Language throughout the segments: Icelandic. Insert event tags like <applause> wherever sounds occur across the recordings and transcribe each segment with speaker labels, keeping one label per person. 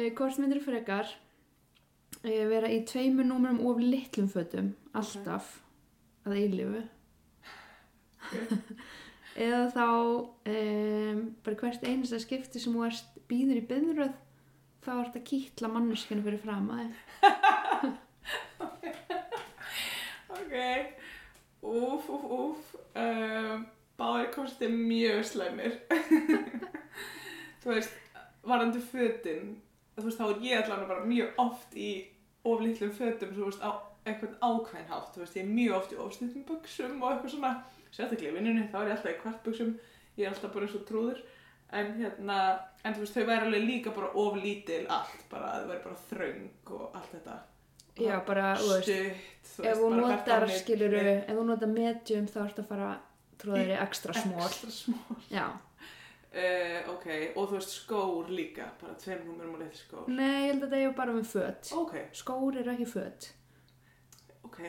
Speaker 1: uh, hvort myndir frekar uh, vera í tveimur númurum of litlum fötum alltaf að eilifu <laughs> eða þá um, bara hvert einasta skipti sem þú ert býður í byðröð þá ert að kýtla manneskinu fyrir fram að <laughs>
Speaker 2: Ok, úf, úf, úf, um, báðir kostið mjög slæmir. <laughs> þú veist, varandi fötin, þú veist, þá er ég allavega bara mjög oft í oflítlum fötum, þú veist, á eitthvað ákveðin hátt, þú veist, ég er mjög oft í ofsnittum buksum og eitthvað svona, sérstaklega í vinnunni, þá er ég alltaf í kvartbuksum, ég er alltaf bara eins og trúður, en hérna, en þú veist, þau væri alveg líka bara oflítil allt, bara þau væri bara þröng og allt þetta.
Speaker 1: já, bara, þú veist,
Speaker 2: Stutt, þú
Speaker 1: ef þú notar,
Speaker 2: hvert á
Speaker 1: skilur
Speaker 2: milli.
Speaker 1: ef þú notar medium þá ertu að fara í extra smól
Speaker 2: Extra smól.
Speaker 1: já,
Speaker 2: Uh, ok, og þú veist skór líka, bara tveim númurum og litli skór.
Speaker 1: nei, ég held að það er bara með föt.
Speaker 2: Ok,
Speaker 1: skór eru ekki föt.
Speaker 2: Ok,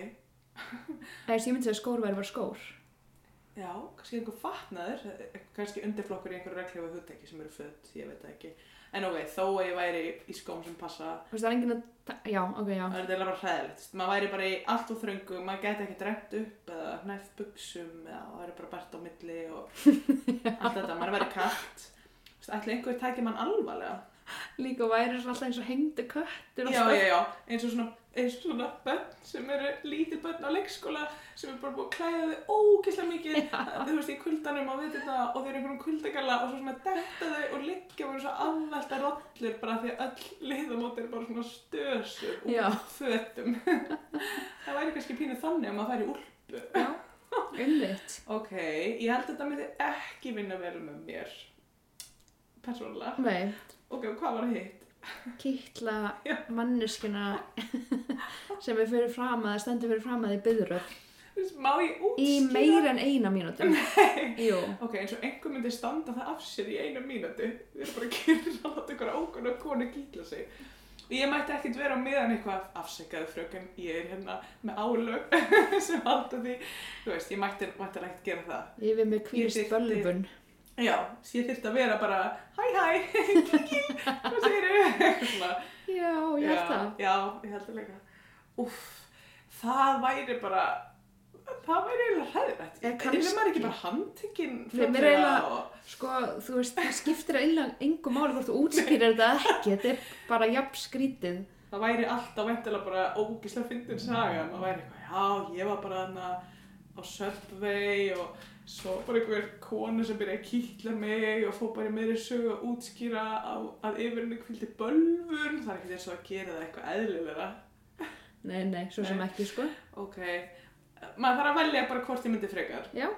Speaker 2: <laughs>
Speaker 1: eða ég myndi að skór væri bara skór.
Speaker 2: Já, kannski einhver fatnaður, eh, kannski undirflokkur í einhverju regljóðu hugtæki sem eru föt, ég veit það ekki. En ok, þó að ég væri í skóm sem passa,
Speaker 1: Þú veist, það er enginn að já, ok, já
Speaker 2: það er þetta bara hræðilegt. Maður væri bara í allt og þröngu, maður geti ekki drengt upp eða næft buksum eða það væri bara bært á milli og <laughs> allt þetta, maður væri kallt. Þú veist, ætli einhver tæki mann alvarlega?
Speaker 1: líka væri alltaf eins og hengdu köttur
Speaker 2: Já, já, já, eins og svona, eins og svona börn sem eru lítið börn á leikskóla sem er bara búið að klæða þau ógeðslega mikið, þú veist, í kuldanum og við þetta og þau eru einhverjum kuldagalla og svo svona detta þau og liggja og eru svo afvelta rollur bara því að öll liðamót er bara svona stösur
Speaker 1: Já.
Speaker 2: úr fötum. <laughs> það væri kannski pínu þannig að maður færi úlpu.
Speaker 1: já, umvitt
Speaker 2: Ok, ég held að þetta myndi ekki vinna vel með mér, persónulega. Ok, og hvað var hitt?
Speaker 1: Kýtla manneskina <laughs> sem er fyrir fram að stendur fyrir fram að þið byðröð
Speaker 2: ég
Speaker 1: í meira en eina mínútum jú,
Speaker 2: Ok, eins og einhver myndi standa það af sér í einu mínútu. Við erum bara að kyrra að láta ykkur ákvæmlega konu kýtla sig. Ég mætti ekkert vera meðan eitthvað afsekaði fröken, ég er hérna með álög <laughs> sem halda því. Þú veist, ég mætti, ekkert gera það.
Speaker 1: yfir með
Speaker 2: Ég
Speaker 1: kvílst
Speaker 2: þyrfti-
Speaker 1: bölvun
Speaker 2: Já, ég þyrfti að vera bara, hæ hæ, <laughs> kiki, hvað? <laughs> Eitthvað svona.
Speaker 1: já, ég held það
Speaker 2: Já, ég held það líka. Úff, það væri bara, það væri eiginlega hræðilegt.
Speaker 1: Eða
Speaker 2: Er maður ekki bara handtekinn fljótlega
Speaker 1: eiginlega-
Speaker 2: og...
Speaker 1: Sko, þú veist, það skiptir eiginlega engum máli hvort þú útskýrir þetta ekki, þetta er bara jafn skrítið.
Speaker 2: það væri alltaf veintilega bara ógíslega fyndin saga maður væri eitthvað, já, ég var bara þarna á Subway og svo bara einhver konu sem byrjaði að kýtla mig og fór bara í meiri sögu að útskýra á, að yfir henni kvildi bölvun. Það er eins og að gera það eitthvað eðlilega
Speaker 1: Nei, nei, svo sem
Speaker 2: Nei.
Speaker 1: ekki, sko.
Speaker 2: ok, maður þarf að velja bara hvort ég myndi frekar.
Speaker 1: Já,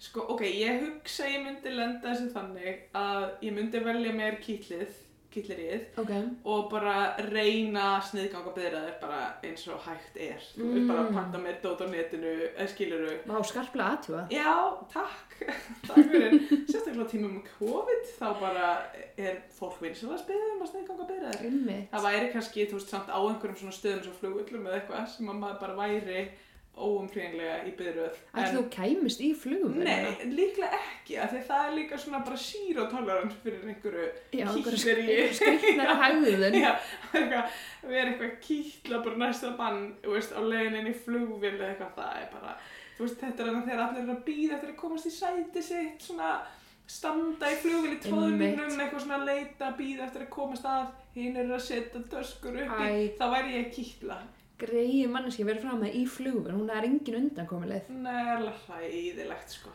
Speaker 2: sko, ok, ég hugsa ég myndi lenda þessu þannig að ég myndi velja mér kýtlið kýtlirið
Speaker 1: ok.
Speaker 2: og bara reyna sniðganga byrjaðir bara eins og hægt er þú veist bara að
Speaker 1: Mm.
Speaker 2: panta mér dót á netinu eða skiluru
Speaker 1: Vá, skarplega aðtjóða.
Speaker 2: já, takk <laughs> takk fyrir, sérstaklega tímum COVID þá bara er fólk vinsal að spila um að sniðganga
Speaker 1: Ymmi.
Speaker 2: það væri kannski, þú veist, samt á einhverjum svona stöðum svo flugullum eða eitthvað sem að maður bara væri óumflýjanlega í byrjuð
Speaker 1: Ætli þú kæmist í flugum?
Speaker 2: Nei, líklega ekki, af því að það er líka svona bara zero tolerance fyrir einhverju
Speaker 1: Já, einhverju
Speaker 2: kýtleri.
Speaker 1: einhverju skrýtnari <laughs> hegðun.
Speaker 2: Já, eitthvað, við erum eitthvað kýtla bara næsta bann, þú veist, á leiðin inn í flugvél eða eitthvað, það er bara, þú veist, þetta er þannig þegar allir eru að býða eftir að komast í sæti sitt, svona standa í flugvél í tróðunum, eitthvað svona að leita, býða eftir að komast að, hinn eru að setja döskur uppi,
Speaker 1: Æ.
Speaker 2: þá væri ég kýtla.
Speaker 1: Greið manneski verið fram með í flugun, hún er engin undankomileið.
Speaker 2: Nei, alveg hræðilegt, sko.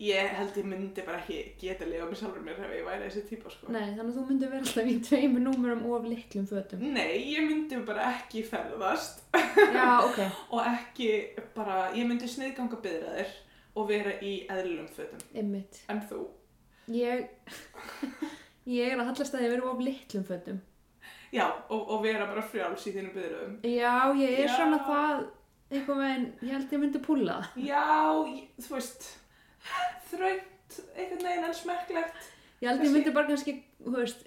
Speaker 2: Ég held ég myndi bara ekki geta lifa með sjálfur mér ef ég væri þessi típa, sko.
Speaker 1: Nei, þannig að þú myndir vera alltaf í tveimur númurum of litlum fötum.
Speaker 2: Nei, ég myndi bara ekki ferðast
Speaker 1: Já, ok. <laughs>
Speaker 2: og ekki bara, ég myndi sniðganga byðraðir og vera í eðlulum fötum.
Speaker 1: Ymmit.
Speaker 2: En þú?
Speaker 1: Ég, <laughs> ég er að hallast að ég verið of litlum fötum.
Speaker 2: Já, og, og vera bara frjáls í þínum byðraðum.
Speaker 1: Já, ég er
Speaker 2: Já.
Speaker 1: svona það, eitthvað veginn, ég held ég myndi púla.
Speaker 2: Já, ég, þú veist, þröngt, einhvern veginn en smekklegt.
Speaker 1: Ég held ég myndi bara kannski, þú veist,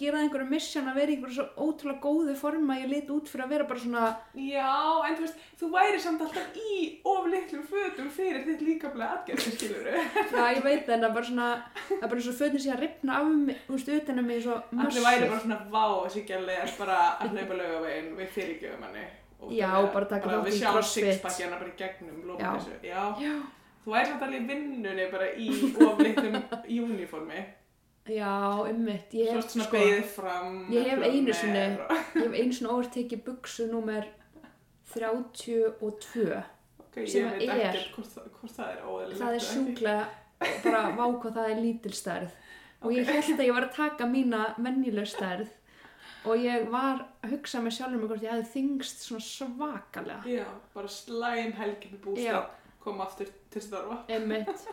Speaker 1: gera það einhverju mission að vera í einhverju svo ótrúlega góðu forma að ég lit út fyrir að vera bara svona
Speaker 2: Já, en þú veist, þú væri samt alltaf í of litlum fötum fyrir þitt líkaflega aðgerð, skilur <laughs>
Speaker 1: Já, ég veit það, en það er bara svona, það er bara svo fötin sé að ripna af mig, þú veist, utan um mig svo
Speaker 2: Allir væri bara svona vá þessi gæli er bara að hlaupa laugavegin við fyrirgjöfum henni.
Speaker 1: Já, bara taka þátt
Speaker 2: Við
Speaker 1: í
Speaker 2: sjáum
Speaker 1: CrossFit. Já.
Speaker 2: Já, Þú væri samt alveg í vinnunni bara í <laughs> of litlum uniformi.
Speaker 1: Já, ummitt, ég hef,
Speaker 2: svona
Speaker 1: sko,
Speaker 2: beigðið fram.
Speaker 1: ég hef einu sinni- ég hef einu svona óvart tekið buksu númer 32,
Speaker 2: Ok, ég veit
Speaker 1: er-
Speaker 2: ekkert hvort, það- hvort það er óeðlilegt.
Speaker 1: það er sjúklega, bara vá hvað það er lítil stærð og ég held að ég var að taka mína venjuleg stærð og ég var að hugsa með sjálfur mig hvort ég hefði þingst svona svakalega
Speaker 2: Já, bara slæm helgi með
Speaker 1: Já.
Speaker 2: bústað, koma aftur til starfa.
Speaker 1: einmitt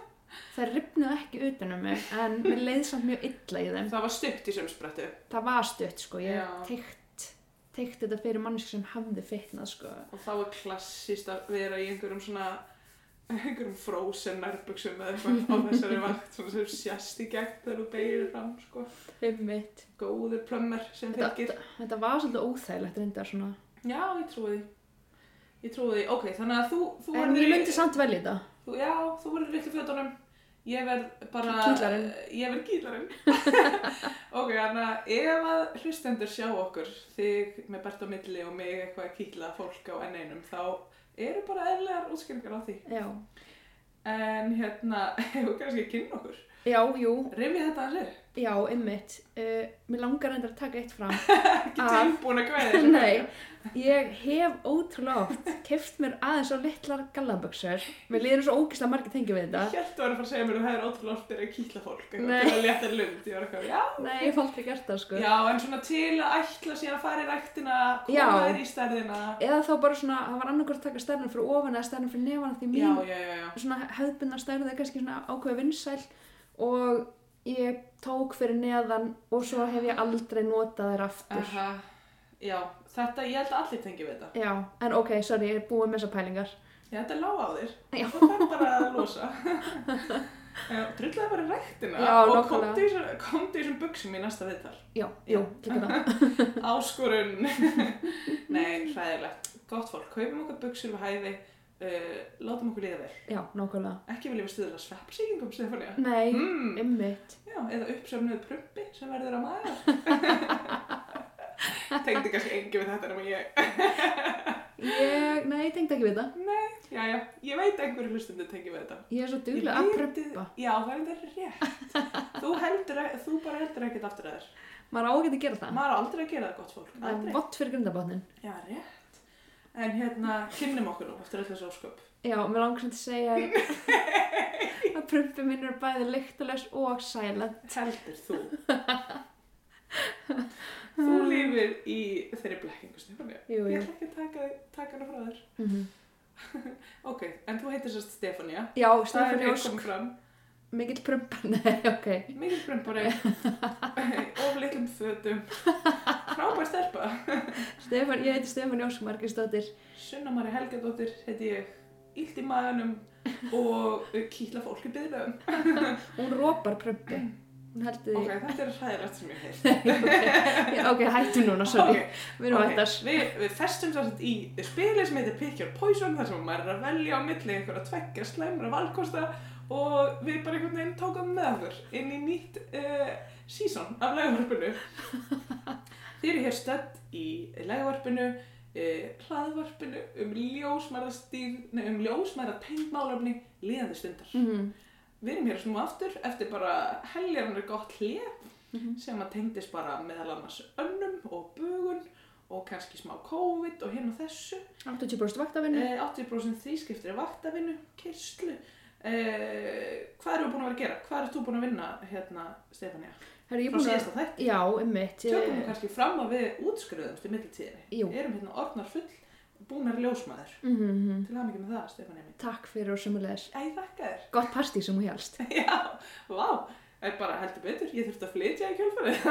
Speaker 1: það ripnuð ekki utan um mig en mér leið samt mjög illa í þeim
Speaker 2: Það var stutt í sömsprettu.
Speaker 1: það var stutt sko, ég teikt teikt þetta fyrir manneski sem hafði fitnað sko
Speaker 2: Og þá er klassist að vera í einhverjum svona, einhverjum frozen nærbuxum eða eitthvað á þessari vakt, svona sem sést í gegn þegar þú beigir fram, sko.
Speaker 1: einmitt
Speaker 2: Góður plömmar sem fylgir.
Speaker 1: þetta, þetta var svolítið óþægilegt reyndar svona
Speaker 2: Já, ég trúi því. Ég trúi því. Ok, þannig að þú, þú
Speaker 1: en ég
Speaker 2: í-
Speaker 1: myndi samt velja þetta
Speaker 2: Þú, já, þú verður í litlu fötunum. Ég verð bara...
Speaker 1: Kýtlarinn.
Speaker 2: Ég verð kýtlarinn. <laughs> ok, þannig að ef að hlustendur sjá okkur, þig með Bert á milli og mig eitthvað að kýtla fólk á enn einum, þá eru bara eðlegar útskynningar á því.
Speaker 1: já,
Speaker 2: En hérna, <laughs> hefur kannski að kynna okkur.
Speaker 1: já, jú,
Speaker 2: Rifið þetta aðeins upp.
Speaker 1: Já, einmitt uh, mér langar reyndar að taka eitt fram <laughs>
Speaker 2: Ekki tilbúin að græða þessu.
Speaker 1: Nei, ég hef ótrúlega oft keft mér aðeins á litlar gallaböksur Mér líður svo ógislega margir tengjum við
Speaker 2: Ég
Speaker 1: þetta
Speaker 2: held að vera að fara að segja mér að það er ótrúlega oft að kýtla fólk.
Speaker 1: Nei.
Speaker 2: Að létta lund. Ég var eitthvað, já.
Speaker 1: Nei, ég hef aldrei gert það sko
Speaker 2: Já, en svona til að ætla sér að fara í ræktina, koma þér í stærðina.
Speaker 1: Eða þá bara svona, það var annarkvært að taka stærnum fyrir ofan eða stærnum fyrir nefana því mín
Speaker 2: Já, já, já, já.
Speaker 1: svona er og ég tók fyrir neðan og svo hef ég aldrei notað þær aftur
Speaker 2: Aha, já, þetta, ég held að allir tengi við þetta.
Speaker 1: Já, en ok, sorry, ég er búið með þessar pælingar
Speaker 2: Já, þetta er lág á þér.
Speaker 1: Já.
Speaker 2: Þú þarf bara að losa. <laughs> Já, drulllaði bara í ræktina
Speaker 1: Já,
Speaker 2: og komdu í þessum- buksum í næsta viðtal.
Speaker 1: Já, jú, líka það <laughs>
Speaker 2: Áskorun. <laughs> Nei, hræðilegt. Gott fólk, kaupum okkur buksur við hæfi, uh, látum okkur líða vel.
Speaker 1: Já, nákvæmlega
Speaker 2: Ekki viljum við stuðla sveppsýkingum, Stefania.
Speaker 1: Nei,
Speaker 2: Mm.
Speaker 1: ymmit
Speaker 2: Já, eða uppsöfnuð prumpi sem verður á maður. <laughs> <laughs> Tengdi kannski engi við þetta nema ég.
Speaker 1: Ég, nei, tengdi ekki við það
Speaker 2: Já, já, ég veit einhverju hlustundu tengi við þetta.
Speaker 1: Ég er svo duglega að prumpa
Speaker 2: Já, það er þetta rétt. þú, heldur, e- þú bara heldur ekkert aftur að þér.
Speaker 1: Maður á ekki að gera það
Speaker 2: Maður á aldrei að gera það gott fólk.
Speaker 1: Það er vott fyrir grundabotnin
Speaker 2: Já, rétt. En hérna, kynnum okkur nú eftir öll þessu ósköp.
Speaker 1: Já, mér langar samt að segja að <laughs> prumpi mín eru bæði lyktulegs og silent
Speaker 2: Heldur þú? <laughs> þú lifir í þeirri blekkingu, Stefania.
Speaker 1: Jú,
Speaker 2: Ég ætla ekki að taka, taka hana frá þér.
Speaker 1: mm <laughs>
Speaker 2: Ok, en þú heitir sérst Stefania.
Speaker 1: Já,
Speaker 2: Það er <laughs>
Speaker 1: Mikill prumpa, nei, ok.
Speaker 2: Mikið brumpari, of litlum fötum, frábær stelpa.
Speaker 1: Stefán, ég heiti Stefán Jósk Margrisdóttir
Speaker 2: Sunna Mari Helgadóttir heiti ég, illt í maganum og kýtla fólk í byðlöfum. <laughs>
Speaker 1: Hún rópar prumpi Hún heldur
Speaker 2: Ok,
Speaker 1: því
Speaker 2: þetta er hræðilegt sem ég heit. <laughs>
Speaker 1: Ok, hættu núna, sorry.
Speaker 2: Ok,
Speaker 1: Við erum
Speaker 2: ok,
Speaker 1: hættar.
Speaker 2: Við, við festum svo í spili sem heitir Pick Your Poison þar sem maður er að velja á milli einhverja tveggja slæmra valkosta og við bara einhvern veginn tókum með okkur inn í nýtt uh, season af legavarpinu. <laughs> Þið eru hér stödd í legavarpinu, uh, hlaðvarpinu um ljósmæra stíð, nei um ljósmæra tengmálefni líðandi stundar.
Speaker 1: mm
Speaker 2: Við erum hér að snúa aftur eftir bara heljarnir gott hlið
Speaker 1: Mhm.
Speaker 2: sem að tengdist bara meðal annars önnum og bugun og kannski smá COVID og hérna þessu.
Speaker 1: 80% vaktavinnu
Speaker 2: Eh, 80% þrískiptir vaktavinnu, kyrslu. Eh, hvað erum við búin að vera að gera? Hvað er þú búin að vinna hérna, Stefania?
Speaker 1: Er
Speaker 2: Frá
Speaker 1: búin að
Speaker 2: síðasta þætt?
Speaker 1: Já, einmitt
Speaker 2: Tökum við kannski fram að við útskriðumst í mittiltíðinni.
Speaker 1: Jú
Speaker 2: Erum hérna orðnar full, búnar ljósmaður.
Speaker 1: mm
Speaker 2: Til að mikið með það, Stefania mín.
Speaker 1: Takk fyrir og sömulegis
Speaker 2: Æ, þakka þér.
Speaker 1: Gott partí sem hún helst <laughs>
Speaker 2: Já, vá. Er bara heldur betur, ég þurfti að flytja í kjölfarið.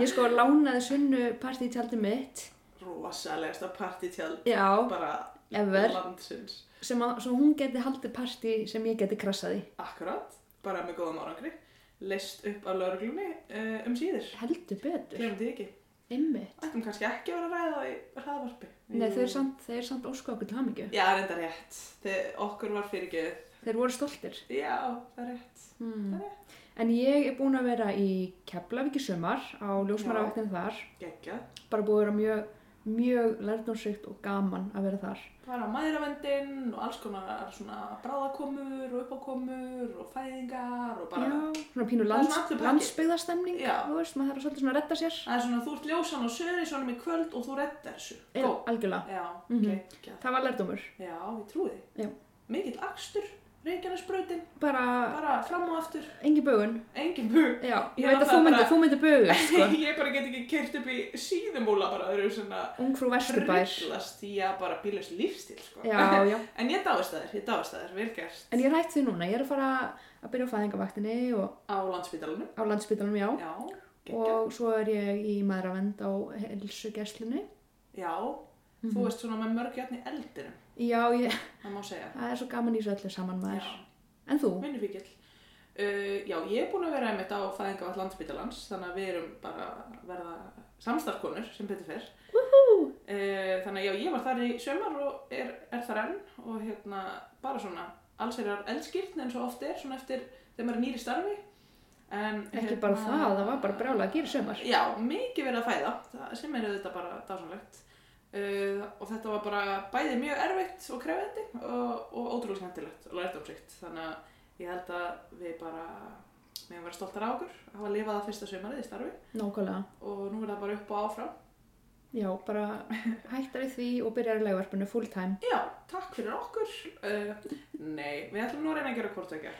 Speaker 1: Ég sko lánaði sunnu partítjaldi mitt
Speaker 2: Rosalegasta partítjald
Speaker 1: Já,
Speaker 2: bara landsins.
Speaker 1: Sem að, hún geti haldið partí sem ég geti krassað í
Speaker 2: Akkurat, bara með góðum árangri. leist upp á lauruglunni uh, um síðir.
Speaker 1: heldur betur,
Speaker 2: því ekki. Ættum kannski ekki að vera ræða í hraðvarpi.
Speaker 1: Nei, þeir eru samt, samt til hamingju.
Speaker 2: Já, reynda rétt. Þeir, okkur var fyrirgeð.
Speaker 1: Þeir voru stoltir.
Speaker 2: Já, það er rétt.
Speaker 1: Hmm.
Speaker 2: Það er
Speaker 1: En ég er búin að vera í Keflavík í sumar á ljósmaravæktinu þar.
Speaker 2: Geggjað.
Speaker 1: Bara búin að vera mjög, mjög lærdomsrikt og gaman að vera þar.
Speaker 2: Bara maðuravendin og alls konar svona bráðakomur og uppákomur og fæðingar og bara...
Speaker 1: Já, svona pínu
Speaker 2: Það er
Speaker 1: lands, landsbyggðastemning, þú veist, maður þarf svolítið svona að redda sér.
Speaker 2: Það er svona, þú ert ljósan á söri svona í kvöld og þú reddar þessu.
Speaker 1: Já, algjörlega.
Speaker 2: Já,
Speaker 1: Mhm.
Speaker 2: geggjað.
Speaker 1: Það var lærdómur.
Speaker 2: Já, því.
Speaker 1: Já.
Speaker 2: Mikill akstur, Reykjanesbrautin,
Speaker 1: Bara,
Speaker 2: bara fram og aftur,
Speaker 1: engi bögun.
Speaker 2: engin bug.
Speaker 1: Já,
Speaker 2: Ég
Speaker 1: ég veit að þú myndir, þú myndir bögu, <laughs> sko.
Speaker 2: ég bara get ekki kert upp í síðumúla bara, þau eru svona
Speaker 1: Ungfrú Vesturbær.
Speaker 2: Hrillast í að bara bílast lífstíl, sko.
Speaker 1: Já, <laughs> já.
Speaker 2: En ég dáist að þér, ég dáist að þér, vel gert.
Speaker 1: En ég hægt því núna. Ég er að fara að byrja á fæðingavaktinni og
Speaker 2: Á landsbytalanum.
Speaker 1: á landspítalunum, já.
Speaker 2: Já.
Speaker 1: Og svo er ég í maðuravend á helsugesslunni.
Speaker 2: Já,
Speaker 1: Mhm.
Speaker 2: þú veist svona með mörg játn í eldinum,
Speaker 1: Já, ég,
Speaker 2: það má segja.
Speaker 1: það er svo gaman í þessu öllu saman maður. En þú?
Speaker 2: Vinnufíkil. Uh, já, ég er búin að vera einmitt á fæðingavall landsbytalans, þannig að við erum bara að verða samstarfkonur sem betur fyrr. Uh, þannig að já, ég var þar í sömar og er, er þar enn og hérna bara svona allsherjar eldskýrn eins og oft er, svona eftir þegar maður er nýri starfi. En, hérna-
Speaker 1: Ekki bara það, það var bara brjálega að gera í sumar.
Speaker 2: Já, mikið verið að fæða, það sem er auðvitað bara dásanlegt. Uh, og þetta var bara bæði mjög erfitt og krefendi og, og ótrúlega skemmtilegt og lærdomsrikt. Þannig að ég held að við bara meðum vera stoltar á okkur að hafa lifað það fyrsta sumarið í starfi
Speaker 1: Nákvæmlega.
Speaker 2: og nú er það bara upp og áfram.
Speaker 1: Já, bara hættar í því og byrjar í legvarpinu full time.
Speaker 2: Já, takk fyrir okkur. Uh, nei, við ætlum nú að reyna að gera hvort ekki.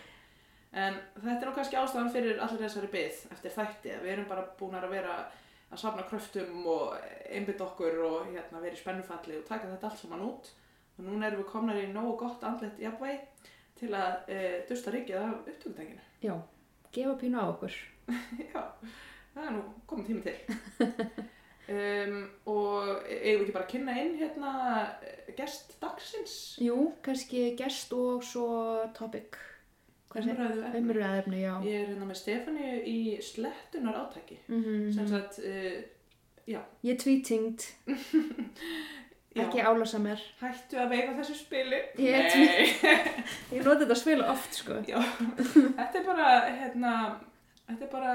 Speaker 2: En þetta er nú kannski ástæðan fyrir allir þessari byggð eftir þætti. Við erum bara búin að vera að safna kröftum og einbytta okkur og hérna, vera í spennufalli og taka þetta allt saman út. Og núna erum við komnar í nógu gott andlet jafnvægi til að uh, dusta ríkið af upptökutækinu. <laughs>
Speaker 1: Já, gefa pínu á okkur.
Speaker 2: Já, það er nú komið tími til. <laughs> um, og eigum við ekki bara að kynna inn hérna gest dagsins?
Speaker 1: Jú, kannski gest og svo topic. Segir?
Speaker 2: Umræðu. Ég er hérna með Stefáníu í slettunar átæki.
Speaker 1: Mm
Speaker 2: Sem sagt, uh,
Speaker 1: Ég <laughs>
Speaker 2: já,
Speaker 1: ekki álasa mér.
Speaker 2: hættu að veifa þessu spili.
Speaker 1: Ég <laughs> Ég noti þetta spil oft, sko.
Speaker 2: þetta er bara, hérna, þetta er bara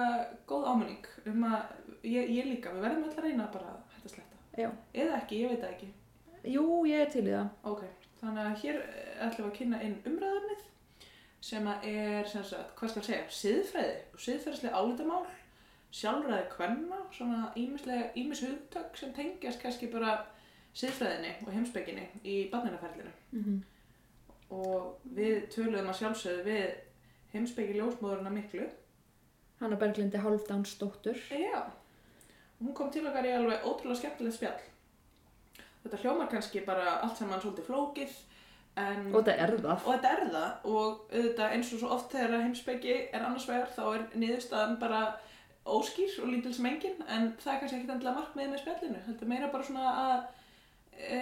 Speaker 2: góð ámenning um að, ég, ég líka, við verðum öll að reyna bara að hætta sletta.
Speaker 1: Já.
Speaker 2: Eða ekki, ég veit það ekki.
Speaker 1: Jú, ég er til í það.
Speaker 2: Ok, þannig að hér ætlum við að kynna inn umræðarnið sem að er, sem sagt, hvað skal ég segja, siðfræði og siðfræðislega álitamál, sjálfræði kvenna, svona ímislega, ímis hugtök sem tengjast kannski bara siðfræðinni og heimspekinni í barninaferlinu.
Speaker 1: Mm
Speaker 2: Og við töluðum að sjálfsögðu við heimspeki ljósmóðurina miklu.
Speaker 1: Hanna Berglindi Hálfdánsdóttur.
Speaker 2: Já, og hún kom til okkar í alveg ótrúlega skemmtilegt spjall. Þetta hljómar kannski bara allt saman svolítið flókið, en...
Speaker 1: Og þetta er það.
Speaker 2: Og þetta er það og auðvitað eins og svo oft þegar heimspeki er annars vegar þá er niðurstaðan bara óskýr og lítil sem engin en það er kannski ekkert endilega markmiðið með spjallinu. Þetta er meira bara svona að, e,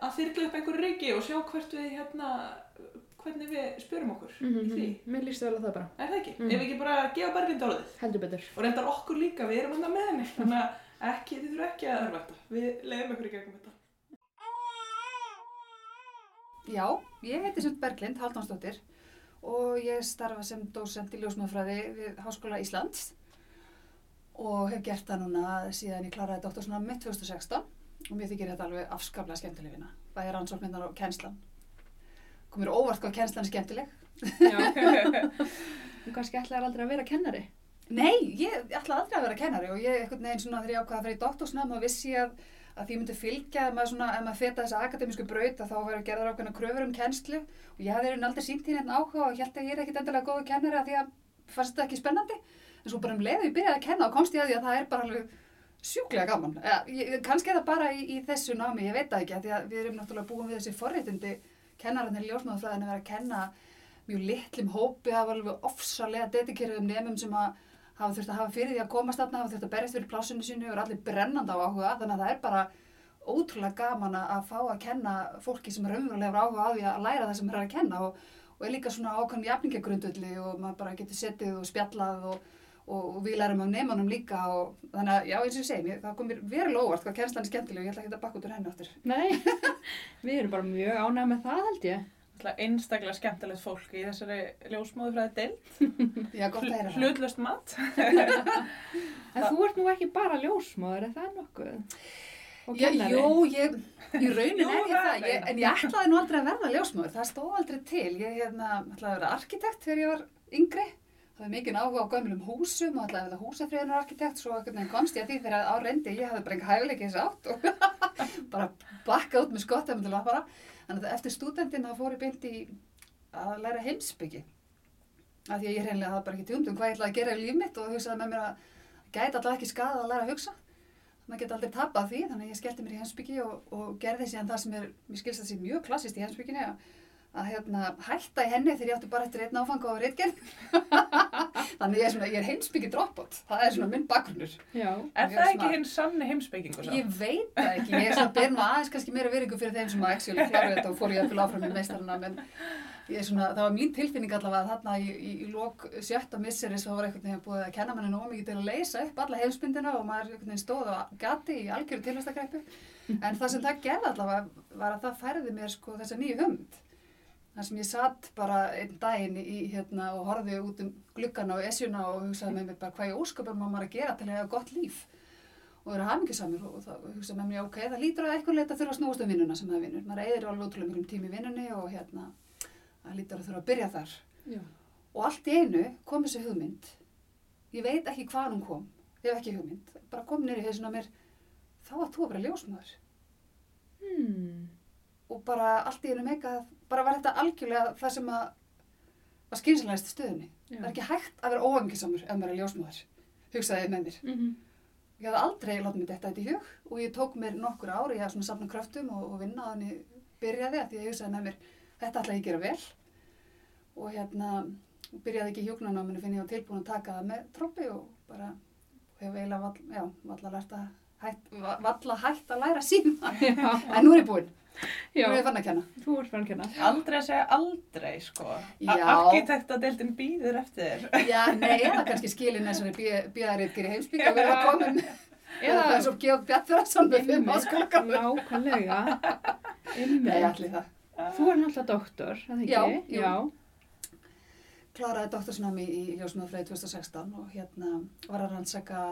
Speaker 2: að þyrla upp einhverju reiki og sjá hvert við hérna, hvernig við spjörum okkur
Speaker 1: Mm
Speaker 2: í því.
Speaker 1: Mér líst vel að það bara.
Speaker 2: Er það ekki?
Speaker 1: Mhm.
Speaker 2: Ef við ekki bara gefa Berglind orðið
Speaker 1: Heldur betur.
Speaker 2: og reyndar okkur líka, við erum hann með henni þannig að ekki, þið þurfum ekki að örvætta. Við leiðum ykkur í gegnum þetta.
Speaker 3: Já, ég heiti sem Berglind Haldánsdóttir og ég starfa sem dósent í ljósmaðurfræði við Háskóla Íslands og hef gert það núna síðan ég kláraði doktorsnám mitt 2016 og mér þykir þetta alveg afskaplega skemmtileg vinna. Bæði rannsóknirnar og kennslan. Komur óvart hvað kennslan er skemmtileg.
Speaker 1: Já. <laughs> Þú kannski ætlaði aldrei að vera kennari.
Speaker 3: Nei, ég ætla aldrei að vera kennari og ég einhvern veginn svona þegar ég ákvaða að fara í doktorsnám og vissi ég að, að því myndi fylgja að maður svona, ef maður feta þessa akademísku braut að þá verður gerðar ákveðna kröfur um kennslu og ég hafði aldrei sínt hérna einn áhuga og held að ég er ekkit endilega góðu kennari að því að fannst þetta ekki spennandi en svo bara um leiðu ég byrjaði að kenna og komst ég að því að það er bara alveg sjúklega gaman. Eða, ég, kannski er það bara í, í þessu námi, ég veit það ekki, af því að við erum náttúrulega búin við þessi forréttindi kennararnir í ljósmáðafræðinu að vera að kenna mjög litlum hópi, það var alveg ofsalega dedikeruðum nefnum sem að hafa þurft að hafa fyrir því að komast þarna, hafa þurft að berjast fyrir plásinu sínu og eru allir brennandi á áhuga, þannig að það er bara ótrúlega gaman að- fá að kenna fólki sem er raunverulega áhuga á því að læra það sem er að kenna og, og er líka svona ákvæmum jafningagrundulli og maður bara getur setið og spjallað og, og, og við lærum af neymanum líka og þannig að, já, eins og ég segi, mér, það kom mér verulega óvart hvað kennslan er skemmtileg og ég ætla ekki að bakka út úr henni áttur.
Speaker 1: Nei, <laughs> við erum bara mjög ánægð með það held ég.
Speaker 2: Einstaklega skemmtilegt fólk í þessari ljósmóðufræði deil. <laughs>
Speaker 3: Já, gott að heyra það.
Speaker 2: Hlutlust mat. <laughs>
Speaker 1: En þú ert nú ekki bara ljósmóður, er það nokkuð?
Speaker 3: Já, jú, ég, í raunin <laughs> er ég
Speaker 2: það
Speaker 3: ég, en ég ætlaði nú aldrei að verða ljósmóður, það stóð aldrei til. Ég hérna, ætlaði að vera arkitekt þegar ég var yngri, það var mikið áhuga á gömlum húsum og ætlaði að vera húsafriðunar arkitekt, svo komst ég að því þegar á reyndi, ég hafði bara að. Þannig að eftir stúdendin þá fór ég beint í að læra heimsbyggi. Af því að ég hreinlega hafði bara ekki tjúnd um hvað ég ætlaði að gera í líf mitt og hugsaði með mér að gæti alltaf ekki skada að læra að hugsa maður geti aldrei tapað því, þannig að ég skellti mér í heimsbyggi og, og gerði síðan það sem er, mér skilst það sé mjög klassist í heimsbygginni að, að hérna, hætta í henni þegar ég átti bara eftir einn áfanga á reitgerð. <laughs> þannig ég er, svona, ég er heimsbyggi droppot, það er svona minn bakgrunnur.
Speaker 1: Já.
Speaker 2: Er það ekki hinn sanni heimsbyggingu svo?
Speaker 3: Ég veit það ekki, ég er svona byrn og aðeins kannski meira veringu fyrir þeim sem að actually kláru þetta og fór ég að fylga áfram í meistarana, en ég er svona, það var mín tilfinning allavega að þarna í, í, í lok sjötta misseris þá var einhvern veginn búið að kenna manni nóg mikið til að leysa upp alla heimsbyndina og maður stóð á gati í algjöru tilvæstakreppu. En það sem það gerði allavega var að það færði mér sko þessa nýju hugmynd. Þar sem ég satt bara einn daginn í, hérna, og horfði út um gluggana og esjuna og hugsaði með mér bara hvað ég ósköpum maður að gera til að hafa gott líf og vera hamingisamur og þá hugsaði með mér ok, það lítur að eitthvað leita þurfa að snúast um vinnuna sem það vinnur. Maður eigður alveg ótrúlega mjög tími í vinnunni og hérna, það lítur að þurfa að byrja þar.
Speaker 1: Já.
Speaker 3: Og allt í einu kom þessi hugmynd. Ég veit ekki hvað hún kom, ég hef ekki hugmynd. Bara kom nýri hausin á mér, þá að þú að vera ljósmaður.
Speaker 1: Hmm.
Speaker 3: Og bara allt í einu meika, bara var þetta algjörlega það sem að var skynsalegast í stöðunni.
Speaker 1: Já.
Speaker 3: Það er ekki hægt að vera óhengisamur ef maður er ljósmaður, hugsaði ég með mér.
Speaker 1: Mhm.
Speaker 3: Ég hafði aldrei látið mér þetta í hug og ég tók mér nokkur ári að svona safna kröftum og, og vinna að henni byrjaði að því að ég hugsaði með mér, þetta ætla ég að gera vel. Og hérna, byrjaði ekki í hjúknarnáminu finn ég á tilbúin að taka það með troppi og bara hef eiginlega vall, valla lært að læra síma.
Speaker 1: Já.
Speaker 3: En nú er ég búinn,
Speaker 1: Já,
Speaker 3: nú er ég fann að kenna.
Speaker 1: þú ert fann að kenna.
Speaker 2: Aldrei að segja aldrei, sko.
Speaker 3: Já.
Speaker 2: Arkitektadeildin býður eftir þér.
Speaker 3: Já, nei, eða kannski skilin þessari bíðarriðgir í heimsbygg að vera komin. Eða það er svo Georg Bjartfjörðsson með fimm gamlu.
Speaker 1: Nákvæmlega.
Speaker 3: Nei, allir það.
Speaker 1: Þú er náttúrulega doktor, er það ekki?
Speaker 3: Já, jú.
Speaker 1: Já.
Speaker 3: kláraði doktorsnámi í ljósmaðurfræði 2016 og hérna var að rannsaka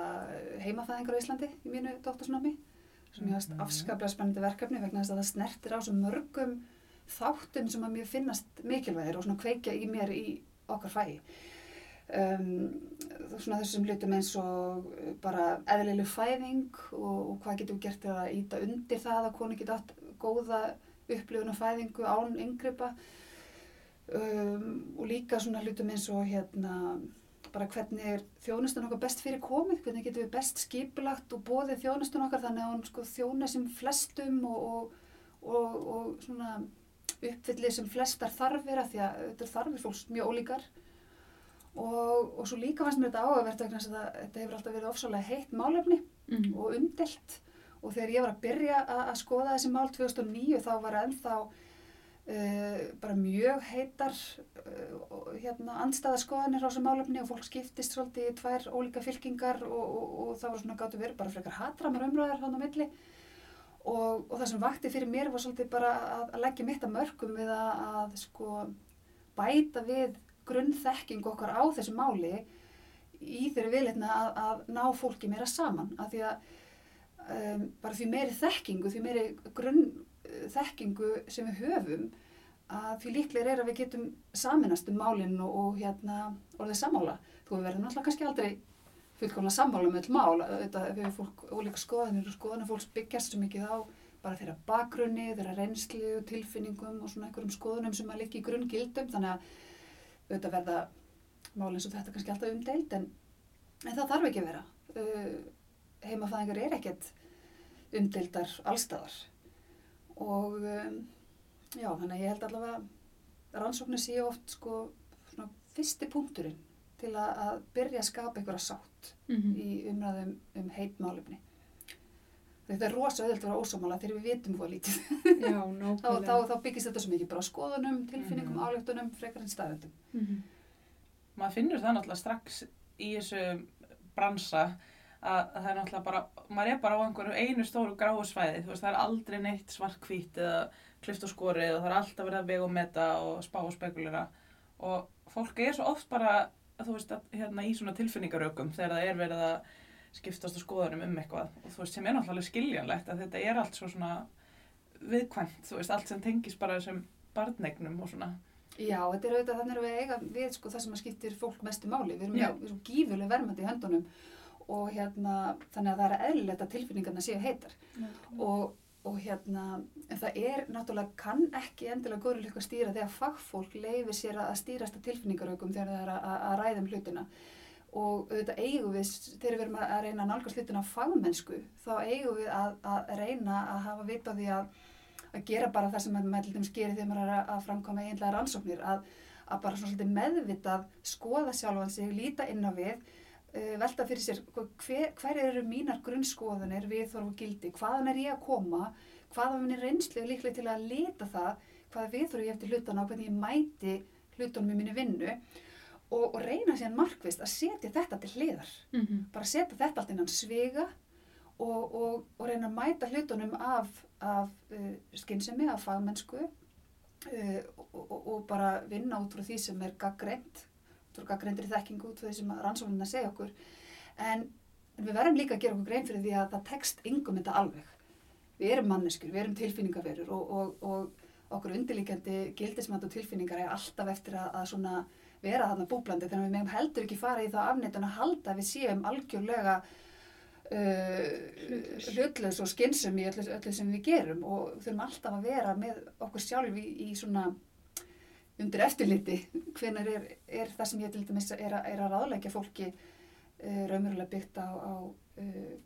Speaker 3: heimafæðingar á Íslandi í mínu doktorsnámi sem ég hafst
Speaker 2: Mhm.
Speaker 3: afskaplega spennandi verkefni vegna þess að það snertir á svo mörgum þáttum sem að mér finnast mikilvægir og svona kveikja í mér í okkar fæi. Um, svona þessum hlutum eins og bara eðlileg fæðing og, og hvað getum við gert til að íta undir það að konu geta átt góða upplifun og fæðingu án yngripa um, og líka svona hlutum eins og hérna bara hvernig er þjónustun okkar best fyrir komið, hvernig getum við best skipulagt og bóðið þjónustun okkar þannig að hún sko þjóna sem flestum og, og, og, og svona uppfyllið sem flestar þarfir af því að þetta er þarfir fólks mjög ólíkar og, og svo líka fannst mér þetta áhugavert vegna að þetta hefur alltaf verið ofsalega heitt málefni
Speaker 1: Mhm.
Speaker 3: og umdelt og þegar ég var að byrja að skoða þessi mál 2009 þá var ennþá uh, bara mjög heitar uh, hérna andstæðaskoðanir á þessu málefni og fólk skiptist svolítið í tvær ólíka fylkingar og, og, og það var svona gáttu verið bara frekar hatramar umræðar hann á milli. Og, og það sem vakti fyrir mér var svolítið bara að, að leggja mitt að mörgum við að, að sko bæta við grunnþekking okkar á þessu máli í þeirri viðleitna að, að ná fólki meira saman. Af því að um, bara því meiri þekkingu, því meiri grunnþekkingu sem við höfum að því líklega er að við getum saminast um málinn og, og hérna orðið sammála. Þú við verðum náttúrulega kannski aldrei fullkomlega sammála með öll mál, þetta við fólk ólíka skoðanir og skoðanir fólks byggjast svo mikið á bara þeirra bakgrunni, þeirra reynslu, tilfinningum og svona einhverjum skoðunum sem að liggja í grunngildum þannig að auðvitað verða mál eins og þetta kannski alltaf umdeild en, en það þarf ekki að vera. Uh, heimafæðingar er ekkert umdeildar allstaðar og um, já, þannig að ég held allavega að rannsóknir séu oft sko svona fyrsti punkturinn til að, að byrja að skapa einhverja sátt
Speaker 1: Mhm.
Speaker 3: í umræðum um heitmálefni. þetta er rosa auðvitað að vera ósámála þegar við vitum hvað lítið.
Speaker 1: Já, <laughs>
Speaker 3: Þá,
Speaker 1: nákvæmlega.
Speaker 3: þá, þá byggist þetta svo mikið bara á skoðunum, tilfinningum,
Speaker 2: Mhm.
Speaker 3: álíktunum, frekar en staðöndum.
Speaker 1: Mhm.
Speaker 2: maður finnur það náttúrulega strax í þessu bransa að, að það er náttúrulega bara, maður er bara á einhverju einu stóru gráu svæði, þú veist, það er aldrei neitt svartkvít eða klift og skorið og það er alltaf verið að vega og meta og spá og spekulera. Og fólk er svo oft bara, þú veist, að, hérna í svona tilfinningarökum þegar það er verið að skiptast á skoðunum um eitthvað. Og þú veist, sem er náttúrulega skiljanlegt að þetta er allt svo svona viðkvæmt, þú veist, allt sem tengis bara þessum barnegnum og svona.
Speaker 3: Já, þetta er auðvitað, þannig erum við að eiga við sko það sem að skiptir fólk mestu máli. Við erum með svo gífurlega verðmandi í höndunum og hérna, þannig að það er eðlilegt að tilfinningarna séu heitar. Og, og hérna, en það er náttúrulega kann ekki endilega góður eitthvað stýra þegar fagfólk leifir sér að stýrast að tilfinningaraukum þegar það er að, að, að ræða um hlutina. Og auðvitað eigum við, þegar við erum að reyna að nálgast hlutina fagmennsku, þá eigum við að, að reyna að hafa vit á því að að gera bara það sem maður dæmis gerir þegar maður er að- framkvæma einlega rannsóknir að, að bara svona meðvitað skoða sjálfan sig, líta inn á við velta fyrir sér hver, hver eru mínar grunnskoðanir viðþorf og gildi, hvaðan er ég að koma hvaðan minni reynslu er líklega til að lita það, hvaða viðþorf ég hef til hlutana og hvernig ég mæti hlutunum í minni vinnu og, og reyna síðan markvist að setja þetta til hliðar
Speaker 1: Mhm.
Speaker 3: bara setja þetta allt innan svega og, og, og reyna að mæta hlutunum af, af uh, skynsemi, af fagmennsku uh, og, og, og bara vinna út frá því sem er gaggreint, gaggreindri þekkingu, út því sem rannsóknirna segja okkur. En, en við verðum líka að gera okkur grein fyrir því að það tekst yngum þetta alveg. Við erum manneskur, við erum tilfinningaverur og, og, og okkur undirlíkjandi gildismat og tilfinningar er alltaf eftir að, að svona vera þarna búblandi þannig að við meðum heldur ekki fara í það afnættun að halda við séum algjörlega uh,
Speaker 1: hlutlaus
Speaker 3: og skynsum í öllu, öllu sem við gerum og þurfum alltaf að vera með okkur sjálf í, í svona undir eftirliti. Hvenar er, er það sem ég til dæmis er, að- er að ráðleggja fólki uh, raunverulega byggt á, á uh,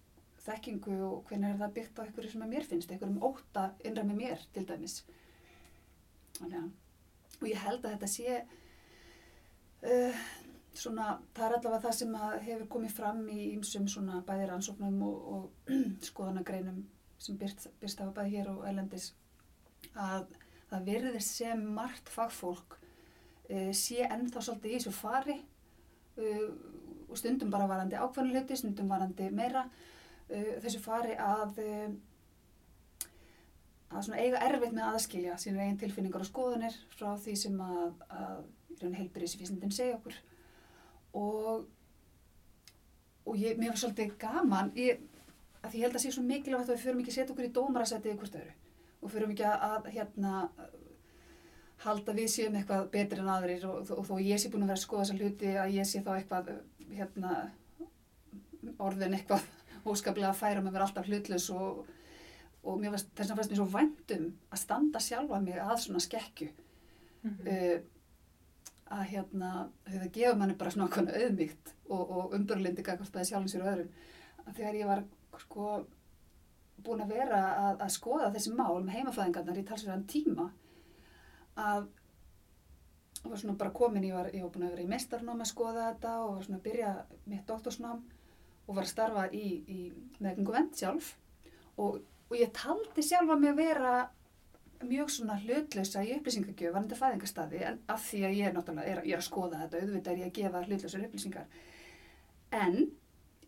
Speaker 3: þekkingu og hvenar er það byggt á einhverju sem að mér finnst, einhverjum óta innra með mér til dæmis. Þannig að og ég held að þetta sé uh, svona, það er allavega það sem að hefur komið fram í ýmsum svona bæði rannsóknum og, og <clears throat> skoðanagreinum sem byrt, byrst hafa bæði hér og elendis að það virðist sem margt fagfólk uh, sé ennþá svolítið í þessu fari uh, og stundum bara varandi hluti, stundum varandi meira uh, þessu fari að að svona eiga erfitt með að aðskilja sínar eigin tilfinningar og skoðanir frá því sem að, að heilbyrðisvísindin segja okkur. Og og ég, mér var svolítið gaman ég, að ég held að sé svo mikilvægt að við förum ekki setja okkur í dómarasætið í hvort öðru og förum ekki að, að hérna halda við séum eitthvað betri en aðrir og, og, og þó ég sé búin að vera að skoða þessa hluti að ég sé þá eitthvað hérna orðin eitthvað <laughs> óskaplega að færa með vera alltaf hlutlaus og, og mér varst, þess að fannst mér svo væntum að standa sjálfa mig að svona skekju
Speaker 2: Mhm.
Speaker 3: uh, að hérna það gefur manni bara svona okkur auðmygt og, og umbörlindi gagvart bæði sjálfum sér og öðrum að þegar ég var sko búin að vera að, að skoða þessi mál með heimafæðingarnar í talsverðan tíma að og var svona bara komin, ég var, ég var búin að vera í mestarnám að skoða þetta og var svona að byrja mitt doktorsnám og var að starfa í, í meðgengu vend sjálf. Og, og ég taldi sjálfa mig að vera mjög svona hlutlausa í upplýsingagjöf varandi fæðingarstaði en af því að ég er náttúrulega er, ég er að skoða þetta auðvitað er ég að gefa hlutlausar upplýsingar. En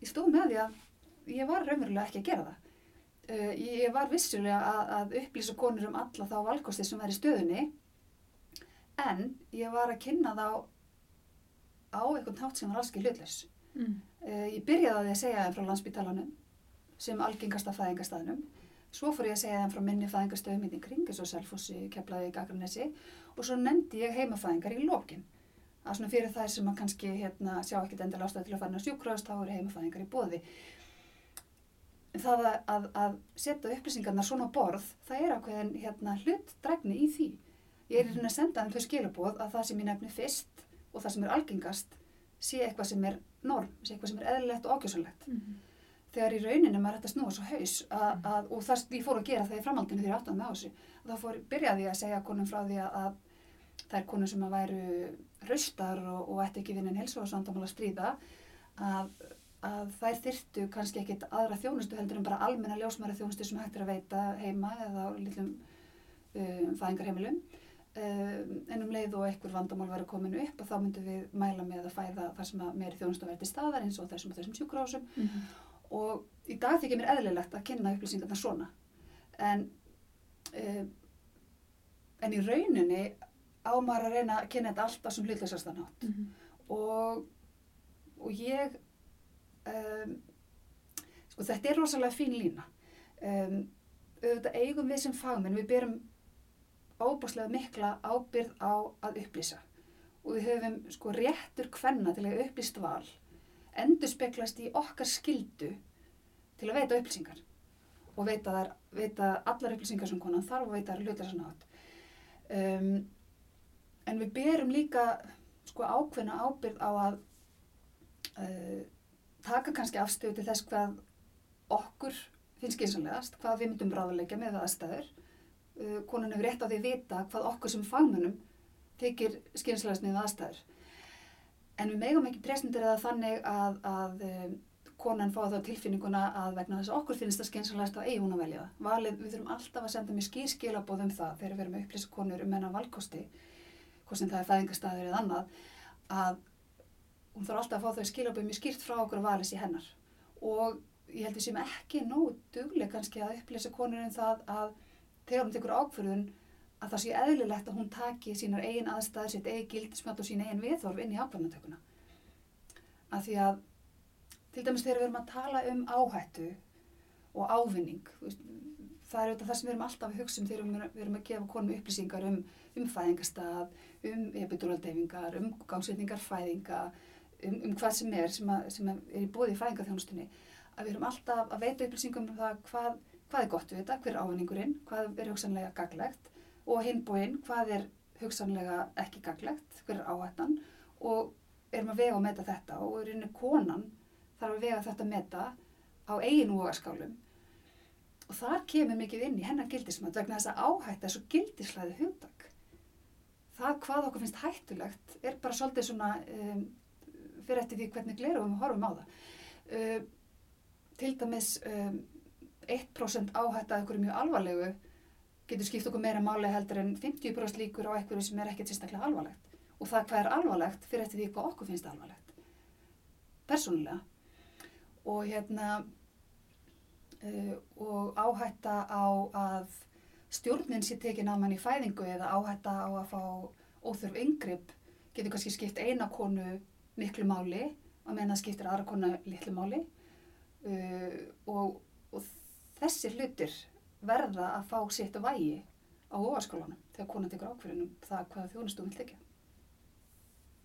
Speaker 3: ég stóð með því að ég var raunverulega ekki að gera það uh, ég var vissulega að, að upplýsa konur um alla þá valkosti sem er í stöðunni en ég var að kynna þá á einhvern hátt sem var alls ekki hlutlaus
Speaker 1: Mm.
Speaker 3: Uh, ég byrjaði á því að segja þeim frá landsbítalanum sem algengasta fæðingarstaðnum. Svo fór ég að segja þeim frá minni fæðingarstöðum hérna í kring, eins og Selfossi, Keflaði, Gagranesi og svo nefndi ég heimafæðingar í lokin. Er svona fyrir þær sem að kannski hérna, sjá ekkert endilega ástæði til að fara inn á sjúkröðast, þá eru heimafæðingar í bóði. Það að, að, setja upplýsingarnar svona borð, það er ákveðin hérna, hlutdrægni í því. Ég er hérna að senda þeim þau skilaboð að það sem ég nefni fyrst og það sem er algengast sé eitthvað sem er norm, sé eitthvað sem er eðlilegt og ákjössalegt.
Speaker 1: Mhm.
Speaker 3: Þegar í rauninu maður ætti að snúa svo haus að, að, og það ég fór að gera það í framhaldinu þegar ég áttaði með á þessu. Þá fór, byrjaði ég að segja konum frá því að, að þær konum sem að væru raustar og, og ætti ekki vinnin helsóðarsvandamál að stríða að að þær þyrtu kannski ekkit aðra þjónustu heldur en bara almenna ljósmæra þjónustu sem hægt er að veita heima eða á litlum um, fæðingarheimilum um, en um leið og einhver vandamál verið komin upp og þá myndum við mæla með að fæða þar sem að meiri þjónustu verði staðar eins og þessum og þessum sjúkrásum
Speaker 1: Mhm.
Speaker 3: og í dag þykir mér eðlilegt að kynna upplýsingarna svona en um, en í rauninni á maður að reyna að kynna þetta alltaf sem hlutleysastan átt
Speaker 1: Mhm.
Speaker 3: og, og ég um, sko þetta er rosalega fín lína. Um, auðvitað eigum við sem fagmenn við berum óbúslega mikla ábyrð á að upplýsa. Og við höfum sko réttur kvenna til að upplýst val endur speklast í okkar skildu til að veita upplýsingar. Og veita, þar, veita allar upplýsingar sem konan þarf og veita hlutar sem átt. Um, en við berum líka sko ákveðna ábyrð á að uh, taka kannski afstöðu til þess hvað okkur finnst skynsanlegast, hvað við myndum ráðuleika með aðstæður. Uh, konan hefur rétt á því að vita hvað okkur sem fagmönnum þykir skynsanlegast með aðstæður. En við megum ekki presendir eða þannig að, að um, konan fá þá tilfinninguna að vegna þess að okkur finnst það skynsanlegast að eigi hún að velja það. Valið, við þurfum alltaf að senda mjög skýr skilabóð um það þegar við erum að upplýsa konur um hennar valkosti, hvort sem það er fæðingastæður eða annað, að hún þarf alltaf að fá þau skilabóð mjög skýrt frá okkur að valis í hennar. Og ég held við sem ekki nóg duglega kannski að upplýsa konur um það að þegar hún tekur ákförðun að það sé eðlilegt að hún taki sínar eigin aðstæður, sitt eigin gildismat og sín eigin viðhorf inn í ákvarðanatökuna. Af því að til dæmis þegar við erum að tala um áhættu og ávinning, það er auðvitað það sem við erum alltaf að hugsa um þegar við erum- að gefa konum upplýsingar um, um fæðingastað, um epiduraldeyfingar, um gangsetningar fæðinga, um, um hvað sem er sem, að, sem að er í bóði í fæðingaþjónustunni, að við erum alltaf að veita upplýsingum um það hvað, hvað er gott við þetta, hver er ávinningurinn, hvað er hugsanlega gaglegt og hinbóinn hvað er hugsanlega ekki gaglegt, hver er áhættan og erum að vega og meta þetta og í rauninni konan þarf að vega þetta meta á eigin vogaskálum og þar kemur mikið inn í hennar gildismat vegna þess að áhætta er svo gildislæði hugdag það hvað okkur finnst hættulegt er bara svolítið svona um, fyrir eftir því hvernig glerum við horfum á það. Um, til dæmis um, 1% áhætta að ykkur mjög alvarlegu getur skipt okkur meira máli heldur en 50% líkur á einhverju sem er ekkert sérstaklega alvarlegt. Og það hvað er alvarlegt fyrir eftir því hvað okkur finnst alvarlegt persónulega. Og hérna uh, og áhætta á að stjórnin sé tekin af mann í fæðingu eða áhætta á að fá óþörf yngripp getur kannski skipt eina konu miklu máli og meðan það skiptir aðra konu litlu máli uh, og, og þessir hlutir verða að fá sitt vægi á ofaskólanum þegar konan tekur ákverðinum það hvaða þjónustu hún vil tekja.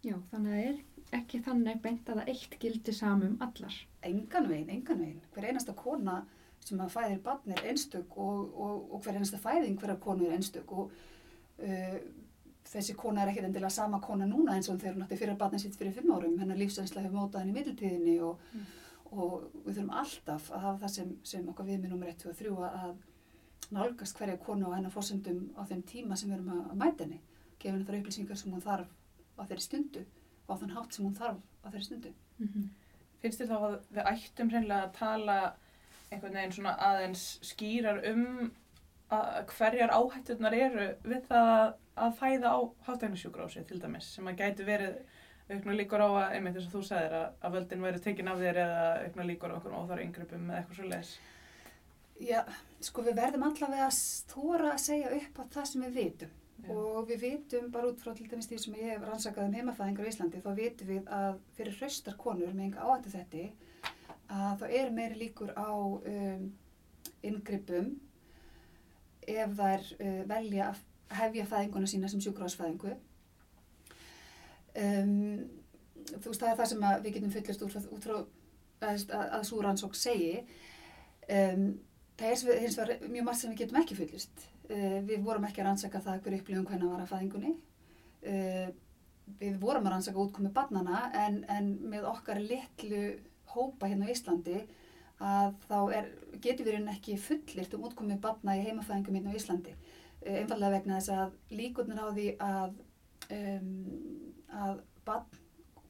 Speaker 1: Já, þannig að það er ekki þannig beint að það eitt gildi samum allar.
Speaker 3: Engan veginn, engan veginn. Hver einasta kona sem að fæðir barn er einstök og, og, og hver einasta fæðing hverja konu er einstök og uh, þessi kona er ekkert endilega sama kona núna eins og þegar hún átti fyrir barnið sitt fyrir fimm árum. Hennar lífsænsla hefur mótað henni í middeltíðinni og,
Speaker 1: Mm.
Speaker 3: og við þurfum alltaf að hafa það sem, sem okkar viðmið nummer 1 og 3 að nálgast hverja konu og hennar fórsendum á þeim tíma sem við erum að, að mæta henni. Gefa henni þar upplýsingar sem hún þarf á þeirri stundu og á þann hátt sem hún þarf á þeirri stundu.
Speaker 1: Mm -hmm.
Speaker 2: Finnst þér þá að við ættum hreinlega að tala einhvern veginn svona aðeins skýrar um að hverjar áhætturnar eru við það að, fæða á hátæknisjúgrási til dæmis sem að gæti verið aukna líkur á að, einmitt þess að þú sagðir að, að völdin verið tekin af þér eða aukna líkur á okkur óþára yngrippum eða eitthvað svo leiðis.
Speaker 3: Já, sko við verðum allavega að þóra að segja upp á það sem við vitum
Speaker 2: Já.
Speaker 3: og við vitum bara út frá til dæmis því sem ég hef rannsakað um heimafæðingar í Íslandi þá vitum við að fyrir hraustar konur með enga áhættu þetta að þá er meiri líkur á um, inngrippum ef þær uh, velja að hefja fæðinguna sína sem sjúkrásfæðingu um, þú veist það er það sem við getum fullist frá, út frá að, að, að svo rannsók segi. Um, það er hins vegar mjög margt sem við getum ekki fullist uh, við vorum ekki að rannsaka það hver upplifum hvernig var að fæðingunni. Uh, við vorum að rannsaka útkomi barnana en, en með okkar litlu hópa hérna á Íslandi að þá er, getur við rauninni ekki fullirt um útkomi barna í heimafæðingum hérna á Íslandi einfallega vegna þess að líkurnar á því að um, að barn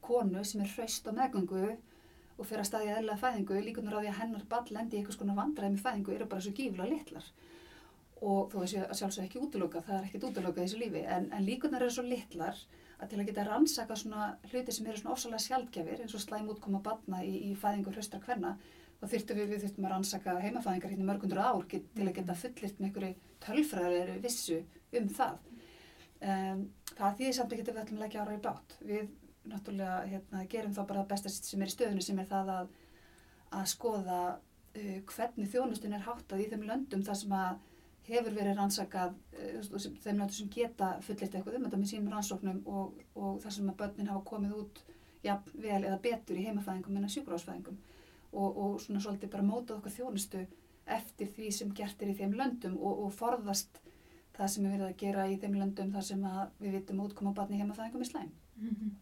Speaker 3: konu sem er hraust á meðgöngu og fer að staðið eðlilega fæðingu, líkunar á því að hennar ball lendi í einhvers konar vandræði með fæðingu eru bara svo gífulega litlar. Og þó þessi að sjálfsög ekki útiloka, það er ekkert útiloka í þessu lífi, en, en líkunar eru svo litlar að til að geta rannsaka svona hluti sem eru svona ofsalega sjálfgjafir eins og slæm útkoma batna í, í fæðingu hraustra kvenna, þá þyrftum við, við þyrftum að rannsaka heimafæðingar hérna mörgundur ár til að geta fullirt með einhverju tölfræðari vissu um það. Um, það þýðir samt ekki að við ætlum að leggja ára í bát. Við náttúrulega hérna, gerum þá bara það besta sem er í stöðunni sem er það að, að skoða uh, hvernig þjónustun er háttað í þeim löndum þar sem að hefur verið rannsakað uh, þeim löndum sem geta fullirt eitthvað um þetta með sínum rannsóknum og, og þar sem að börnin hafa komið út ja, vel eða betur í heimafæðingum en að sjúkurásfæðingum og, og svona svolítið bara mótað okkur þjónustu eftir því sem gert er í þeim löndum og, og forðast það sem er verið að gera í þeim löndum þar sem við vitum útkoma barni heimafæðingum í slæm.
Speaker 1: Mm -hmm.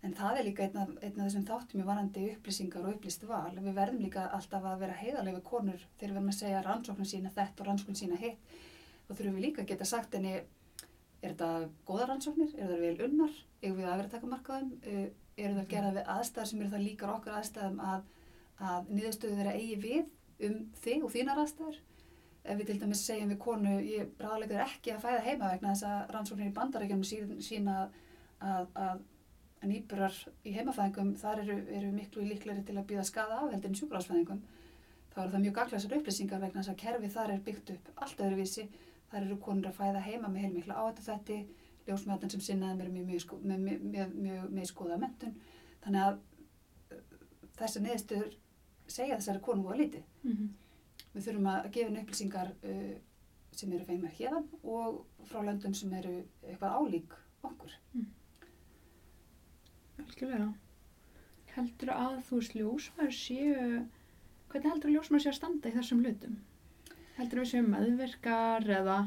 Speaker 3: En það er líka einn af, einn af þessum þáttum í varandi upplýsingar og upplýst val. Við verðum líka alltaf að vera heiðarlega konur þegar við verðum að segja rannsóknum sína þetta og rannsóknum sína hitt. Þá þurfum við líka að geta sagt henni, er þetta goða rannsóknir, er það vel unnar, eigum við að vera að taka markaðum, uh, eru það að gera við aðstæðar sem eru það líkar okkar aðstæðum að, að niðurstöðu þeirra eigi við um þig og þínar aðstæður. Ef við til dæmis segjum við konu, ég bráðlegur ekki að fæða heima vegna þess að rannsóknir í bandarækjum sína að, að nýburar í heimafæðingum þar eru, eru miklu líkleri til að býða skada af heldin sjúkrásfæðingum þá eru það mjög gaglæsar upplýsingar vegna þess að kerfi þar er byggt upp allt öðruvísi. Þar eru konur að fæða heima með heilmikla áhættu þetta ljósmjöðan sem sinnaðum eru mjög, mjög, með skoða mentun þannig að þessar neðstöður segja þessari konu voru lítið
Speaker 1: Mm -hmm.
Speaker 3: við þurfum að gefa henni upplýsingar uh, sem eru fengið hérna og frá löndum sem eru eitthvað álík okkur
Speaker 1: Algjörlega. Heldur að þú veist ljósmaður séu, hvernig heldur að ljósmaður séu að standa í þessum hlutum? Heldur við séu meðverkar eða?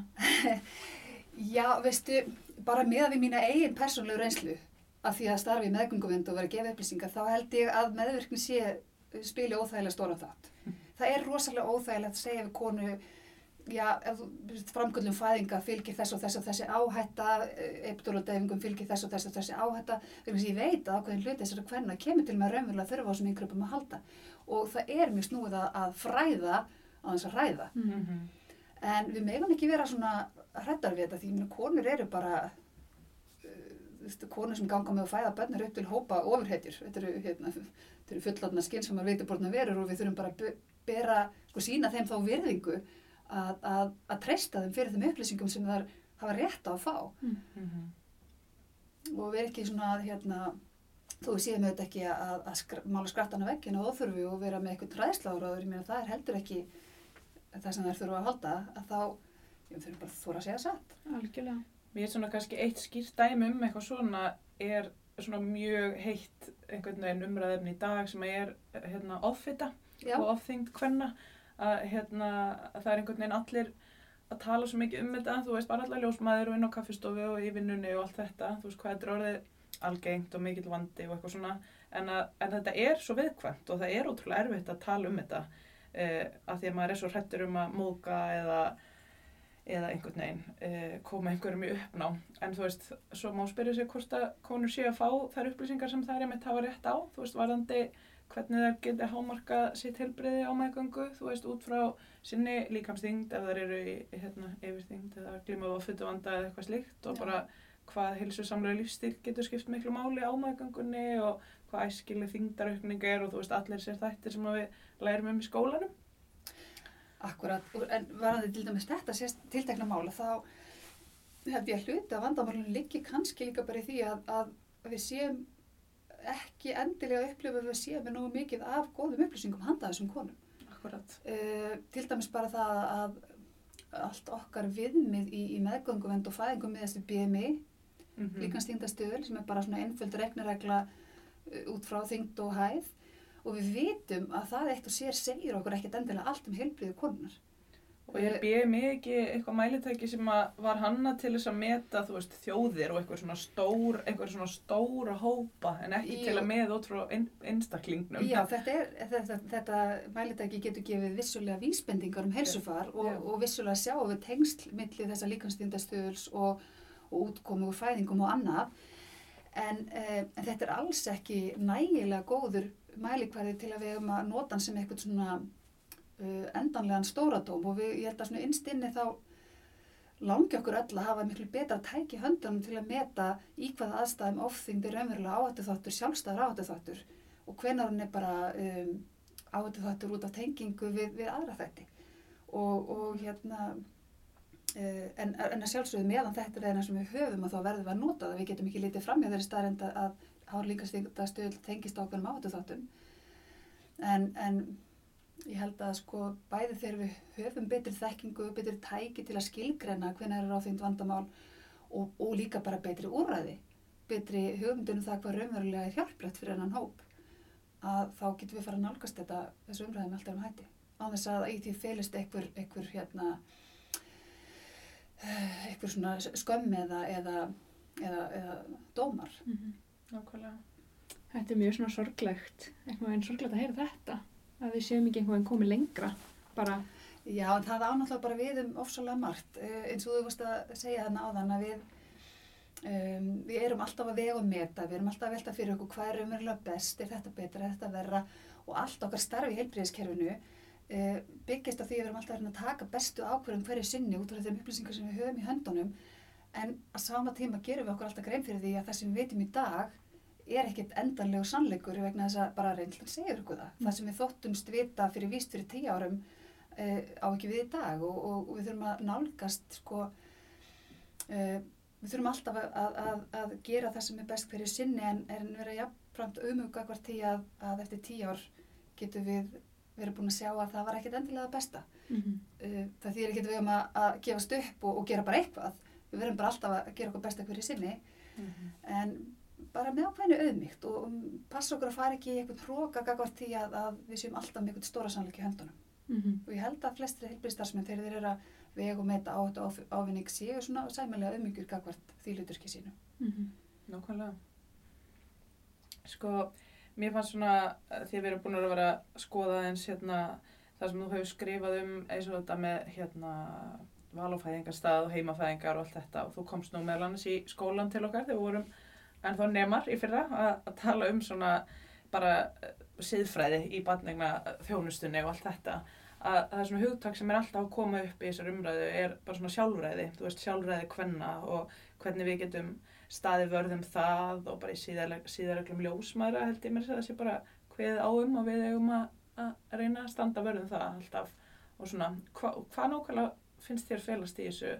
Speaker 1: <laughs>
Speaker 3: Já, veistu, bara með við mína eigin persónlegu reynslu af því að starfi í meðgönguvind og vera að gefa upplýsingar, þá held ég að meðverkni sé spili óþægilega stóra þátt. Það er rosalega óþægilegt að segja við konu, já, framgöldum fæðinga fylgir þess og þess og þessi áhætta, epiduradeyfingum fylgir þess og þess og þessi áhætta, þegar ég veit að ákveðin hluti þessari hvernig kemur til með raunverulega þurfa á þessum yngrupum að halda og það er mjög snúið að, að fræða á þess að ræða.
Speaker 1: Mm.
Speaker 2: Mhm.
Speaker 3: En við megum ekki vera svona hrættar við þetta því konur eru bara, uh, konur sem ganga með að fæða börnir upp til hópa ofurhetjur. Þetta eru, hérna, eru fullatna skinn sem maður veitir borðna verur og við þurfum bara að bera, sko sína þeim þá virðingu að, að, að treysta þeim fyrir þeim upplýsingum sem þar hafa rétt á að fá.
Speaker 2: Mhm.
Speaker 3: Og við erum ekki svona að, hérna, þú séum auðvitað ekki að, að skra, mála skrattan á vegginu og óþurfi og vera með eitthvað træðsláður, meina það er heldur ekki það sem þær þurfa að halda, að þá, ég þurfum bara að þóra að segja satt.
Speaker 1: Algjörlega.
Speaker 2: Mér er svona kannski eitt skýrt dæmi um eitthvað svona er svona mjög heitt einhvern veginn umræðefni í dag sem er hérna offita
Speaker 3: Já,
Speaker 2: og offþyngd hvenna að hérna að það er einhvern veginn allir að tala svo mikið um þetta, þú veist bara allar ljósmaður og inn á kaffistofu og í vinnunni og allt þetta, þú veist hvað þetta er orðið algengt og mikill vandi og eitthvað svona. En, að, en þetta er svo viðkvæmt og það er ótrúlega erfitt að tala um þetta eh, að því að maður er svo hrættur um að móka eða eða einhvern veginn eh, koma einhverjum í uppná en þú veist, svo má spyrja sig hvort að konur séu að fá þær upplýsingar sem þær er með hafa rétt á, þú veist, varðandi hvernig þær geti hámarka sitt helbriði á meðgöngu, þú veist, út frá sinni líkamsþyngd ef þær eru í hérna, yfirþyngd eða glíma á fulluvanda eða eitthvað slíkt og
Speaker 3: Já.
Speaker 2: bara hvað heilsusamlega lífstíl getur skipt miklu máli á meðgöngunni og hvað æskileg þyngdaraukning er og þú veist, allir sér þættir sem við lærum um í skólanum.
Speaker 3: Akkurat, en varandi til dæmis þetta tiltekna mála, þá held ég að hluti að vandamálunum liggi kannski líka bara í því að, að við séum ekki endilega upplifa að við séum með nógu mikið af góðum upplýsingum handa þessum konum.
Speaker 2: Akkurat.
Speaker 3: Uh, til dæmis bara það að allt okkar viðmið í, í meðgönguvend og fæðingum miðast við BMI,
Speaker 2: Mm
Speaker 3: líkansþyngdastuðul, sem er bara svona einföld regniregla uh, út frá þyngd og hæð og við vitum að það eitt og sér segir okkur ekkert endilega allt um heilbriðu konunar.
Speaker 2: Og er BMI ekki eitthvað mælitæki sem var hanna til þess að meta, veist, þjóðir og eitthvað svona stór, eitthvað svona stóra hópa en ekki
Speaker 3: Jú.
Speaker 2: til að með út frá ein, einstaklingnum.
Speaker 3: Já, þetta, er, þetta, þetta mælitæki getur gefið vissulega vísbendingar um heilsufar og, og vissulega sjáum við tengsl milli þessa líkansþyngdastuðuls og, og útkomu úr fæðingum og annað. En, uh, en þetta er alls ekki nægilega góður mælikvæði til að við höfum að nota hann sem eitthvað svona uh, endanlegan stóradóm. Og við, ég held að svona innst inni þá langi okkur öll að hafa miklu betra tæki í höndunum til að meta í hvaða aðstæðum ofþyngdir raunverulega áhættu þáttur, sjálfstæður áhættu þáttur og hvenar hann er bara um, áhættu þáttur út af tengingu við, við aðra þætti. Og, og hérna uh, en, en að sjálfsögðu meðan þetta er eina sem við höfum að þá verðum við að nota það, við getum ekki litið fram hjá þeirri staðrend að hárlíkastöld tengist ákveðnum áhættu þáttum en, en ég held að sko bæði þegar við höfum betri þekkingu, betri tæki til að skilgreina hvernig er ráþyngd vandamál og, og líka bara betri úræði, betri höfundunum það hvað raunverulega er hjálplegt fyrir hennan hóp, að þá getum við fara að nálgast þetta þessu umræðum alltaf um hætti. Á þess að í því felist einhver, einhver hérna, einhver svona skömm eða, eða, eða, eða dómar.
Speaker 1: Mm -hmm.
Speaker 2: Nákvæmlega.
Speaker 1: Þetta er mjög svona sorglegt, eitthvað en sorglegt að heyra þetta, að við séum ekki einhvern veginn komið lengra, bara,
Speaker 3: Já, en það ánáttúrulega bara við um ofsalega margt, uh, eins og þú varst að segja þarna áðan að við, um, við erum alltaf að vega og meta, við erum alltaf að velta fyrir okkur hvað er umverulega best, er þetta betra, er þetta verra? Og allt okkar starfi í heilbríðiskerfinu uh, byggist á því að við erum alltaf að reyna að taka bestu ákvörðum hverju sinni út frá þeim upplýsingar sem við höfum í höndunum, en að sama tíma gerum við okkur alltaf grein fyrir því að það sem við veitum í dag er ekkert endanlegu sannleikur vegna þess að bara reynslan segir okkur það. Það sem við þóttumst vita fyrir víst fyrir tíu árum uh, á ekki við í dag og, og, og við þurfum að nálgast sko, uh, við þurfum alltaf að, að, að, að gera það sem er best hverju sinni en, en vera jafnframt umuga hvort því að, að eftir tíu ár getum við verið búin að sjá að það var ekkert endilega besta.
Speaker 1: mm -hmm.
Speaker 3: Það þýðir ekkert við um að, að gefast upp og, og gera bara eitthvað. Við verðum bara alltaf að gera okkur besta hverju sinni en bara með ákveðinu auðmygt og um, passa okkur að fara ekki í einhvern hróka gagvart því að, að við séum alltaf með einhvern stóra sannleik í höndunum.
Speaker 1: Mm -hmm.
Speaker 3: Og ég held að flestri heilbríðstarfsmenn þegar þeir eru að vega og meta og áf- ávinning séu svona sæmilega auðmyggjur gagvart því hluturki sínu.
Speaker 1: Mm -hmm.
Speaker 2: Nákvæmlega. Sko, mér fannst svona, eh, því að við erum búin að vera að skoða eins hérna, það sem þú hefur skrifað um eins og þetta með hérna valofæðingarstað og heimafæðingar og allt þetta og þú komst nú meðal annars í skólan til okkar þegar við vorum ennþá nemar í fyrra að, tala um svona bara eh, siðfræði í barnegna þjónustunni og allt þetta. Að það er svona hugtak sem er alltaf að koma upp í þessar umræðu er bara svona sjálfræði, þú veist sjálfræði hvenna og hvernig við getum staði vörðum það og bara í síðarreglum ljósmaðra held ég mér að það sé bara hveð áum og við eigum að, að reyna að standa vörðum það alltaf. Og svona hva, hvað nákvæmlega finnst þér felast í þessu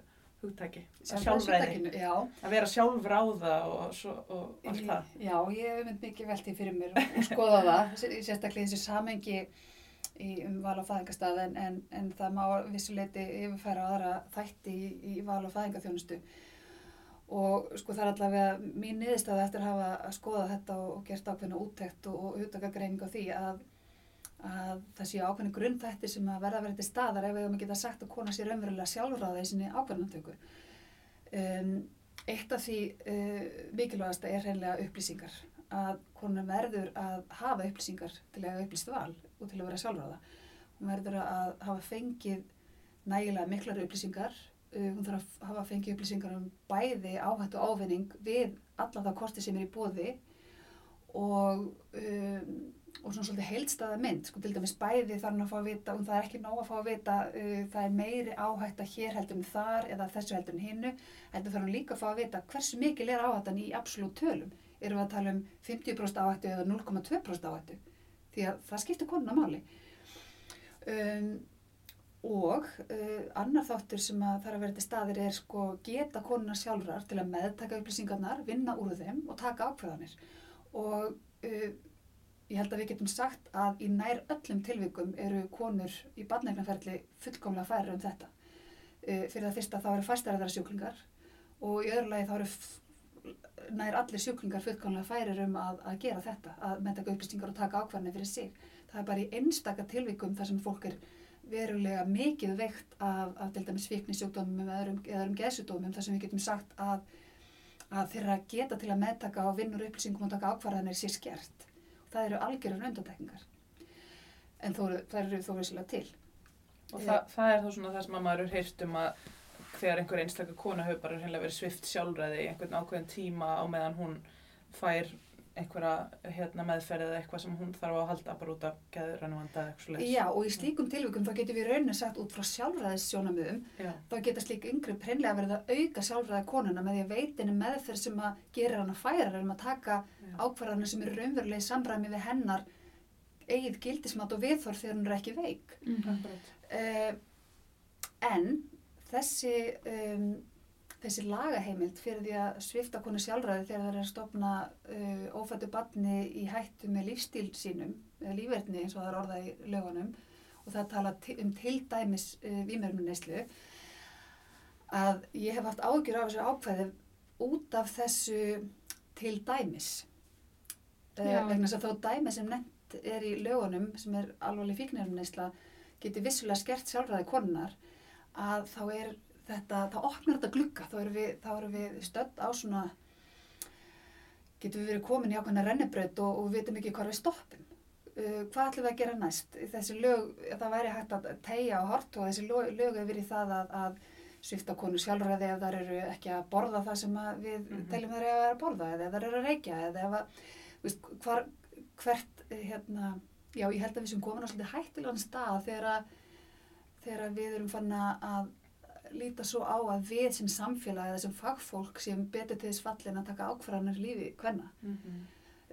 Speaker 2: hugtaki? Sjálfræði,
Speaker 3: Sjálfræði. Já,
Speaker 2: að vera sjálfráða og, og allt það.
Speaker 3: Já, ég hef mynd mikið veltið fyrir mér og, og skoða það, <laughs> sé- sérstaklega í þessu samengi í, um val á fæðingastað en, en, en það má vissuleiti yfirfæra aðra þætti í, í val á fæðingaþjónustu og sko það er allavega mín niðurstaða eftir að hafa að skoða þetta og, og gert ákveðna úttekt og, og hugtakagreining á því að, að það séu ákveðni grunnþætti sem að verða að vera til staðar ef við höfum að geta sagt að kona sér raunverulega sjálfráða í sinni ákveðnantöku. Um, eitt af því uh, mikilvægasta er hreinlega upplýsingar að konan verður að hafa upplýsingar til að upplýst val og til að vera sjálfráða. Hún verður að hafa fengið nægilega miklar upplýsingar, uh, hún þarf að hafa fengið upplýsingar um bæði áhættu ávinning við alla það kosti sem er í bóði og, um, og svona svolítið heildstæða mynd, sko til dæmis bæði þarf hún að fá að vita, og það er ekki nóg að fá að vita, uh, það er meiri áhætta hér heldur en þar eða þessu heldur en hinnu, heldur þarf hún líka að fá að vita hversu mikil er áhættan í absolutt tölum. Erum við að tala um 50% áhættu eða 0,2% áhættu? Því að það skiptir konuna máli. Um, og uh, annar þáttur sem að þarf að vera til staðir er sko geta konuna sjálfrar til að meðtaka upplýsingarnar, vinna úr þeim og taka ákveðanir. Og uh, ég held að við getum sagt að í nær öllum tilvikum eru konur í barnefnaferli fullkomlega færi um þetta. Uh, fyrir það fyrsta þá eru fæstæraðara sjúklingar og í öðru lagi þá eru nær allir sjúklingar fullkomlega færir um að, að gera þetta, að meðtaka upplýsingar og taka ákvarðanir fyrir sig. Það er bara í einstaka tilvikum þar sem fólk er verulega mikið veikt af, af til dæmis fíknisjúkdómum eða öðrum, geðsjúkdómum þar sem við getum sagt að, að þeirra geta til að meðtaka og vinnur upplýsingum og taka ákvarðanir sé skert. Það eru algjörður undantekningar. En þó, þær eru þó veisilega til.
Speaker 2: Og
Speaker 3: Já.
Speaker 2: það, það er þá svona það sem að maður heyrt um að þegar einhver einstakar kona hefur bara verið svift sjálfræði í einhvern ákveðin tíma á meðan hún fær einhverja hérna, meðferð eða eitthvað sem hún þarf að halda bara út af geðrannu vanda eða eitthvað svoleiðis.
Speaker 3: Já, og í slíkum tilvikum þá getum við raunin sagt út frá sjálfræðis sjónamöðum
Speaker 2: Já.
Speaker 3: þá geta slík yngri hreinlega verið að auka sjálfræði konuna með því að veitinni meðferð sem að gera hana færar um að taka
Speaker 2: Já.
Speaker 3: ákvarðanir sem eru raunverulega í samræmi við hennar eigið gildismat og viðþorf þegar hún er ekki veik.
Speaker 2: Akkurat.
Speaker 3: Uh, en þessi, um, þessi lagaheimild fyrir því að svifta konu sjálfræði þegar það er að stopna uh, ófættu batni í hættu með lífstíl sínum, eða lífverðni eins og það er orðað í lögunum og það tala um til dæmis uh, vímörnuneyslu að ég hef haft ágjur af þessu ákveði út af þessu til dæmis. Uh, vegna þess að þó dæmi sem nefnt er í lögunum sem er alvarleg fíknirneysla geti vissulega skert sjálfræði konunar að þá er þetta, það opnar þetta glugga, þá erum við, erum við stödd á svona, getum við verið komin í ákveðna rennibraut og, og við vitum ekki hvað við stoppum. Uh, hvað ætlum við að gera næst? Þessi lög, það væri hægt að tegja á hort og þessi lög, lög er verið það að, að svifta konu sjálfræði ef þær eru ekki að borða það sem við
Speaker 2: Mhm.
Speaker 3: teljum þær eiga að borða eða þær eru að reykja eða ef að, veist, hvar, hvert, eh, hérna, já, ég held að við sem komin á svolítið hættilegan stað þegar þegar við erum fann að líta svo á að við sem samfélag eða sem fagfólk sem betur til þess fallin að taka ákvarðanir lífi hvenna.
Speaker 2: Mhm.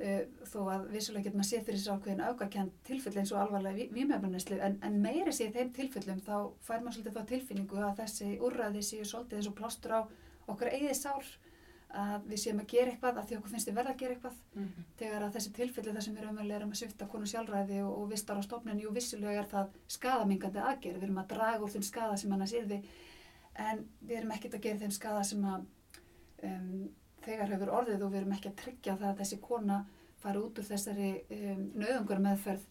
Speaker 3: Uh, þó að vissulega getur maður séð fyrir þessu ákveðin aukakent tilfelli eins og alvarlega vímefnuneslu en, en meiri séð þeim tilfellum þá fær maður svolítið þá tilfinningu að þessi úrræði séu svolítið eins og plástur á okkur eigið sár að við séum að gera eitthvað að því okkur finnst við verða að gera eitthvað
Speaker 2: Mhm.
Speaker 3: þegar að þessi tilfelli þar sem við erum að svifta konu sjálfræði og, og vistar á stofnun, jú vissulega er það skadamingandi aðgerð, við erum að draga úr þeim skada sem annars yrði en við erum ekkert að gera þeim skada sem að um, þegar hefur orðið og við erum ekki að tryggja það að þessi kona fari út úr þessari um, nöðungur meðferð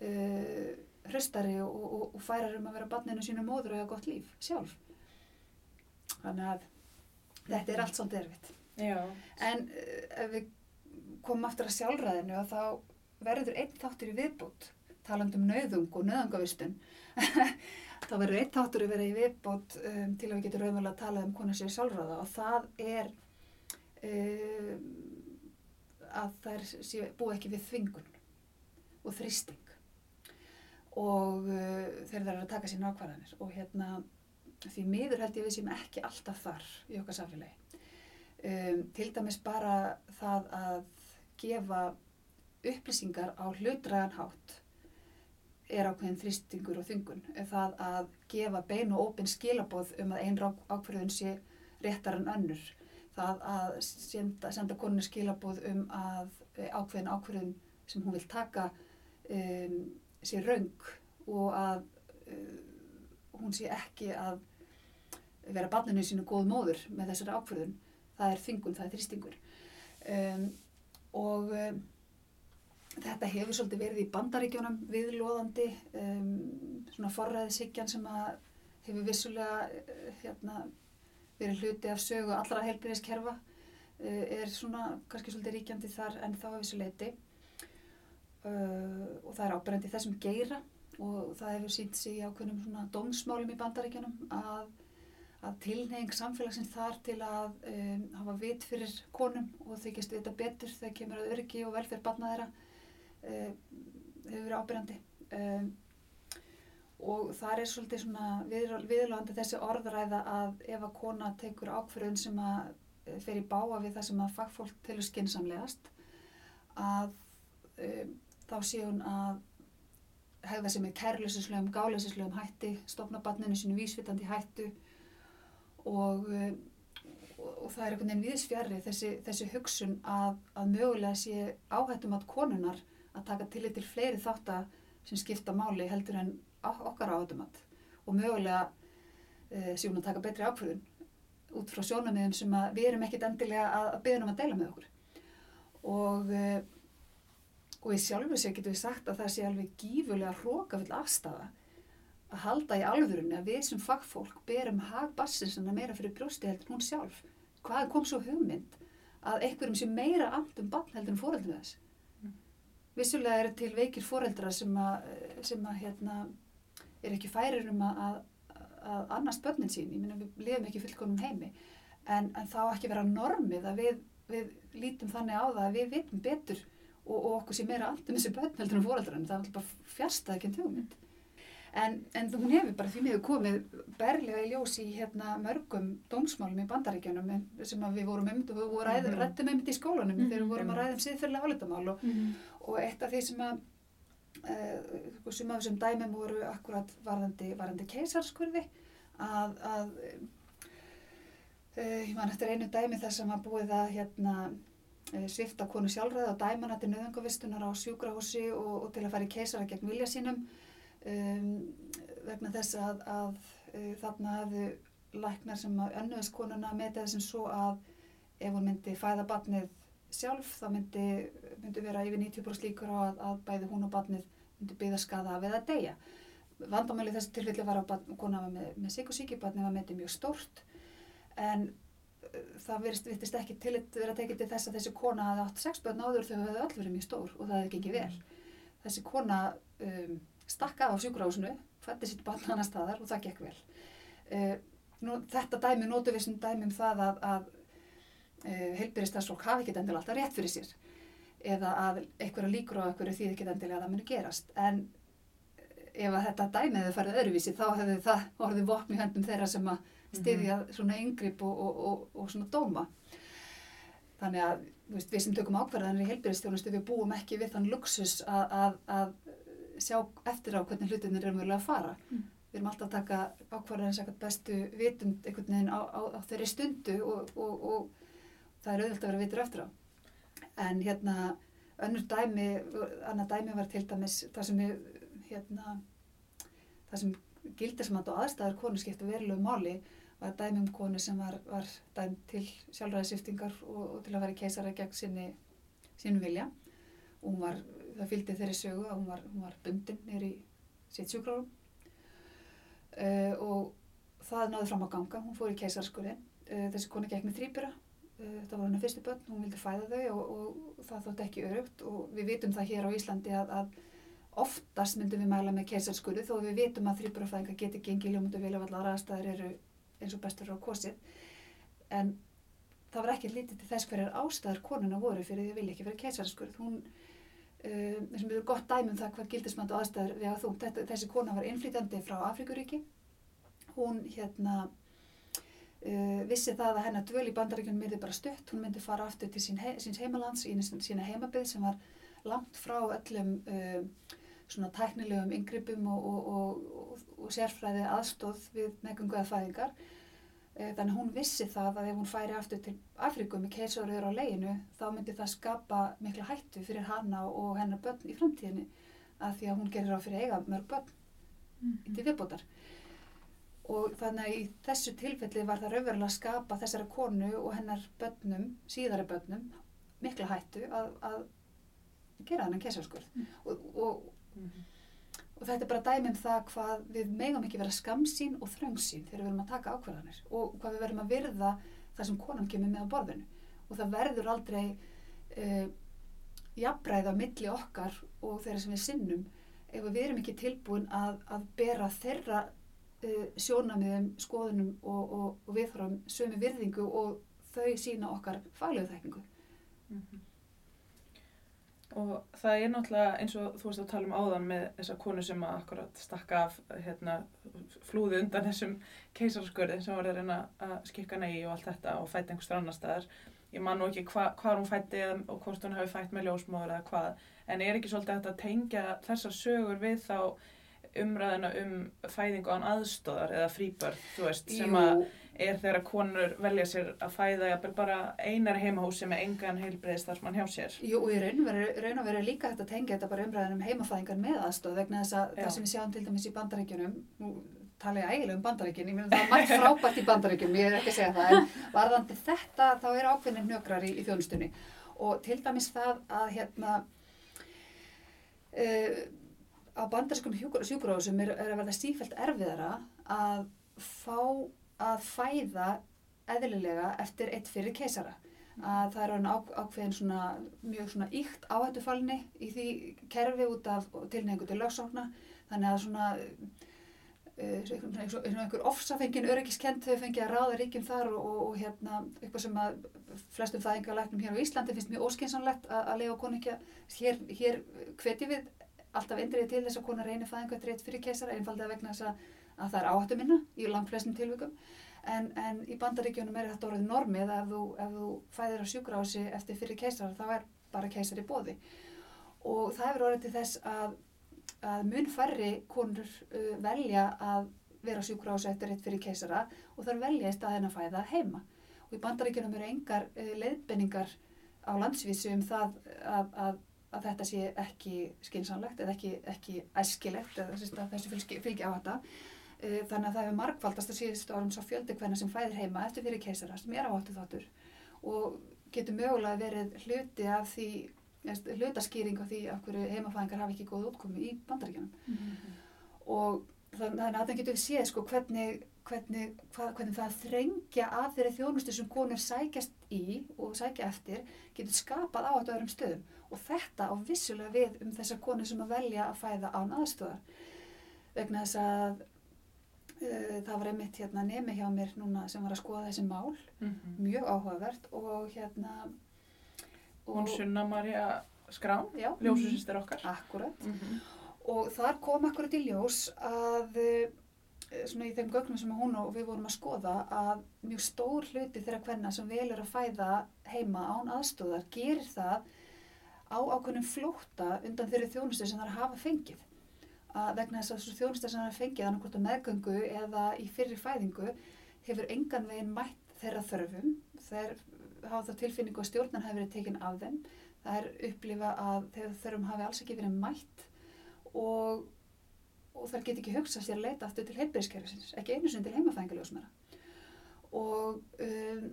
Speaker 3: uh, hröstari og, og, og færar um að vera barninu sínu móður og hafa gott líf sjálf. Þannig að þetta er allt svolítið erfitt.
Speaker 2: Já.
Speaker 3: En uh, ef við komum aftur að sjálfræðinu að þá verður einn þáttur í viðbútt talandi um nöðung og nöðungavistun <laughs> þá verður einn þáttur að vera í viðbútt um, til að við getum raunverulega að tala um konar sér sjálfræða og það er um, að þær búa ekki við þvingun og þrýsting. Og uh, þeir þarf að taka sín ákvarðanir og hérna því miður held ég við séum ekki alltaf þar í okkar samfélagi. Um, til dæmis bara það að gefa upplýsingar á hlutræðan hátt er ákveðin þrýstingur og þungun það að gefa bein og ópinn skilaboð um að einn ákveðin sé réttar en önnur. Það að senda, senda koninu skilaboð um að eh, ákveðin ákveðin sem hún vil taka um, sé raung og að uh, hún sé ekki að vera barninu sínu góð móður með þessari ákveðin það er þingun, það er þrýstingur. Um, og um, þetta hefur svolítið verið í bandaríkjónum viðlóðandi um, svona forræðishyggjan sem að hefur vissulega uh, hérna, verið hluti af sögu allra helbriðiskerfa uh, er svona kannski svolítið ríkjandi þar en þá að vissuleiti uh, og það er ábyrjandi þessum geira og það hefur sínt sig ákveðnum svona dómsmálum í bandaríkjónum að að tilneying samfélagsins þar til að um, hafa vit fyrir konum og þykjast vita betur þegar kemur að öryggi og velferð barna þeirra hefur verið ábyrjandi um, og þar er svolítið svona viðlóðandi þessi orðræða að ef að kona tekur ákverðun sem að eh, fer í báa við það sem að fagfólk telur skinsamlegast að um, þá sé hún að hegða sem er kærlösislegum, gáleisislegum hætti, stopna barninu sínu vísvitandi hættu og, og, og það er einhvern veginn viðsfjari þessi, þessi hugsun að, að mögulega sé áhættum að konunar að taka til til fleiri þáttar sem skipta máli heldur en okkar áhættum að og mögulega uh, sé hún að taka betri ákvörðun út frá sjónamiðum sem við erum ekkit endilega að, að beða um að deila með okkur og uh, og í sjálfur sér getum við sagt að það sé alveg gífurlega hrókafull afstafa að halda í alvörunni að við sem fagfólk berum hagbassinsina meira fyrir brjósti heldur hún sjálf. Hvað kom svo hugmynd að einhverjum sem meira amt um bann heldur en fóreldinu þess?
Speaker 2: Mm.
Speaker 3: Vissulega eru til veikir fóreldra sem að, sem að hérna, er ekki færir um að, að, að annast börnin sín. Ég minna við lifum ekki fullkonum heimi. En, en þá ekki vera normið að við við lítum þannig á það að við vitum betur og, og okkur sé meira allt um þessi börn heldur en fóreldrarinn, það er alltaf bara fjärstað ekki en hugmynd. En, en hún hefur bara því miður komið berlega í ljós í hérna, mörgum dómsmálum í bandaríkjunum en- sem við vorum einmitt og við vorum ræðum,
Speaker 2: Mhm.
Speaker 3: rættum einmitt í skólanum
Speaker 1: Mhm,
Speaker 3: þegar við vorum að ræða um siðferðilega álitamál og,
Speaker 1: Mhm.
Speaker 3: Og eitt af því sem að uh, sem af þessum dæmum voru akkurat varðandi, varðandi keisarskurði að, að uh, ég man eftir einu dæmi þar sem að búið að hérna uh, svifta konu sjálfræði og dæma hana til nöðungavistunar á sjúkrahúsi og, og til að fara í keisara gegn vilja sínum um, vegna þess að, að uh, þarna hefðu læknar sem að önnuðist konuna metið þessum svo að ef hún myndi fæða batnið sjálf þá myndi, myndi vera yfir 90% líkur á að, að bæði hún og batnið myndi byggða skada af eða deyja. Vandamæli þessi tilfelli var að kona var með, með sykursíki, batnið var metið mjög stórt en uh, það virðist ekki til að vera tekið til þess að þessi kona hafði átt sex börn áður þau hefði öll verið mjög stór og það hefði gengið vel. Þessi kona um, stakka á sjúkrahúsinu, fætti sitt barn annar staðar og það gekk vel. Uh, nú, þetta dæmi notu við sem dæmi um það að, að uh, heilbyrðistarsfólk hafi ekki endilega alltaf rétt fyrir sér eða að einhverja líkur á einhverju því ekki endilega að það muni gerast. En eh, ef að þetta dæmi hefði farið öðruvísi þá hefði það orðið vopn í höndum þeirra sem að styðja svona yngripp og, og, og, og svona dóma. Þannig að veist, við sem tökum ákvarðanir í heilbyrðistjónustu við búum ekki við þann luxus að, að, að sjá eftir á hvernig hlutinir eru mögulega að fara.
Speaker 1: Mm.
Speaker 3: Við erum alltaf að taka ákvarðanir bestu vitund einhvern veginn á, á, á þeirri stundu og, og, og það er auðvitað að vera vitur eftir á. En hérna, önnur dæmi, annað dæmi var til dæmis það sem, hérna, það sem gildismat og aðstæður konu skipta verulegu máli var dæmi um konu sem var, var dæm til sjálfræðisiftingar og, og til að vera keisara gegn sinni, sínum vilja. Hún var, það fylgdi þeirri sögu að hún var, hún var bundin nýri sitt sjúkrárum uh, og það náði fram að ganga, hún fór í keisaraskurðin. Uh, þessi konu gekk með þrýbura, uh, þetta var hennar fyrstu börn, hún vildi fæða þau og, og það þótt ekki örugt og við vitum það hér á Íslandi að, að oftast myndum við mæla með keisarskurði þó við vitum að þrýburafæðingar geti gengið ljómundu vilja allar aðstæður eru eins og bestur á kosið en það var ekki lítið til þess hverjar ástæður konuna voru fyrir því að vilja ekki vera keisaraskurð hún, uh, sem er gott dæmi um það hvað gildismand og aðstæður við að þú þessi kona var innflytjandi frá Afrikuríki hún hérna uh, vissi það að hennar dvöl í bandaríkjunum myndi bara stutt, hún myndi fara aftur til sín he síns heimalands í sína heimabið sem var langt frá öllum uh, svona tæknilegum yngrippum og, og, og, og, sérfræði aðstóð við meðgöngu eða fæðingar. Eh, Þannig hún vissi það að ef hún færi aftur til Afriku með keisaröður á leginu þá myndi það skapa mikla hættu fyrir hana og hennar börn í framtíðinni að því að hún gerir á fyrir eiga mörg börn
Speaker 1: Mhm.
Speaker 3: til viðbótar. Og þannig að í þessu tilfelli var það raunverulega að skapa þessara konu og hennar börnum, síðari börnum, mikla hættu að, að gera hennar keisaraskurð.
Speaker 1: Mm.
Speaker 3: Og, og
Speaker 2: Mhm.
Speaker 3: Og þetta er bara dæmi um það hvað við megum ekki vera skamsýn og þröngsýn þegar við verum að taka ákvarðanir og hvað við verum að virða það sem konan kemur með á borðinu. Og það verður aldrei uh, jafnræð á milli okkar og þeirra sem við sinnum ef við erum ekki tilbúin að, að bera þeirra uh, sjónamiðum, skoðunum og, og, og viðhórum sömu virðingu og þau sína okkar faglegu þekkingu.
Speaker 2: Mhm. Og það er náttúrulega eins og þú veist að tala um áðan með þessa konu sem að akkurat stakka af hérna, flúði undan þessum keisaraskurði sem var að reyna að skikka nei og allt þetta og fætti einhverstur annar staðar. Ég man nú ekki hva, hvað hún fætti og hvort hún hafi fætt með ljósmóður eða hvað. En er ekki svolítið að tengja þessar sögur við þá umræðina um fæðingu án aðstóðar eða fríbörn, þú veist, sem að er þegar konur velja sér að fæða jafnvel bara einar heimahúsi með engan heilbreyðistarsmann hjá sér.
Speaker 3: Jú, og í raun og veru, er líka að tengja þetta bara umræðin um heimafæðingar með aðstóð vegna þess að
Speaker 2: Já.
Speaker 3: það sem við sjáum til dæmis í bandaríkjunum, nú tala ég ægilega um bandaríkjun, ég meina það er margt frábært í bandaríkjunum, ég er ekki að segja það, en varðandi þetta þá er ákveðin hnökrar í, í þjónustunni og til dæmis það að hérna uh, á bandarískum sjúkuráðsum er, er að verða sífælt erfiðara að fá að fæða eðlilega eftir eitt fyrir keisara. Að það er ákveðin svona mjög svona íkt áhættufalni í því kerfi út af tilnefingu til lögsókna. Þannig að svona uh, eins og og einhver ofsafengin öryggiskent þau fengið að ráða ríkjum þar og, og, og hérna eitthvað sem að flestum fæðingarlæknum hér á Íslandi finnst mjög óskynsanlegt að, að lega ekki að hér, hér hvetjum við alltaf endrið til þess að kona reynir rétt fyrir keisara einfaldið vegna þess að, að það er áhættu minna í langt flestum tilvikum. En, en í bandaríkjunum er þetta orðið normið ef þú, ef þú fæðir á sjúkrási eftir fyrir keisara þá er bara keisari bóði og það hefur orðið til þess að, að mun færri konur uh, velja að vera á sjúkrási eftir rétt fyrir keisara og þar velja í staðin að fæða heima. Og í bandaríkjunum eru engar uh, leiðbenningar á landsvísu um það að, að, að þetta sé ekki skinsanlegt eða ekki, ekki æskilegt eða þessu fylgi, fylgi á þetta Uh, þannig að það hefur markvaldast að síðustu árum svo fjöldi hvernig sem fæðir heima eftir fyrir keisara sem er áhættu þáttur og getur mögulega verið hluti af því hlutaskýring af því af hverju heimafæðingar hafa ekki góð útkomi í bandaríkjunum. Og þannig að það getur séð sko hvernig, hvernig, hva, hvernig það þrengja að þeirri þjónustu sem konur sækjast í og sækja eftir getur skapað áhættu öðrum stöðum og þetta á vissulega við um þessar konur sem að velja að fæða án aðstöðar vegna þess að uh, það var einmitt hérna nemi hjá mér núna sem var að skoða þessi mál
Speaker 2: Mhm.
Speaker 3: mjög áhugavert og hérna
Speaker 2: Hún Sunna Maria Skrán, ljósusistir okkar.
Speaker 3: akkurat
Speaker 2: Mhm.
Speaker 3: og þar kom akkurat í ljós að svona í þeim gögnum sem hún og við vorum að skoða að mjög stór hluti þeirra hvenna sem velur að fæða heima án aðstóðar gerir það á ákveðnum flótta undan þeirri þjónustu sem þær hafa fengið. Að vegna þess að þessu þjónustu sem þær hafa fengið annarkvort á meðgöngu eða í fyrri fæðingu hefur engan veginn mætt þeirra þörfum. Þeir hafa það tilfinningu að stjórnan hefur verið tekin af þeim. Það er upplifa að þeirra þörfum hafi alls ekki verið mætt og, og þær get ekki hugsað sér að leita aftur til heilbyrðiskerfisins, ekki einu sinni til heimafæðingaljósmæra. Og um,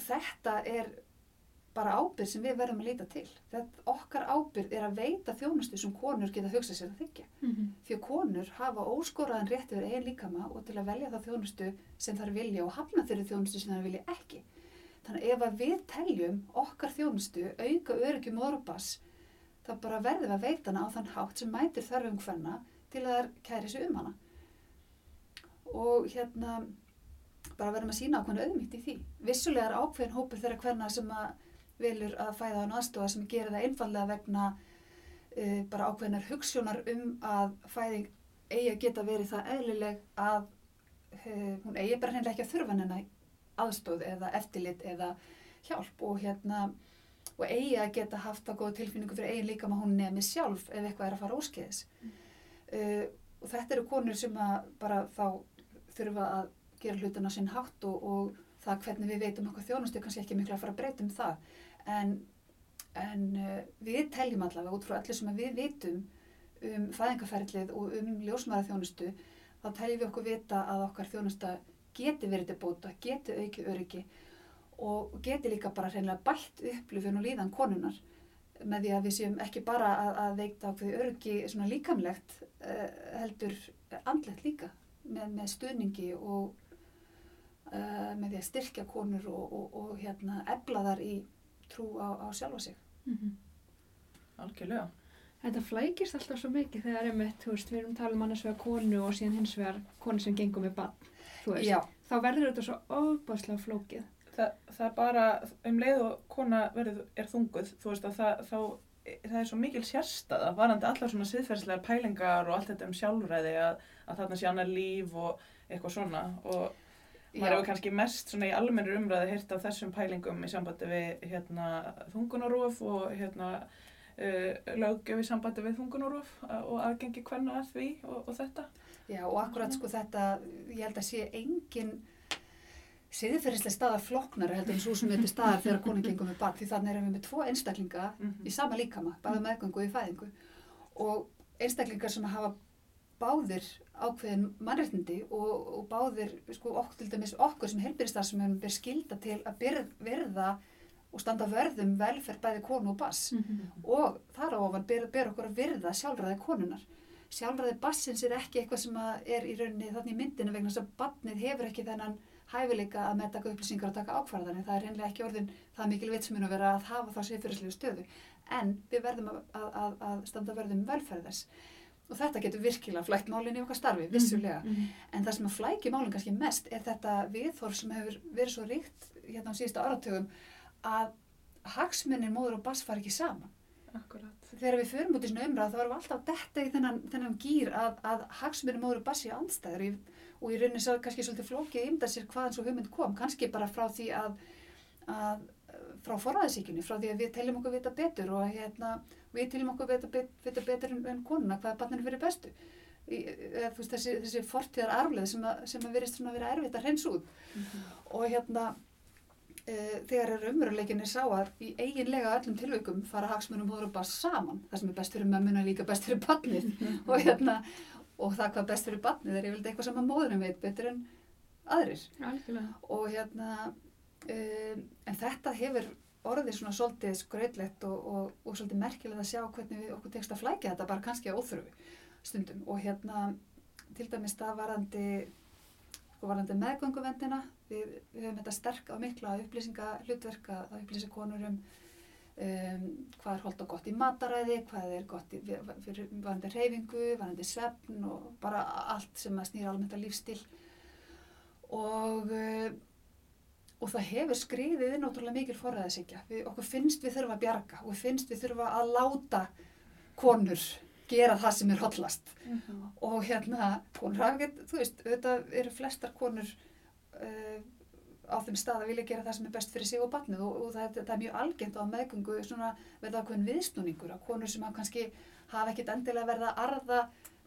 Speaker 3: þetta er bara ábyrð sem við verðum að leita til. Þetta, okkar ábyrð er að veita þjónustu sem konur geta hugsað sér að þykja. Því að konur hafa óskoraðan rétt yfir eigin líkama og til að velja það þjónustu sem þær vilja og hafna þeirri þjónustu sem þær vilja ekki. Þannig ef að við teljum okkar þjónustu auka öryggjum orðbass þá bara verðum við að veita hana á þann hátt sem mætir þarfum hvenna til að þær kæri sig um hana. Og hérna bara verðum að sína ákveðna auðmýtt í því. Vissulega er ákveðin hópur þeirra hvenna sem að velur að fæða á aðstofa sem gerir það einfallega vegna uh, bara ákveðinar hugssjónar um að fæðing eigi að geta verið það eðlileg að uh, hún eigi bara hreinlega ekki að þurfa hennar aðstóð eða eftirlit eða hjálp og hérna og eigi að geta haft það góða tilfinningu fyrir eigin líka maður hún nefni sjálf ef eitthvað er að fara óskeiðis. Uh, og þetta eru konur sem bara þá þurfa að gera hlutina sinn hátt og, og það hvernig við veitum okkur þjónustu kannski ekki miklu að fara að breyta um það. En, en uh, við teljum allavega út frá allir sem við vitum um fæðingaferlið og um ljósmaða þjónustu, þá teljum við okkur vita að okkar þjónusta geti verið til bóta, geti auki öryggi og geti líka bara hreinlega bætt upplifun og líðan konunar með því að við séum ekki bara að, að veikta ákveði öryggi svona líkamlegt uh, heldur andlegt líka með, með stuðningi og uh, með því að styrkja konur og, og, og hérna efla þar í trú á, á sjálfa sig.
Speaker 2: Algjörlega.
Speaker 1: Þetta flækist alltaf svo mikið þegar einmitt, þú veist, við erum talað um annars vegar konu og síðan hins vegar konu sem gengur með bann, þú veist.
Speaker 3: Já,
Speaker 1: Þá verður þetta svo ofbáslega flókið.
Speaker 2: Þa, það er bara, um leið og kona verður, er þunguð, þú veist að það, þá, það er svo mikil sérstaða, varandi allar svona siðferðslegar pælingar og allt þetta um sjálfræði að, að þarna sé annar líf og eitthvað svona. Og maður hefur kannski mest svona í almennir umræði heyrt af þessum pælingum í sambandi við hérna þungunarof og hérna uh, löggjöf í sambandi við þungunarof og aðgengi hvernig að því og, og þetta.
Speaker 3: já, og akkurat sko þetta, ég held að sé engin siðferðislega staðar floknari heldur en svo sem þetta staðar þegar konan gengur með barn því þannig erum við með tvo einstaklinga
Speaker 2: Mhm.
Speaker 3: í sama líkama, bæða meðgöngu og í fæðingu og einstaklingar sem hafa báðir ákveðin mannréttindi og, og báðir sko okkur til dæmis okkur sem helbyrðistar sem hefum ber skilda til að byrð, verða og standa vörðum velferð bæði konu og bass og þar á ofan ber, ber okkur að virða sjálfræði konunar. Sjálfræði bassins er ekki eitthvað sem er í rauninni þannig myndinu vegna þess að barnið hefur ekki þennan hæfileika að meðtaka upplýsingar og taka ákvarðanir. Það er reynilega ekki orðin það mikil vitsminn að vera að hafa það sér fyrirslegu stöðu. En við verðum að, að, að, standa verðum velferð þess. og þetta getur virkilega flækt málinn í okkar starfi, vissulega.
Speaker 1: Mm -hmm.
Speaker 3: En það sem að flæki málinn kannski mest er þetta viðhorf sem hefur verið svo ríkt hérna á síðustu áratögum að hagsmunnin móður og bass fari ekki saman.
Speaker 2: Akkurat.
Speaker 3: Þegar við förum út í svona umræð þá erum við alltaf detta í þennan, þennan gýr að, að hagsmunnin móður og bass í andstæður í, og í rauninni svo kannski svolítið flókið ymda sér hvaðan svo hugmynd kom, kannski bara frá því að, að frá forræðisíkjunni, frá því að við teljum okkur vita betur og hérna, við teljum okkur vita, bet, vita betur en, en konuna hvað barninu fyrir bestu. Í, eða, veist, þessi, þessi fortíðar arfleð sem að, sem að verist svona að vera erfitt að hreins út. Og hérna uh, þegar er umveruleikinni sá að í eiginlega öllum tilveikum fara hagsmunum hóður og bara saman. Það sem er best fyrir mömmuna er líka best fyrir barnið. <laughs> Og hérna og það hvað best fyrir barnið er yfirlega eitthvað sem að móðurum veit betur en aðrir
Speaker 1: Algjörlega.
Speaker 3: og hérna um, en þetta hefur orðið svona svolítið skrautlegt og, og, og svolítið merkilegt að sjá hvernig við okkur tekst að flækja þetta bara kannski á óþörfu stundum og hérna til dæmis það varandi og varandi meðgönguvendina við, við höfum þetta sterk á mikla upplýsinga hlutverk að að upplýsa konur um um, hvað er holdt og gott í mataræði, hvað er gott í, varandi reyfingu, varandi svefn og bara allt sem að snýra almennt að lífstil og uh, og það hefur skriðið inn ótrúlega mikil forræðisíkja. Okkur finnst við þurfa að bjarga og finnst við þurfa að láta konur gera það sem er hotlast. Og hérna, konur hafa ekkert, þú veist, auðvitað eru flestar konur uh, á þeim stað að vilja gera það sem er best fyrir sig og barnið. Og, og það, það er mjög algengt á meðgöngu svona verða ákveðin viðsnúningur að konur sem kannski hafa ekkert endilega verða að arða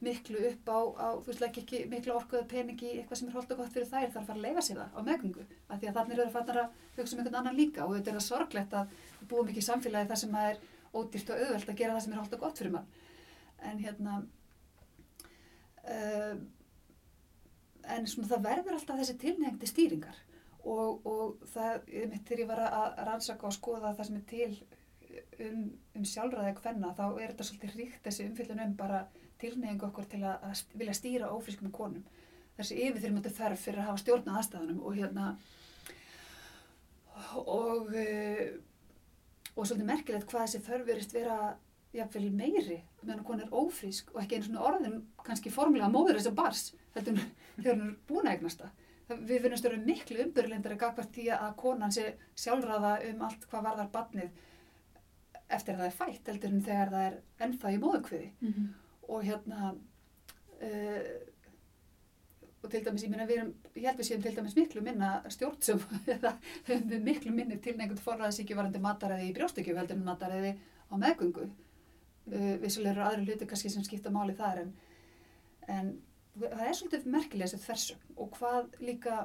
Speaker 3: miklu upp á, á þú veist, ekki, miklu orkuðu peningi eitthvað sem er holdt og gott fyrir þær þarf að fara að leifa sér það á meðgöngu. Af því að þannig eru það fannar að hugsa um einhvern annan líka og þetta er það sorglegt að við búum ekki í samfélagi þar sem það er ódýrt og auðvelt að gera það sem er holdt og gott fyrir mann. En hérna uh, en svona það verður alltaf þessi tilnefndi stýringar og, og það, mitt þegar ég var að rannsaka og skoða það sem er til um, um sjálfræði hvenna þá er þetta svolítið ríkt þessi umfyllun um bara tilneyingu okkur til að, að vilja stýra ófrískum konum. Þessi yfirþyrmöndu þarf fyrir að hafa stjórna aðstæðanum og hérna og uh, og svolítið merkilegt hvað þessi þörf verist vera jafnvel meiri meðan hún er ófrísk og ekki einu svona orðin kannski formulega móður þess að bars þegar hún er búin að eignast það við finnum störu miklu umbyrlindari gagvart því að konan sé sjálfraða um allt hvað varðar barnið eftir að það er fætt heldur en þegar það er ennþá í móðukviði
Speaker 1: Mm -hmm.
Speaker 3: og hérna uh, og til dæmis, ég meina við erum ég held við séum til dæmis miklu minna stjórnsum <laughs> eða miklu minni til neinhvern forræðsíki varandi mataræði í brjóstökju heldur en mataræði á meðgöngu uh, vissulega eru aðri hluti kannski sem skipta máli þar en, en það er svolítið merkilega þessi þversögn og hvað líka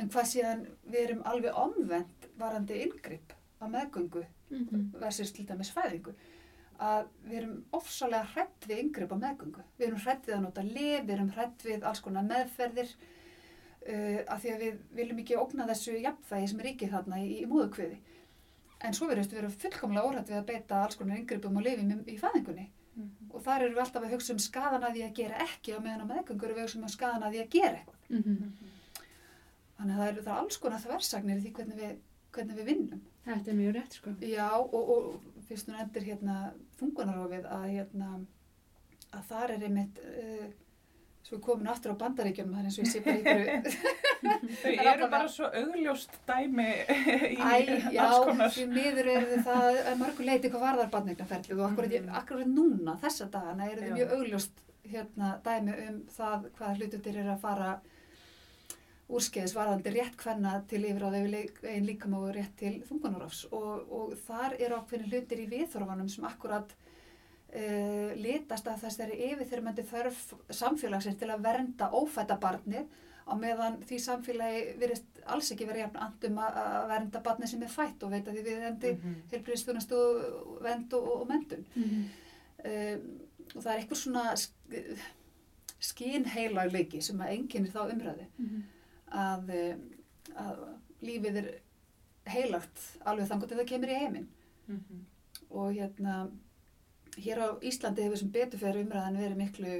Speaker 3: en hvað síðan við erum alveg omvend varandi yngripp á meðgöngu
Speaker 1: Mm -hmm.
Speaker 3: versus til dæmis fæðingu að við erum ofsalega hrætt við yngripp á meðgöngu. Við erum hrætt við að nota lif, við erum hrætt við alls konar meðferðir uh, af því að við viljum ekki ógna þessu jafnvægi sem er ríkið þarna í, í múðukviði. En svo verðumst við erum fullkomlega óhrætt við að beita alls konar yngrippum og lifum í, í fæðingunni og þar erum við alltaf að hugsa um skadan að því að gera ekki og meðan á meðgöngu erum við að hugsa um skadan að því að gera eitthvað.
Speaker 1: Mm -hmm.
Speaker 3: Þannig að það eru það alls konar þversagnir í því hvernig við, hvernig við vinnum.
Speaker 1: Þetta er mjög rétt sko.
Speaker 3: Já, og, og fyrst hún endur hérna þungunarofið að hérna að þar er einmitt uh, svo komin aftur á bandaríkjunum það er eins og ég sé bara ykkur <laughs>
Speaker 2: Þau
Speaker 3: er
Speaker 2: eru bara svo augljóst dæmi í
Speaker 3: Æ, já,
Speaker 2: alls konar.
Speaker 3: því miður er það að mörgu leiti hvað varðar barneignarferðlið og
Speaker 2: Mhm.
Speaker 3: akkurat núna, þessa dagana, eru
Speaker 2: Já.
Speaker 3: mjög augljóst hérna dæmi um það hvað hlututir eru að fara úrskeiðis varðandi rétt hvenna til yfir á þeir einn líkam og rétt til þungunarofs og, og þar eru ákveðin hlutir í viðþorfanum sem akkurat uh, litast af þessari yfirþyrmandi þörf samfélagsins til að vernda ófætta barnið á meðan því samfélagi virðist alls ekki verið jafn andum að að vernda barnið sem er fætt og veita því við endi mm.
Speaker 2: Mhm.
Speaker 3: heilbriðstjónast og vend og, og mentun.
Speaker 1: Mm -hmm.
Speaker 3: Um, og það er eitthvað svona sk skínheilagleiki sem að enginnir þá umræði að, um, að lífið er heilagt alveg þannig að það kemur í heiminn
Speaker 2: Mhm.
Speaker 3: og hérna hér á Íslandi hefur sem beturfer umræðan verið miklu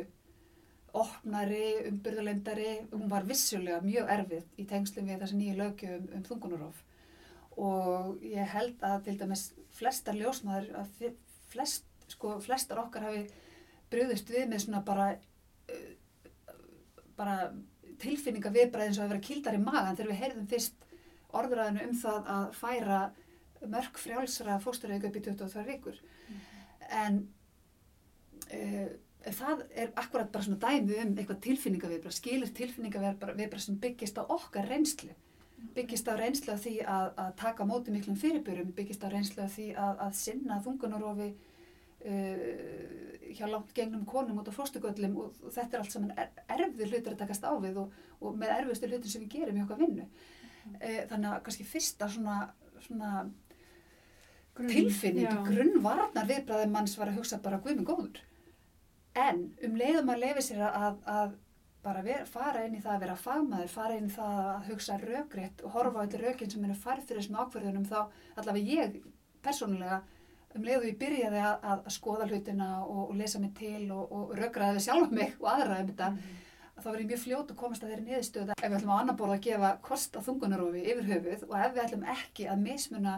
Speaker 3: opnari, umbyrðuleindari hún var vissulega mjög erfið í tengslum við þessi nýju lögjöf um, um þungunarof og ég held að til dæmis flestar ljósmaður að flest, sko, flestar okkar hafi brugðist við með svona bara, uh, bara tilfinninga viðbræð eins og að vera kildar í magan þegar við heyrðum fyrst orðræðinu um það að færa mörg frjálsra fósturauðg upp í 22 vikur. En uh, það er akkurat bara svona dæmi um eitthvað tilfinningaviðbræð, skilir tilfinningaviðbræð sem byggist á okkar reynslu byggist á reynslu af því að, að taka móti miklum fyrirbyrjum, byggist á reynslu af því að, að sinna þungunarofi uh, hjá langt gengnum konum út á fóstugöllum og, og þetta er allt saman er, erfið hlutur að takast á við og, og með erfiðstu hlutur sem við gerum í okkar vinnu. Mm. Uh, þannig að kannski fyrsta svona, svona Grunn, tilfinning, já. grunnvarnar viðbræðið manns var að hugsa bara guðminn góður. En um leiðum að lefi sér að, að bara ver, fara inn í það að vera fagmaður, fara inn í það að hugsa raugrétt og horfa á allir rauginn sem eru farið fyrir þessum ákverðunum þá allavega ég persónulega um leiðu ég byrjaði að, að, að skoða hlutina og, og lesa mig til og, og raugraði sjálf mig og aðra um þetta mm. þá verður ég mjög fljótt að komast að þeirri niðurstöða ef við ætlum á annar borð að gefa kost á þungunarofi yfir höfuð og ef við ætlum ekki að mismuna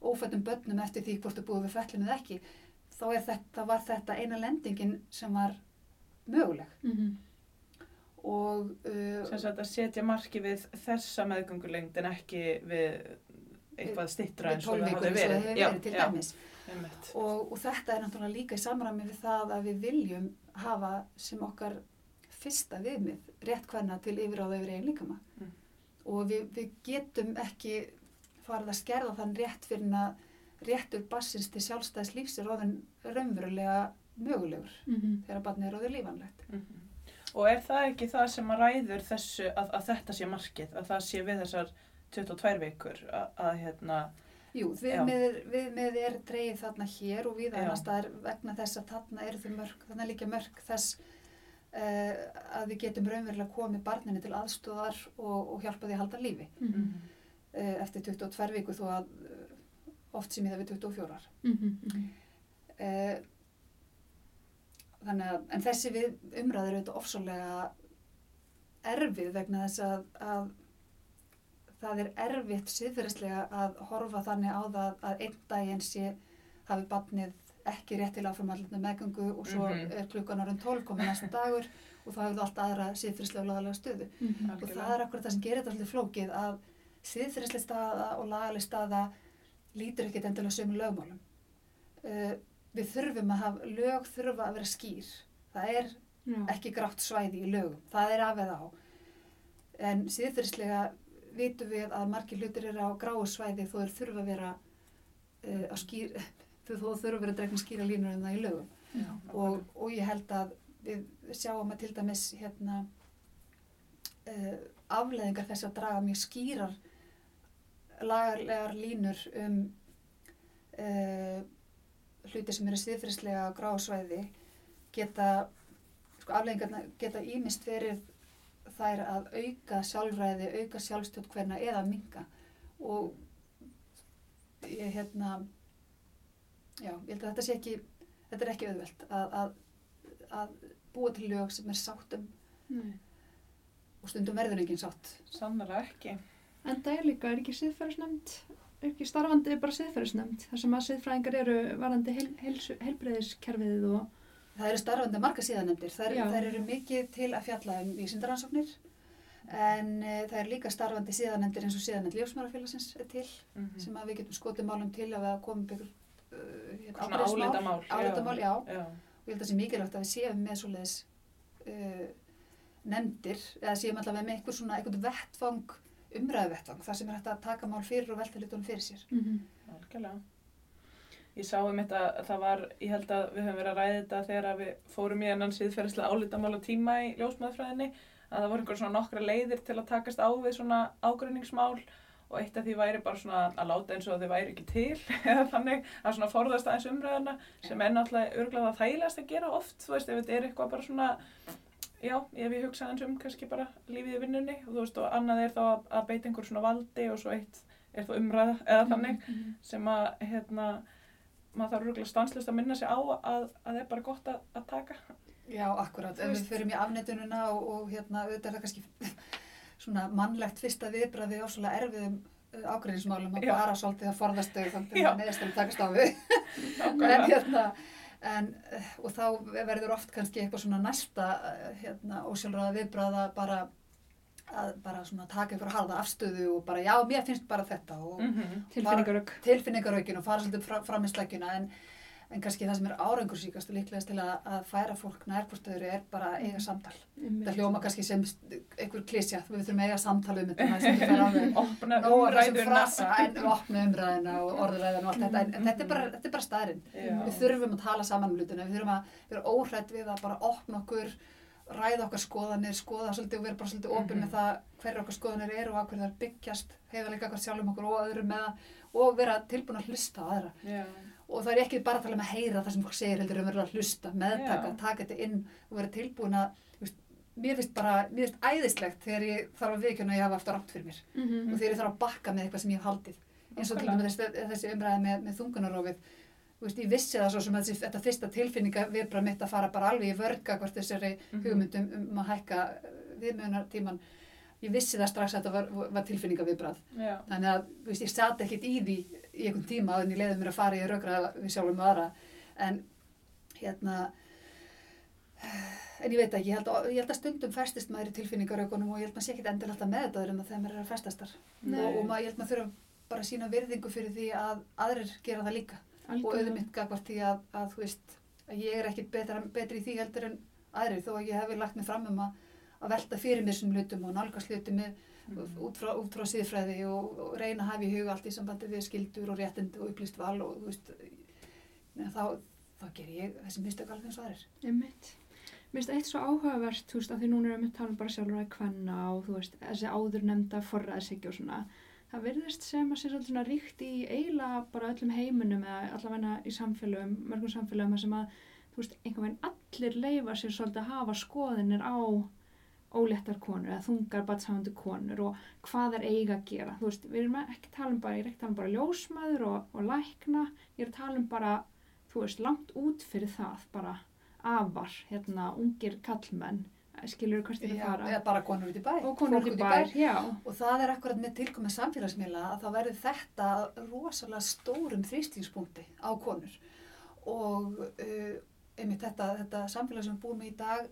Speaker 3: ófættum börnum eftir því hvort þú búið við fellum eða ekki þá þetta, var þetta eina lendingin sem var möguleg. Mm -hmm
Speaker 2: og uh, sem sagt að setja marki við þessa meðgöngulengd en ekki við eitthvað stittra
Speaker 3: eins og það hafi verið, já, verið til já, dæmis. og, og þetta er náttúrulega líka í samræmi við það að við viljum hafa sem okkar fyrsta viðmið rétt hverna til yfiráða yfir einn líkama. Mm. og við, við getum ekki farið að skerða þann rétt fyrir að réttur bassins til sjálfstæðis lífs er ofinn raunverulega mögulegur mm -hmm. þegar barnið er ofið lífanlegt mm -hmm.
Speaker 2: Og er það ekki það sem að ræður þessu að, að þetta sé markið, að það sé við þessar 22 vikur að, að hérna...
Speaker 3: Jú, við, við með er dreyið þarna hér og við annars það er vegna þess að þarna er þau mörg, þarna er líka mörg þess uh, að við getum raunverulega komið barninu til aðstóðar og, og hjálpa því að halda lífi mm -hmm. Uh, eftir 22 viku þó að uh, oft sem ég það við 24. Mm -hmm þannig að, en þessi við umræður auðvitað ofsólega erfið vegna þess að, að það er erfitt síðferðislega að horfa þannig á það að einn daginn sé hafi barnið ekki rétt til áframallinu meðgöngu og svo mm -hmm. er klukkan árum 12 komið næsta dagur og þá hefur það allt aðra síðferðislega og lagalega stöðu mm -hmm. og það er akkurat það sem gerir þetta alltaf flókið að síðferðislega staða og lagalega staða lítur ekkert endilega sömu lögmálum uh, við þurfum að hafa, lög þurfa að vera skýr. Það er Já. ekki grátt svæði í lögum, það er af eða á. En síðferðislega vitum við að margir hlutir eru á gráu svæði þó þeir þurfa að vera uh, að skýr, <laughs> þó þurfa að vera að dregna skýra línur en það í lögum. Já, og, og ég held að við sjáum að til dæmis hérna, uh, afleðingar þess að draga mjög skýrar lagarlegar línur um uh, hluti sem eru siðfyrslega á gráðsvæði geta, sko afleggingarna geta ímist verið þær að auka sjálfræði, auka sjálfstjótt hverna eða minga og ég hérna, já, ég held að þetta sé ekki, þetta er ekki auðvelt að, að, að búa til lög sem er sáttum Nei. og stundum verður enginn sátt.
Speaker 2: Sannara ekki.
Speaker 1: En það er líka, er ekki ekki starfandi bara siðferðisnæmt þar sem að siðfræðingar eru varandi heil, heilbreyðiskerfið og
Speaker 3: Það eru starfandi marga síðanemdir, þær, þær eru mikið til að fjalla um vísindaransóknir en e, það eru líka starfandi síðanemdir eins og síðanemd lífsmárafélagsins er til mm -hmm. sem að við getum skotið málum til að við komum byggur uh,
Speaker 2: hérna, áleitamál
Speaker 3: áleitamál, já, já. og ég held að það sé mikilvægt að við séum með svoleiðis uh, nefndir eða séum allavega með eitthvað svona, eitthvað vettfang umræðuvettvang þar sem er hægt að taka mál fyrir og velta litunum fyrir sér.
Speaker 2: Mm -hmm. Algjörlega. Ég sá um þetta að það var, ég held að við höfum verið að ræða þetta þegar við fórum í ennan síðferðislega álítamála tíma í ljósmaðurfræðinni að það voru einhver svona nokkra leiðir til að takast á við svona ágrunningsmál og eitt af því væri bara svona að láta eins og þau væri ekki til <laughs> eða þannig að svona forðast aðeins umræðana sem er náttúrulega örglega það þægilegast að gera oft, þú veist, ef þetta er eitthvað bara svona Já, ég hef hugsað eins um kannski bara lífið í vinnunni og þú veist og annað er þá að, að beita einhver svona valdi og svo eitt er þá umræða eða þannig mm -hmm. sem að hérna maður þarf rúglega stanslist að minna sig á að það er bara gott að, að taka.
Speaker 3: Já, akkurat, ef við förum í afnættununa og, og hérna auðvitað er það kannski <laughs> svona mannlegt fyrsta viðbræði og svona erfiðum uh, ágræðismálum að bara svolítið að forðast þau þannig að neðastum takast á við. <laughs> en hérna En, eh, og þá verður oft kannski eitthvað svona næsta eh, hérna, ósjálfráða viðbráða bara að bara svona taka ykkur harða afstöðu og bara já, mér finnst bara þetta. Og
Speaker 2: Mhm.
Speaker 1: tilfinningarögg
Speaker 3: tilfinningaraukin og fara svolítið fra, fram í slækjuna en, en kannski það sem er árangursíkast og líklegast til að, að færa fólk nærkvörstöður er bara að eiga samtal. Það hljóma kannski sem einhver klísja, við þurfum að eiga samtal um þetta, maður <laughs> sem ekki fer alveg
Speaker 2: Opna
Speaker 3: nóga þessum frasa en opna umræðina og orðræðina og allt þetta, en, en þetta er bara, þetta er bara staðurinn.
Speaker 2: Já.
Speaker 3: Við þurfum að tala saman um hlutina, við þurfum að vera óhrætt við að bara opna okkur, ræða okkar skoðanir, skoða svolítið og vera bara svolítið opinn
Speaker 2: Mhm.
Speaker 3: með það hverju okkar skoðanir eru og að hverju þær byggjast, heiðarleika okkar sjálfum okkur og öðrum með það og vera tilbúin að hlusta á aðra.
Speaker 2: Já.
Speaker 3: Og það er ekki bara að tala um að heyra það sem fólk segir heldur um að hlusta, meðtaka,
Speaker 2: Já.
Speaker 3: taka þetta inn og vera tilbúin að, veist, mér finnst bara, mér finnst æðislegt þegar ég þarf að viðkjöna að ég hafa aftur rátt fyrir mér.
Speaker 1: Mhm.
Speaker 3: og þegar ég þarf að bakka með eitthvað sem ég hef haldið. Eins og til dæmis þessi, umræði með, með þungunarófið veist, ég vissi það svo sem að þessi, þetta fyrsta tilfinninga viðbrað mitt að fara bara alveg í vörga hvort þessari
Speaker 2: Mhm.
Speaker 3: hugmyndum um að hækka viðmjöðunartíman ég vissi það strax að þetta var, var tilfinninga viðbrað þannig að veist, ég sat ekkit í því í einhvern tíma að ég leiði mér að fara í raugra við sjálfum með aðra en hérna en ég veit ekki, ég held að, ég held að stundum festist maður í tilfinningaraugunum og ég held maður sé ekkit endilega alltaf meðdaður um að þegar maður er að festast þar
Speaker 1: Nei.
Speaker 3: og, og maður, ég held maður þurfa bara að sína virðingu fyrir því að aðrir gera það líka og
Speaker 1: Algjörlega.
Speaker 3: auðvitað gagvart því að, að þú veist að ég er ekkit betra, betri í því heldur en aðrir þó að ég hefði lagt mig fram um að, að velta fyrir mér sem hlutum og nálgast hlutum með. Út frá, frá síðfræði og, og reyna að hafa í huga allt í sambandi við skildur og réttindi og upplýst val og veist þá, þá ger ég þessi mistök alveg eins og aðrir.
Speaker 1: Einmitt. Mér finnst eitt svo áhugavert, þú veist, að því núna erum við talað bara sjálfur að kvenna og þú veist, þessi áður nefnda forræðshyggju og svona. Það virðist sem að sé svolítið svona ríkt í eiginlega bara öllum heiminum eða allavega í samfélögum, mörgum samfélögum þar sem að, þú veist, einhvern veginn allir leifa sér svolítið að hafa skoðinir á óléttar konur eða þungar batshafandi konur og hvað er eiga að gera. Þú veist, við erum ekki tala um bara, ég er ekki tala um bara ljósmaður og, og lækna, ég er tala um bara, þú veist, langt út fyrir það, bara afar, hérna, ungir kallmenn, skilur hvert er að fara.
Speaker 3: eða bara konur út í bæ.
Speaker 1: og konur út í bær, já.
Speaker 3: Og það er akkurat með tilkomið samfélagsmiðla að þá verður þetta rosalega stórum þrýstingspunkti á konur. Og uh, einmitt þetta, þetta samfélag sem við búum í í dag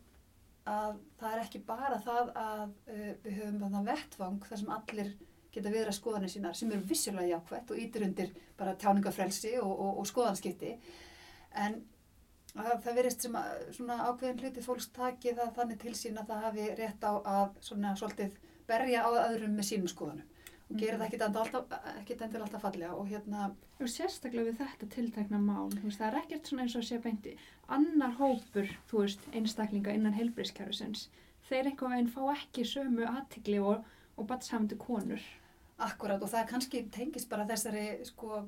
Speaker 3: að það er ekki bara það að uh, við höfum þannig vettvang þar sem allir geta viðra skoðanir sínar sem eru vissulega jákvætt og ítir undir bara tjáningafrelsi og, og, og skoðanskipti. En að það verist sem að svona ákveðin hluti fólks taki það þannig til sín að það hafi rétt á að svona svolítið berja á öðrum með sínum skoðanum og gera það alltaf, ekkit endilega alltaf fallega og hérna,
Speaker 1: Og sérstaklega við þetta tiltekna mál, veist, það er ekkert svona eins og sé beinti. Annar hópur, þú veist, einstaklinga innan heilbriðskerfisins, þeir einhver veginn fá ekki sömu aðtigli og, og batshafandi konur.
Speaker 3: akkurat og það kannski tengist bara þessari sko,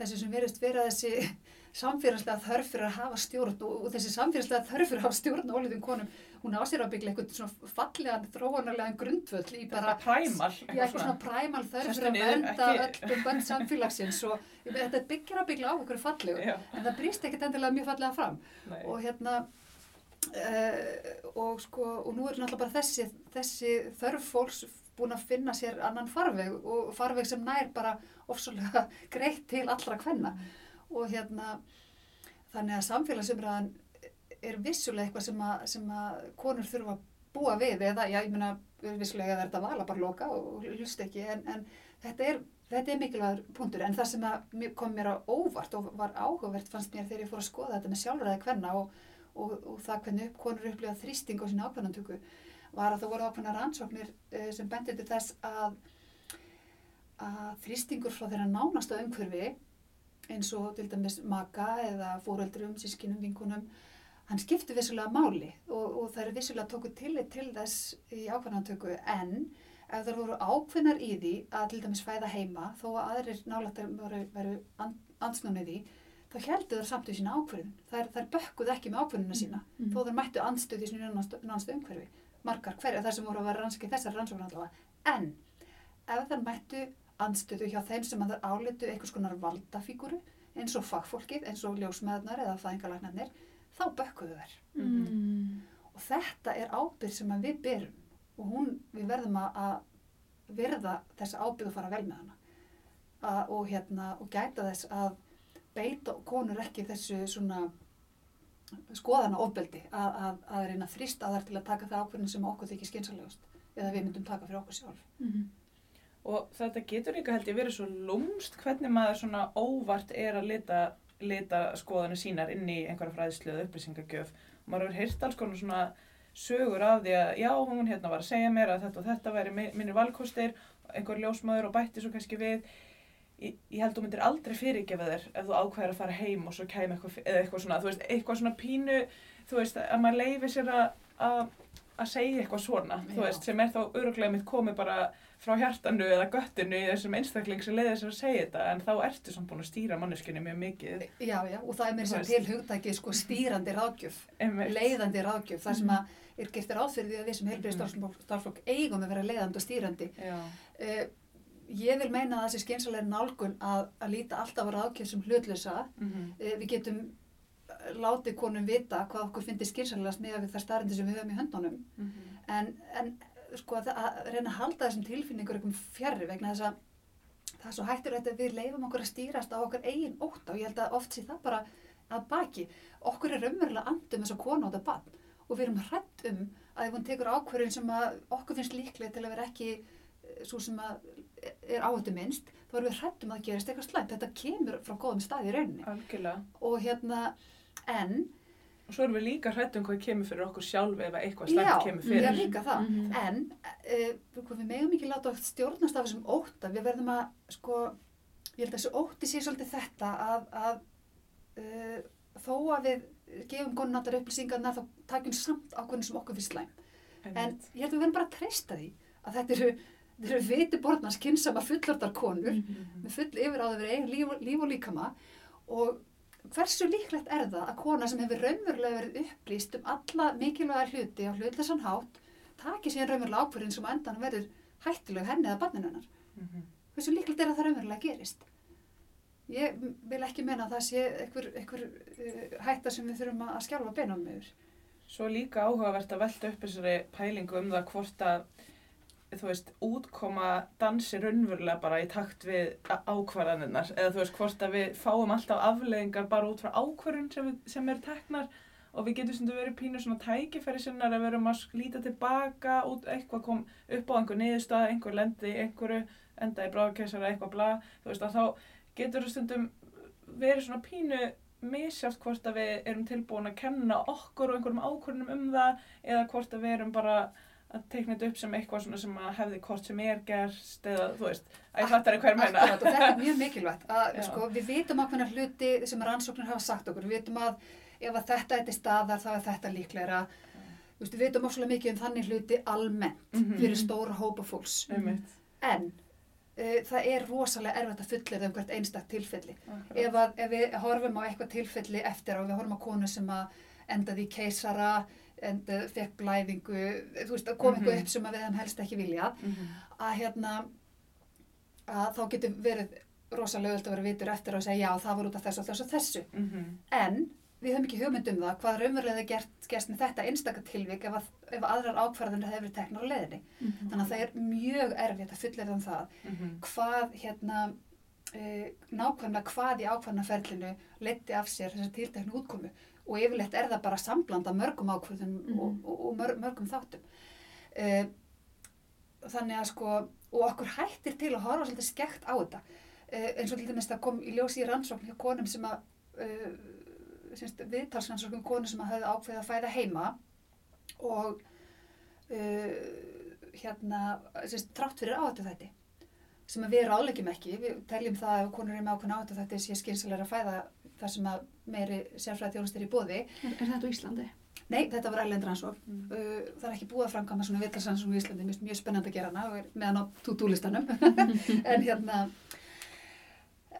Speaker 3: þessi sem verist vera þessi <laughs> samfélagslega þörf fyrir að hafa stjórn og, og þessi samfélagslega þörf fyrir að hafa stjórn á óliðum konum, hún á sér að byggja eitthvað svona fallegan, þróunarlegan grundvöll í bara,
Speaker 2: præmal.
Speaker 3: já, svona præmal þörf fyrir að
Speaker 2: ekki-
Speaker 3: öll bönn samfélagsins og þetta byggir að byggja á okkur fallegu
Speaker 2: Já,
Speaker 3: en það brýst ekkert endilega mjög fallega fram
Speaker 2: nei.
Speaker 3: og hérna uh, og sko og nú er náttúrulega bara þessi, þessi þörf fólks búin að finna sér annan farveg og farveg sem nær bara ofsalega <laughs> greitt til allra kvenna og hérna þannig að samfélagsumræðan er vissulega eitthvað sem að, sem að konur þurfa að búa við eða, já, ég meina, vissulega er þetta vala bara loka og hlust ekki en, en þetta er Þetta er mikilvægur punktur. En það sem kom mér á óvart og var áhugavert fannst mér þegar ég fór að skoða þetta með sjálfræði kvenna og, og, og það hvernig konur upplifa þrýsting á sína ákveðnantöku var að það voru ákveðna rannsóknir uh, sem bendið til þess að, að þrýstingur frá þeirra nánasta umhverfi eins og til dæmis maka eða fóreldrum, sískinum, vinkunum hann skipti vissulega máli og, og það er vissulega tóku tillit til þess í ákveðnantöku en ef það voru ákveðnar í því að til dæmis fæða heima þó að aðrir nálættar veru, ansnúnið því þá heldur það samt í sína ákveðin þær, þær bökkuð ekki með ákveðinuna sína
Speaker 1: Mhm.
Speaker 3: þó þær mættu anstöð í sínu nánasta umhverfi margar hverja þar sem voru að vera rannsakið þessar rannsóknar allavega en ef þær mættu anstöðu hjá þeim sem að þær álitu einhvers konar valdafíguru eins og fagfólkið, eins og ljósmeðnar eða fæðingalagnarnir, þá bökkuðu þær
Speaker 1: Mm.
Speaker 3: og þetta er ábyrð sem að við berum og hún, við verðum að, að virða þessa ábyrð og fara vel með hana að, og hérna og gæta þess að beita konur ekki þessu svona skoðana ofbeldi að, að, að reyna að þrýsta þar til að taka það ákvörðin sem okkur þykir skynsalegust eða við myndum taka fyrir okkur sjálf.
Speaker 1: Mhm.
Speaker 2: Og þetta getur líka held ég verið svo lúmst hvernig maður svona óvart er að lita, lita skoðanir sínar inn í einhverja fræðslu eða upplýsingagjöf. Maður hefur heyrt alls konar svona sögur af því að já, hún hérna var að segja mér að þetta og þetta væri mi- mínir valkostir, einhver ljósmaður og bætti svo kannski við. Ég, ég held þú myndir aldrei fyrirgefa þér ef þú ákveðir að fara heim og svo kæmi eitthvað, eitthvað svona, þú veist, eitthvað svona pínu, þú veist, að maður leifi sér að, að, segja eitthvað svona, þú
Speaker 3: Já.
Speaker 2: veist, sem er þá öruglega mitt komið bara frá hjartanu eða göttinu í þessum einstakling sem leiðir sér að segja þetta en þá ertu samt búin að stýra manneskunni mjög mikið
Speaker 3: Já, já, og það er mér sem til hugtækið sko stýrandi ráðgjöf, leiðandi ráðgjöf, þar sem
Speaker 1: Mhm.
Speaker 3: að er gert ráð fyrir því að við sem heilbrið starfsfólk eigum að vera leiðandi og stýrandi. Uh, ég vil meina að það sé skynsalega nálgun að, að líta alltaf á ráðgjöf sem hlutlösa.
Speaker 2: mhm,
Speaker 3: Uh, við getum eh, látið konum vita hvað okkur finnir skynsalegast með við þær starrindi sem við höfum í höndunum.
Speaker 2: mhm,
Speaker 3: En, en sko að, að reyna að halda þessum tilfinningur einhverjum fjarrri vegna þess að það er svo hættur að við leifum okkur að stýrast á okkar eigin ótt og ég held að oft sé það bara að baki. Okkur er raunverulega andum þess að kona á þetta bann og við erum hrætt um að ef hún tekur ákvörðin sem okkur finnst líklega til að vera ekki eh, svo sem að er áhættu minnst, þá erum við hrætt um að gerist eitthvað slæmt. Þetta kemur frá góðum staði í rauninni.
Speaker 2: algjörlega.
Speaker 3: Og hérna, en,
Speaker 2: Og svo erum við líka hrætt um hvað kemur fyrir okkur sjálf ef eitthvað
Speaker 3: já,
Speaker 2: slæmt kemur
Speaker 3: já,
Speaker 2: fyrir.
Speaker 3: líka það.
Speaker 1: Mhm.
Speaker 3: En uh, við megum ekki láta stjórnast af þessum ótta. Við verðum að, sko, ég held að þessu ótti sé svolítið þetta að, að uh, þó að við gefum konunáttar upplýsingarna þá takjum samt ákveðin sem okkur finnst slæm. En
Speaker 2: Einmitt.
Speaker 3: ég held að við verðum bara að treysta því að þetta eru, þetta eru viti borðnars kynsama fullortar konur
Speaker 1: Mhm.
Speaker 3: með full yfir á það verið eigin líf, líf og líkama og hversu líklegt er það að kona sem hefur raunverulega verið upplýst um alla mikilvæga hluti á hlutleysan hátt taki síðan raunverulega ákvörðin sem á endan verður hættuleg henni eða barninu hennar.
Speaker 2: Mhm.
Speaker 3: Hversu líklegt er að það raunverulega gerist? Ég vil ekki meina að það sé einhver, einhver uh, hætta sem við þurfum að skjálfa beinum yfir.
Speaker 2: Svo líka áhugavert að velta upp þessari pælingu um það hvort að þú veist, útkoma dansi raunverulega bara í takt við á- ákvarðanirnar. Eða þú veist, hvort að við fáum alltaf afleðingar bara út frá ákvarðun sem, við- sem er teknar og við getum sem verið pínu svona tækifæri sinnar að við erum að líta tilbaka út eitthvað kom upp á einhver niðurstað, einhver lendi einhverju, enda í bráðkessara eitthvað bla, þú veist að þá getur það stundum verið svona pínu misjátt hvort að við erum tilbúin að kenna okkur og einhverjum ákvörnum um það eða hvort að við erum bara að teikna þetta upp sem eitthvað svona sem að hefði hvort sem er gerst eða þú veist, að ég fattar ekki hver meina.
Speaker 3: Og þetta er mjög mikilvægt að <laughs> sko, við vitum ákveðna hluti sem rannsóknir hafa sagt okkur, við vitum að ef að þetta er til staðar þá er þetta Þú veist, við vitum óslulega mikið um þannig hluti almennt
Speaker 2: Mhm.
Speaker 3: fyrir stóra hópa fólks
Speaker 2: Einmitt.
Speaker 3: en uh, það er rosalega erfitt að fullera um hvert einstak tilfelli
Speaker 2: Akkurat.
Speaker 3: ef, að, ef við horfum á eitthvað tilfelli eftir og við horfum á konu sem að endaði í keisara endaði, fekk blæðingu þú veist, kom eitthvað
Speaker 2: Mhm.
Speaker 3: upp sem að við hefum helst ekki viljað
Speaker 2: Mhm.
Speaker 3: að hérna að þá getur verið rosalega öll að vera vitur eftir að segja já það var út af þessu og þessu og þessu
Speaker 2: Mhm.
Speaker 3: en við höfum ekki hugmynd um það hvað raunverulega er gert, gerst með þetta einstaka tilvik ef, að, ef aðrar ákvarðanir hefur verið teknar á leiðinni
Speaker 1: Mhm.
Speaker 3: þannig að það er mjög erfitt að fullera um það
Speaker 2: Mhm.
Speaker 3: hvað hérna uh, nákvæmlega hvað í ákvarðanaferlinu leiti af sér þessar tilteknu útkomu og yfirleitt er það bara samblanda mörgum ákvarðunum
Speaker 1: Mhm.
Speaker 3: og, og, og mör, mörgum þáttum. Uh, þannig að sko og okkur hættir til að horfa svolítið skekt á þetta. Uh, eins og til dæmis það kom í ljósi í rannsókn hjá konum sem að uh, viðtalsrannsóknum konum sem að höfðu ákveðið að fæða heima og hérna semst, trátt fyrir áhættu þetta sem við ráðlegjum ekki, við teljum það að konur eru með ákveðin áhættu þetta sé skynsalega að fæða þar sem að meiri sérfræði þjónustir í bóði.
Speaker 1: Er, er þetta á Íslandi?
Speaker 3: Nei, þetta var erlend rannsókn.
Speaker 2: Mm.
Speaker 3: Uh, það er ekki búið að framkama svona viðtalsrannsókn í Íslandi, finnst mjög spennandi að gera hana meðan á to-do-listanum. <laughs> en hérna,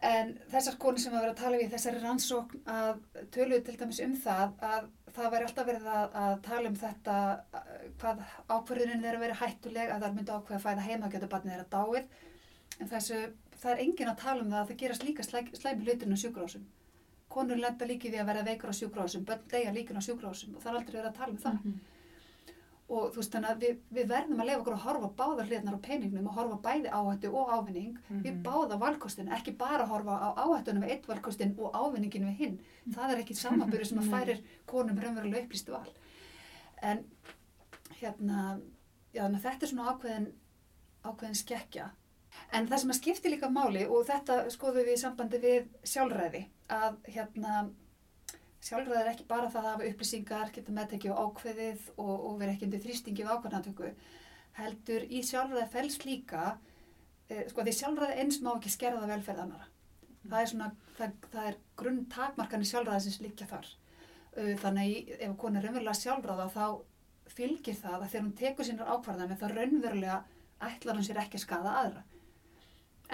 Speaker 3: en þessar konur sem að vera að tala við þessari rannsókn að töluðu til dæmis um það að það væri alltaf verið að, að tala um þetta hvað ákverðunin þeirra verið hættuleg að það myndi ákveða að fæða heima og geta barnið þeirra dáið en þessu, það er engin að tala um það að það gerast líka slæ, slæmi hlutin á sjúkrásum konur lenda líki því að vera veikur á sjúkrásum börn deyja líkin á sjúkrásum og það er aldrei verið að tala um það.
Speaker 1: Mhm.
Speaker 3: og þú veist þannig að við, við verðum að lefa okkur að horfa báðar hliðnar á peningnum og horfa bæði áhættu og ávinning við
Speaker 2: Mhm.
Speaker 3: báða valkostin, ekki bara horfa á áhættunum við eitt valkostin og ávinningin við hinn. Það er ekki samanbyrju sem að <laughs> færir konum raunverulega upplýstu val. En hérna já þetta er svona ákveðin ákveðin skekkja en það sem að skipti líka máli og þetta skoðum við í sambandi við sjálfræði að hérna sjálfræði er ekki bara það að hafa upplýsingar, geta meðtekið og ákveðið og, og vera ekki undir þrýstingi við ákvarðanatöku heldur í sjálfræði felst líka eh, sko því sjálfræði eins má ekki skerða velferð annara það er svona, það, það er grunn takmarkanir sjálfræði sem liggja þar. Uh, þannig í- ef konu er raunverulega sjálfráða þá fylgir það að þegar hún tekur sínar ákvarðanir þá raunverulega ætlar hún sér ekki að skada aðra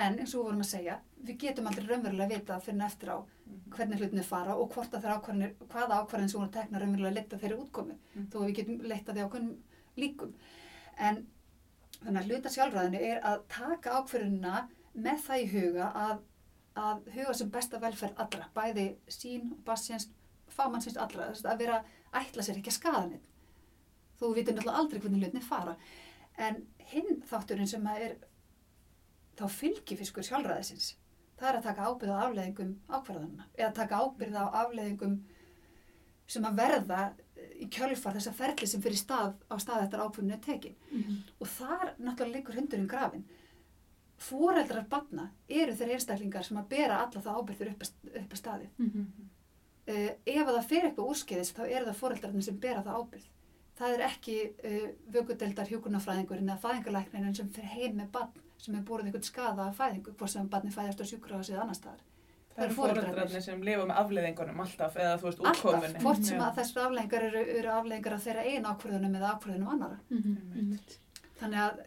Speaker 3: en eins og við vorum að segja við getum aldrei raunverulega vita fyrir eftir á hvernig hlutinni fara og hvort að þeirra ákvarðanir hvaða ákvarðanir sem voru tekna raunverulega leita þeirri útkomu
Speaker 2: Mm.
Speaker 3: þó að við getum leita því ákveðnum líkum. En þannig að hluta sjálfræðinu er að taka ákvarðunina með það í huga að, að huga sem besta velferð allra bæði sín bassins fagmannsins allra, að vera ætla sér ekki að skaða neitt þú vitur náttúrulega aldrei hvernig hlutinni fara. En hinn þátturinn sem er þá fylgifiskur sjálfræðisins. Það er að taka ábyrð á afleðingum ákvarðanina eða taka ábyrð á afleðingum sem að verða í kjölfar þessa ferli sem fyrir stað á stað eftir ákvörðinu er tekin.
Speaker 1: Mhm.
Speaker 3: og þar náttúrulega liggur hundurinn grafin foreldrar batna eru þeir einstaklingar sem að bera alla það ábyrður upp, að- staði
Speaker 1: Mhm.
Speaker 3: uh, ef að það fyrir eitthvað úrskeiðis þá eru það foreldrarnir sem bera það ábyrð það er ekki uh, vökudeldar hjúkunarfræðingurinn eða fæðingalæknirinn sem fyrir heim með barn sem er búið eitthvað skada af fæðingu hvort sem barni fæðast á sjúkrahúsi eða annar staðar.
Speaker 2: Það eru foreldrarnir sem lifa með afleðingunum alltaf eða þú veist
Speaker 3: alltaf,
Speaker 2: útkomunni.
Speaker 3: hvort sem að þessar afleggingar eru, eru afleggingar af þeirra einu ákvörðunum eða ákvörðunum annara
Speaker 1: Mhm.
Speaker 2: Einmitt.
Speaker 3: þannig að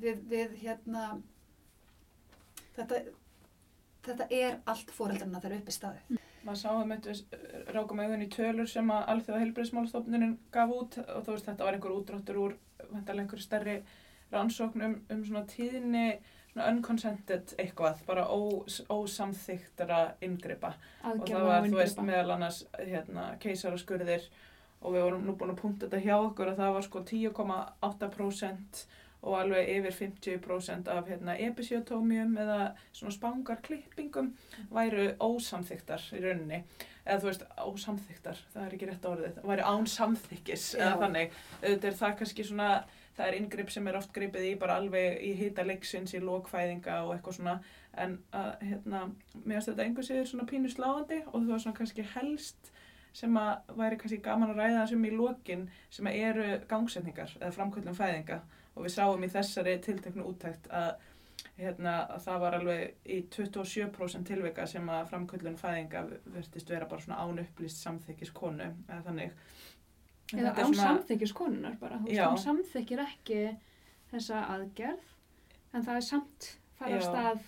Speaker 3: við, við hérna þetta þetta er allt foreldrarna þeirra uppi staðið.
Speaker 2: Maður sá um þetta, við rákum augun í tölur sem að Alþjóða heilbreyðsmálastofnunin gaf út og þú veist þetta var einhver útráttur úr vantarlega einhver stærri rannsókn um, um svona tíðni svona unconsented eitthvað, bara ó, ósamþyktara inngripa. Og það var,
Speaker 1: og
Speaker 2: þú veist,
Speaker 1: inngripa.
Speaker 2: meðal annars hérna, keisaraskurðir og við vorum nú búin að punkta þetta hjá okkur að það var sko 10,8% og alveg yfir 50% af hérna, episiotómium eða svona spangarklippingum væru ósamþyktar í rauninni. Eða þú veist, ósamþyktar, það er ekki rétt orðið væru án samþykkis eða þannig, auðvitað er það kannski svona það er inngrip sem er oft gripið í bara alveg í hita leiksins, í lokfæðinga og eitthvað svona. En að hérna, mér finnst þetta einhver séður svona pínu sláandi og það var svona kannski helst sem að væri kannski gaman að ræða þessum í lokin sem að eru gangsetningar eða framkvöldum fæðinga. Og við sáum í þessari tilteknu úttækt að, hérna, að það var alveg í 27% tilvika sem að framkvöldun fæðinga verðist vera bara svona án upplýst samþykis konu eða þannig
Speaker 1: Eða
Speaker 2: þetta er
Speaker 1: án
Speaker 2: svona-
Speaker 1: samþykkis konunar bara. Þú veist,
Speaker 2: Já.
Speaker 1: hún samþykir ekki þessa aðgerð en það er samt fara
Speaker 2: Já.
Speaker 1: stað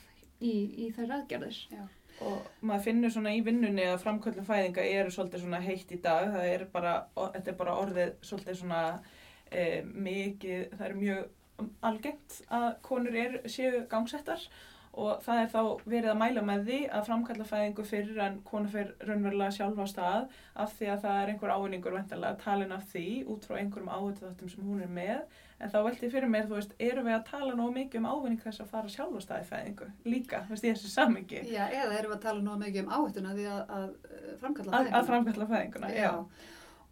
Speaker 1: í, í þær aðgerðir.
Speaker 2: og maður finnur svona í vinnunni að framkvöldum fæðinga eru svolítið svona heitt í dag það er bara, þetta er bara orðið svolítið svona e, mikið, það er mjög algengt að konur er, séu gangsettar og það er þá verið að mæla með því að framkalla fæðingu fyrir en konu fyrir raunverulega sjálf á stað af því að það er einhver ávinningur vendalega talin af því út frá einhverjum áhættu þáttum sem hún er með en þá velti ég fyrir mér, þú veist, erum við að tala nógu mikið um ávinning þess að fara sjálf á stað í fæðingu líka, þú veist, í þessu samhengi
Speaker 3: Já, eða erum við að tala nú mikið um áhættuna því að, að eh, framkalla
Speaker 2: að,
Speaker 3: fæðinguna.
Speaker 2: að framkalla fæðinguna, já.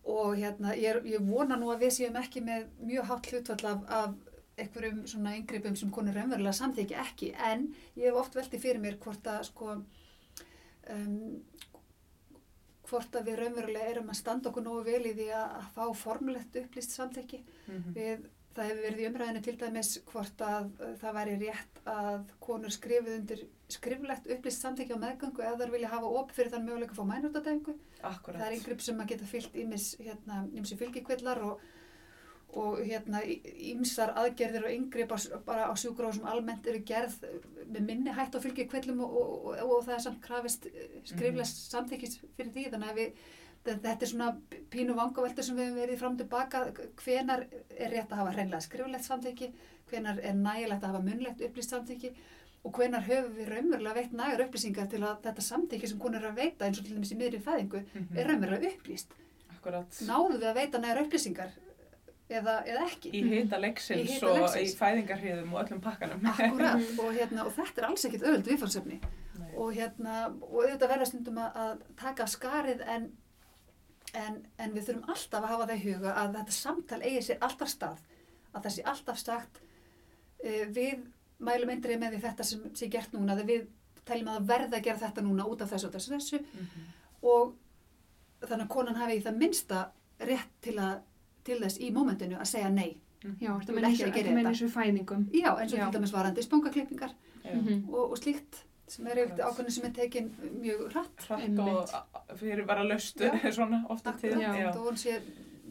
Speaker 3: Og hérna, ég, ég vona nú að við séum ekki með mjög hátt hlutfall af, af einhverjum svona yngrippum sem konur raunverulega samþykja ekki, en ég hef oft veltið fyrir mér hvort að sko um, hvort að við raunverulega erum að standa okkur nógu vel í því að, að fá formlegt upplýst samþykki
Speaker 2: Mhm.
Speaker 3: við, það hefur verið í umræðinu til dæmis hvort að uh, það væri rétt að konur skrifið undir skriflegt upplýst samþykki á meðgöngu eða þær vilja hafa op fyrir þann möguleika að fá mænútadengu. Það er yngripp sem að geta fyllt ímis, hérna, ímsi fylgikvillar og, og hérna ímsar aðgerðir og yngripp bara á sjúkrósum almennt eru gerð með minni hætt á fylgikvillum og, og, og, og það er samt krafist skriflegt samþykkis fyrir því. Þannig að við þetta er svona pínu vangaveltur sem við hefum verið fram tilbaka hvenar er rétt að hafa hreinlega skriflegt samþykki? Hvenar er nægilegt að hafa munlegt upplýst samþykki? Og hvenar höfum við raunverulega veitt nægar upplýsingar til að þetta samþykki sem hún er að veita eins og til dæmis í miðri fæðingu
Speaker 2: Mhm.
Speaker 3: er raunverulega upplýst?
Speaker 2: Akkurat.
Speaker 3: náðu við að veita nægar upplýsingar eða, eða ekki.
Speaker 2: Í hita leiksins
Speaker 3: Í hita
Speaker 2: og
Speaker 3: leiksins.
Speaker 2: í fæðingarhriðum og öllum pakkanum.
Speaker 3: Akkurat, og, hérna, og þetta er alls ekkit öðvöld viðfansefni
Speaker 2: Nei.
Speaker 3: og, hérna, og auðvitað verða stundum að, að taka skarið en, en, en við þurfum alltaf að hafa það í huga að þetta samtal eigi sér alltaf stað að það sé alltaf sagt uh, við mælum eindrið með því þetta sem sé gert núna þegar við teljum að það verða að gera þetta núna út af þessu og þessu, þessu
Speaker 2: Mhm.
Speaker 3: og þannig að konan hafi í það minnsta rétt til, að, til þess í mómentinu að segja nei
Speaker 1: Já,
Speaker 3: Ég
Speaker 1: þetta
Speaker 3: vil
Speaker 1: meina
Speaker 3: ekki að gera
Speaker 1: ekki meina
Speaker 3: þetta.
Speaker 1: eins og fæðingum.
Speaker 3: já eins og
Speaker 1: Já.
Speaker 3: til dæmis varandi spangaklippingar
Speaker 2: Já.
Speaker 1: Mhm.
Speaker 3: og, og slíkt sem er auðvitað ákveðin sem er tekin mjög hratt
Speaker 2: Hratt og fyrir laustu
Speaker 3: Já. <laughs>
Speaker 2: svona ofta til.
Speaker 1: Já.
Speaker 3: og hún sé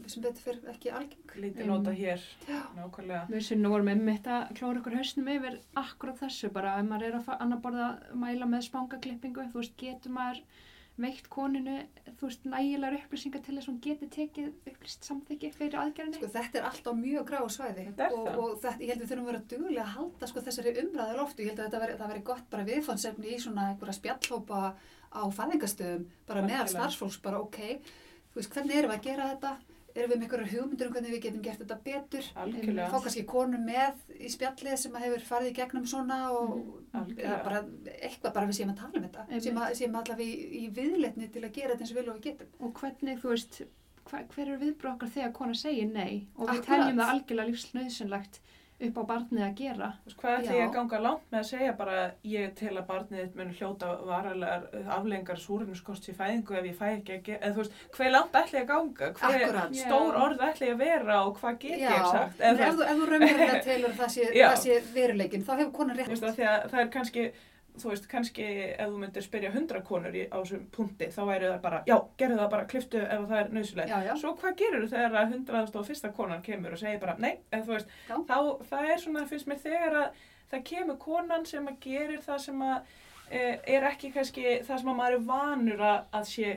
Speaker 3: sem betur fyrir ekki algeng
Speaker 2: Lítið nota hér,
Speaker 3: já,
Speaker 2: nákvæmlega.
Speaker 1: Við sinnum vorum einmitt að klóra ykkur hausnum yfir akkurat þessu bara ef maður er að annar borða að mæla með spangaklippingu, þú veist, getur maður veikt koninu, þú veist, nægilegar upplýsingar til þess að hún geti tekið upplýst samþykki fyrir aðgerðinni.
Speaker 3: sko þetta er alltaf mjög gráu svæði. Og, og þetta, ég held við þurfum að vera duglega að halda sko þessari umræðu á loftu, ég held að þetta veri, það veri gott bara viðfansefni í svona einhverja spjallhópa á fæðingastöðum, bara meðal starfsfólks, bara ok þú veist, hvernig erum við að gera þetta erum við með einhverjar hugmyndir um hvernig við getum gert þetta betur?
Speaker 2: Algjörlega.
Speaker 3: fá kannski konu með í spjallið sem hefur farið í gegnum svona og
Speaker 2: Mhm,
Speaker 3: bara eitthvað bara við séum að tala um þetta.
Speaker 1: Einmitt.
Speaker 3: sem, allavega í, í viðleitni til að gera þetta eins og vil og við getum.
Speaker 1: Og hvernig, þú veist, hva, hver eru viðbröð okkar þegar kona segir nei? Og við teljum það algjörlega lífsnöðsynlegt upp á barnið að gera.
Speaker 2: Hvað ætla ég að ganga langt með að segja bara ég til að barnið mun hljóta varalegar aflengar súrunarskost í fæðingu ef ég fæ ekki að gera, eða þú veist, hver langt ætla ég að ganga,
Speaker 3: Akkurat.
Speaker 2: stór orð ætla ég að vera og hvað get ég sagt,
Speaker 3: en ef
Speaker 2: þú
Speaker 3: þú, ef þú raunverulega <laughs> telur að það sé,
Speaker 2: Já.
Speaker 3: það sé veruleikin þá hefur konan
Speaker 2: Þú
Speaker 3: rétt
Speaker 2: það er kannski, þú veist, kannski ef þú myndir spyrja hundra konur í, á þessum punkti, þá væri það bara, já, gerðu það bara, kliftu ef það er nöðsulegt. Svo hvað gerur þú þegar að hundraðast og fyrsta konan kemur og segir bara, nei, eða þú veist,
Speaker 3: Já.
Speaker 2: þá, það er svona, finnst mér þegar að það kemur konan sem að gerir það sem að e, er ekki kannski það sem að maður er vanur að, sé,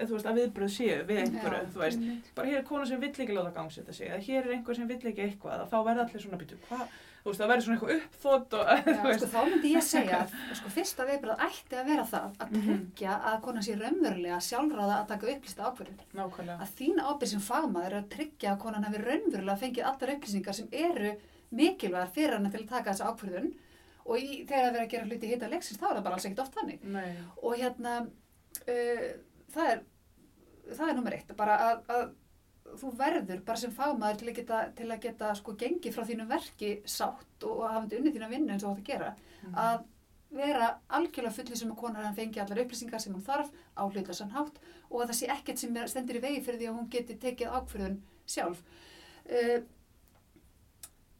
Speaker 2: þú veist, að viðbröð séu við einhverju,
Speaker 3: Já.
Speaker 2: þú veist, bara hér er kona sem vill ekki láta gangsetta sig, eða hér er einhver sem vill ekki eitthvað, að þá verða allir svona býtu, hvað, þú veist, það verður svona eitthvað uppþótt og, <laughs> veist,
Speaker 3: sko, þá myndi ég <laughs> segja að sko, fyrsta viðbröð ætti að vera það að
Speaker 2: Mhm.
Speaker 3: tryggja að konan sé raunverulega sjálfráða að taka upplýsta
Speaker 2: nákvæmlega.
Speaker 3: Að þín ábyrð sem fagmaður er að tryggja að konan hefur raunverulega fengið allar upplýsingar sem eru mikilvægar fyrir hana til að taka þessa ákvörðun og í, þegar það verður að gera hluti hitta leiksins þá er það bara alls ekkert oft þannig.
Speaker 2: Nei,
Speaker 3: Og hérna, uh, það er, það er nummer eitt, bara að, að þú verður bara sem fagmaður til að geta, til að geta sko gengið frá þínu verki sátt og hafandi unnið þína vinnu eins og þú átt að gera,
Speaker 2: Mhm.
Speaker 3: að vera algjörlega fullið sem að konar hann fengi allar upplýsingar sem hún þarf á hlutlasan hátt og að það sé ekkert sem stendur í vegi fyrir því að hún geti tekið ákfyrðun sjálf. Uh,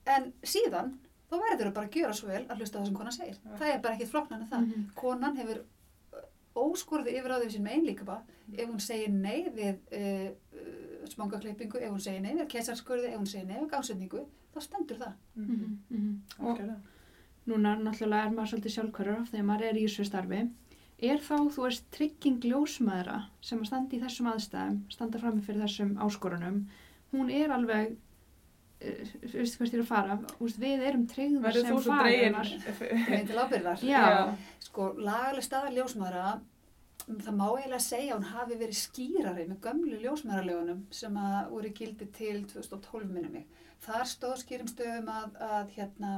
Speaker 3: en síðan, þá verður það bara að gjöra svo vel að hlusta það sem konan segir. Það er bara ekkert flóknan en það.
Speaker 1: Mhm.
Speaker 3: Konan hefur óskorðu yfir á því sem einlíkaba ef hún segir nei við uh, smangaklippingu, ef hún segir nei við kesarskurði, ef hún segir nei við gangsetningu, þá stendur það.
Speaker 2: Mhm.
Speaker 1: Mhm, mhm. Og
Speaker 2: Algjörlega.
Speaker 1: núna náttúrulega er maður svolítið sjálfkvörður þegar maður er í þessu starfi. Er þá, þú veist, trygging ljósmaðra sem að standa í þessum aðstæðum, standa frammi fyrir þessum áskorunum, hún er alveg, uh, þú veist hvert ég er að fara, þú veist, við erum tryggðar
Speaker 2: Verður
Speaker 1: sem
Speaker 2: þú svo dregin?
Speaker 1: fagnar.
Speaker 3: Grein til ábyrðar.
Speaker 1: Já.
Speaker 3: Sko, lagaleg staðar ljósmaðra, mm, það má eiginlega segja hún hafi verið skýrari með gömlu ljósmaðralegunum sem að voru gildi til 2012 minnum mig. Þar stóð skýrum stöðum að, að hérna,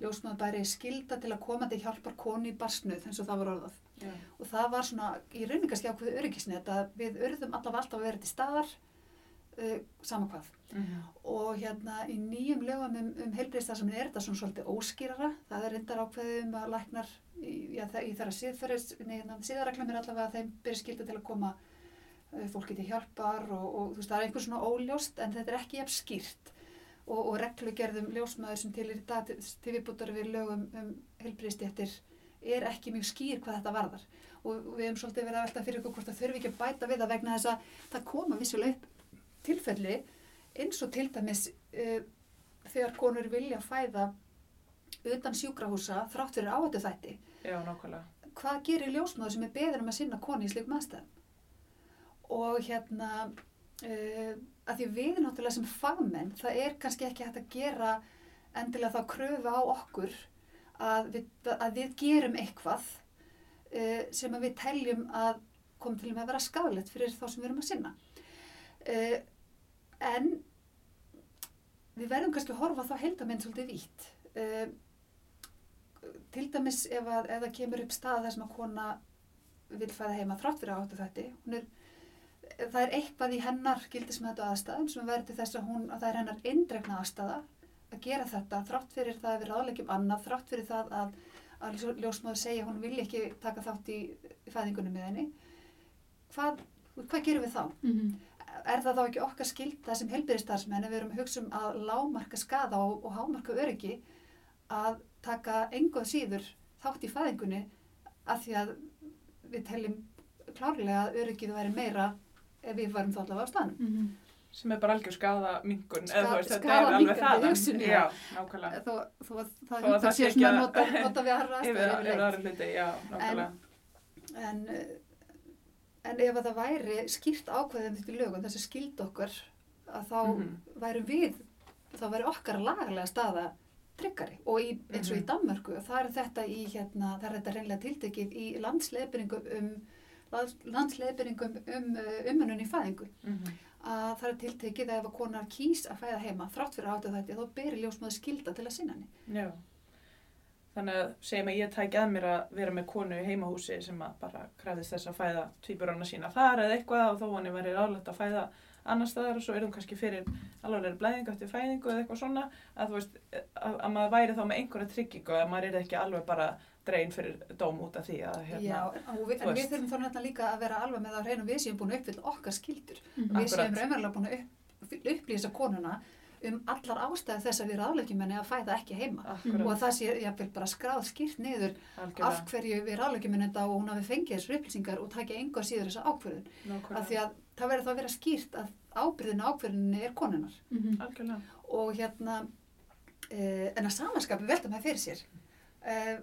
Speaker 3: ljósmaður bæri skilda til að koma til hjálpar konu í barsnuð eins og það var orðað.
Speaker 2: Já.
Speaker 3: Og það var svona í ákveðu öryggisnet að við urðum allavega alltaf að vera til staðar uh, sama hvað.
Speaker 2: Mhm.
Speaker 3: Og hérna í nýjum lögum um, um heilbreyðstarfsemi er þetta svona svolítið óskýrara. Það er reyndar ákveðum að læknar í, já, í þeirra síðferðis, neina, síðarreglum er allavega að þeim byrja skilda til að koma uh, fólki til hjálpar og, og þú veist það er einhver svona óljóst en þetta er ekki jafn skýrt. Og, og reglugerðum ljósmaður sem til í dag til, viðbútar við lögum um heilbreyðstjættir er ekki mjög skýr hvað þetta varðar. Og við hefum svolítið verið að velta fyrir okkur hvort það þurfi ekki að bæta við það vegna þess að það koma vissulega upp tilfelli eins og til dæmis uh, þegar konur vilja fæða utan sjúkrahúsa þrátt fyrir áhættu þætti.
Speaker 2: Já, nákvæmlega.
Speaker 3: Hvað gerir ljósmaður sem er beðin um að sinna konu í slikum aðstæðum? Og hérna, uh, að því við náttúrulega sem fagmenn, það er kannski ekki hægt að gera endilega þá kröfu á okkur að við, að við gerum eitthvað uh, sem við teljum að kom til að vera skadalegt fyrir þá sem við erum að sinna. Uh, en við verðum kannski að horfa þá heildamind svolítið vítt. Uh, til dæmis ef, að, ef það kemur upp stað þar sem að kona vil fæða heima þrátt fyrir áttu þetta, er, það er eitthvað í hennar gildismættu aðstæðum sem verður þess að, hún, að það er hennar indregna aðstæða að gera þetta þrátt fyrir það að við ráðlegjum annað, þrátt fyrir það að, að ljósmáður segja að hún vil ekki taka þátt í fæðingunum með henni. Hvað, hvað gerum við þá?
Speaker 1: Mhm.
Speaker 3: Er það þá ekki okkar skilda sem helbyrðistarsmenn ef við erum að hugsa um að lámarka skada og, og hámarka öryggi að taka engoð síður þátt í fæðingunni af því að við teljum klárlega að öryggið væri meira ef við varum þá allavega á staðnum.
Speaker 1: Mhm.
Speaker 2: sem er bara algjör skaða minkun
Speaker 3: Ska-
Speaker 2: eða þú veist, þetta er
Speaker 3: skaða
Speaker 2: alveg það
Speaker 3: hugsun, já.
Speaker 2: já, nákvæmlega
Speaker 3: Þó, þó að
Speaker 2: Þó
Speaker 3: það
Speaker 2: að
Speaker 3: hugta
Speaker 2: það
Speaker 3: svona
Speaker 2: að-
Speaker 3: nota, nota við aðra <laughs>
Speaker 2: yfir,
Speaker 3: aðstæður
Speaker 2: yfir aðra hluti, já, nákvæmlega
Speaker 3: En, eh, en ef að það væri skýrt ákveðin þetta í lögum, þess að skilda okkur að þá
Speaker 2: Mhm.
Speaker 3: værum við, þá væri okkar lagalega staða tryggari og í, eins og í
Speaker 2: Mhm.
Speaker 3: Danmörku, það er þetta í hérna, það er þetta reynlega tiltekið í landsleiðbyrningum um landsleiðbyrningum um uh, umönnun í fæðingu
Speaker 2: Mhm.
Speaker 3: að það er tiltekið að ef að konar kýs að fæða heima þrátt fyrir áttu þetta þá beri ljósmaður skilda til að sinna henni.
Speaker 2: Þannig að segjum að ég tæki að mér að vera með konu í heimahúsi sem að bara krafðist þess að fæða tvíburana sína þar eða eitthvað og þó hann væri ráðlegt að fæða annar staðar og svo er hún kannski fyrir alveglega blæðingu eftir fæðingu eða eitthvað svona að þú veist að, að maður væri þá með einhverja tryggingu að maður er ekki alveg bara dregin fyrir dóm út af því að hérna
Speaker 3: Já, og við, en við þurfum þá náttúrulega líka að vera alveg með það á hreinu við séum búin að uppfylla okkar skildur.
Speaker 1: Mhm.
Speaker 3: Við séum raunverulega búin að upp, upplýsa konuna um allar ástæði þess að við ráðlegjum henni að fæða ekki heima.
Speaker 2: akkurat,
Speaker 3: Og að það sé jafnvel bara skráð skýrt niður af
Speaker 2: algjörlega,
Speaker 3: hverju við ráðlegjum henni þetta og hún hafi fengið þessar upplýsingar og takja enga síður þessa ákvörðun. Af því að það verður þá að vera skýrt að ábyrðin ákvörðinni er konunar.
Speaker 1: Mhm.
Speaker 2: algjörlega,
Speaker 3: Og hérna, uh, en að samanskapi velta með fyrir sér. Uh,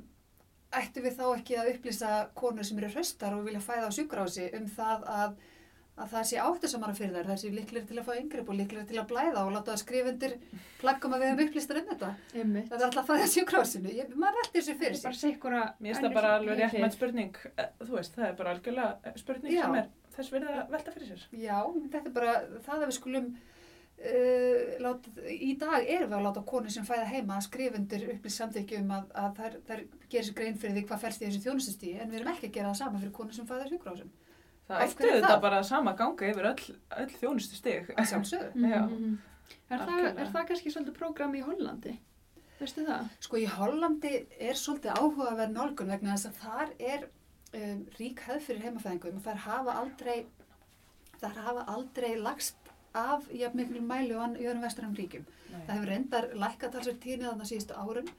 Speaker 3: ættu við þá ekki að upplýsa konur sem eru hraustar og vilja fæða á sjúkrási um það að, að það sé áttusamara fyrir þær, það sé líklega til að fá yngripp og líklega til að blæða og láta það skrifa undir plaggum að við höfum upplýstar um þetta.
Speaker 1: Einmitt.
Speaker 3: Það er alltaf að fæða á sjúkrásinu, Ég- maður sér
Speaker 1: Það
Speaker 3: fyrir
Speaker 1: er bara
Speaker 3: sér.
Speaker 1: sikkura
Speaker 2: mér finnst það bara alveg rétt með spurning, Eh, þú veist, það er bara algjörlega spurning
Speaker 3: Já.
Speaker 2: sem er þess verið að velta fyrir sér.
Speaker 3: Já, þetta er bara það að við skulum Uh, lát, í dag erum við að láta konur sem fæða heima að skrifa undir upplýst samþykju um að, að þær, þær gerir sér grein fyrir því hvað færst í þessu þjónustustíði en við erum ekki að gera það sama fyrir konur sem fæða sjúkrásum
Speaker 2: Það ætti þetta
Speaker 3: það?
Speaker 2: bara sama ganga yfir öll, öll þjónustu stig.
Speaker 3: að sjálfsögðu. <laughs>
Speaker 2: Já.
Speaker 1: mhm. Er, er það kannski svolítið prógram í Hollandi? Veistu það?
Speaker 3: Sko í Hollandi er svolítið áhugaverð nálgun vegna þess að þar er um, rík hefð fyrir heimafæðingum og þar hafa aldrei þar hafa aldrei lagst af jafn miklu mælu og í öðrum vestranum ríkjum. Það hefur reyndar lækkað talsveit tíðni þarna síðustu árum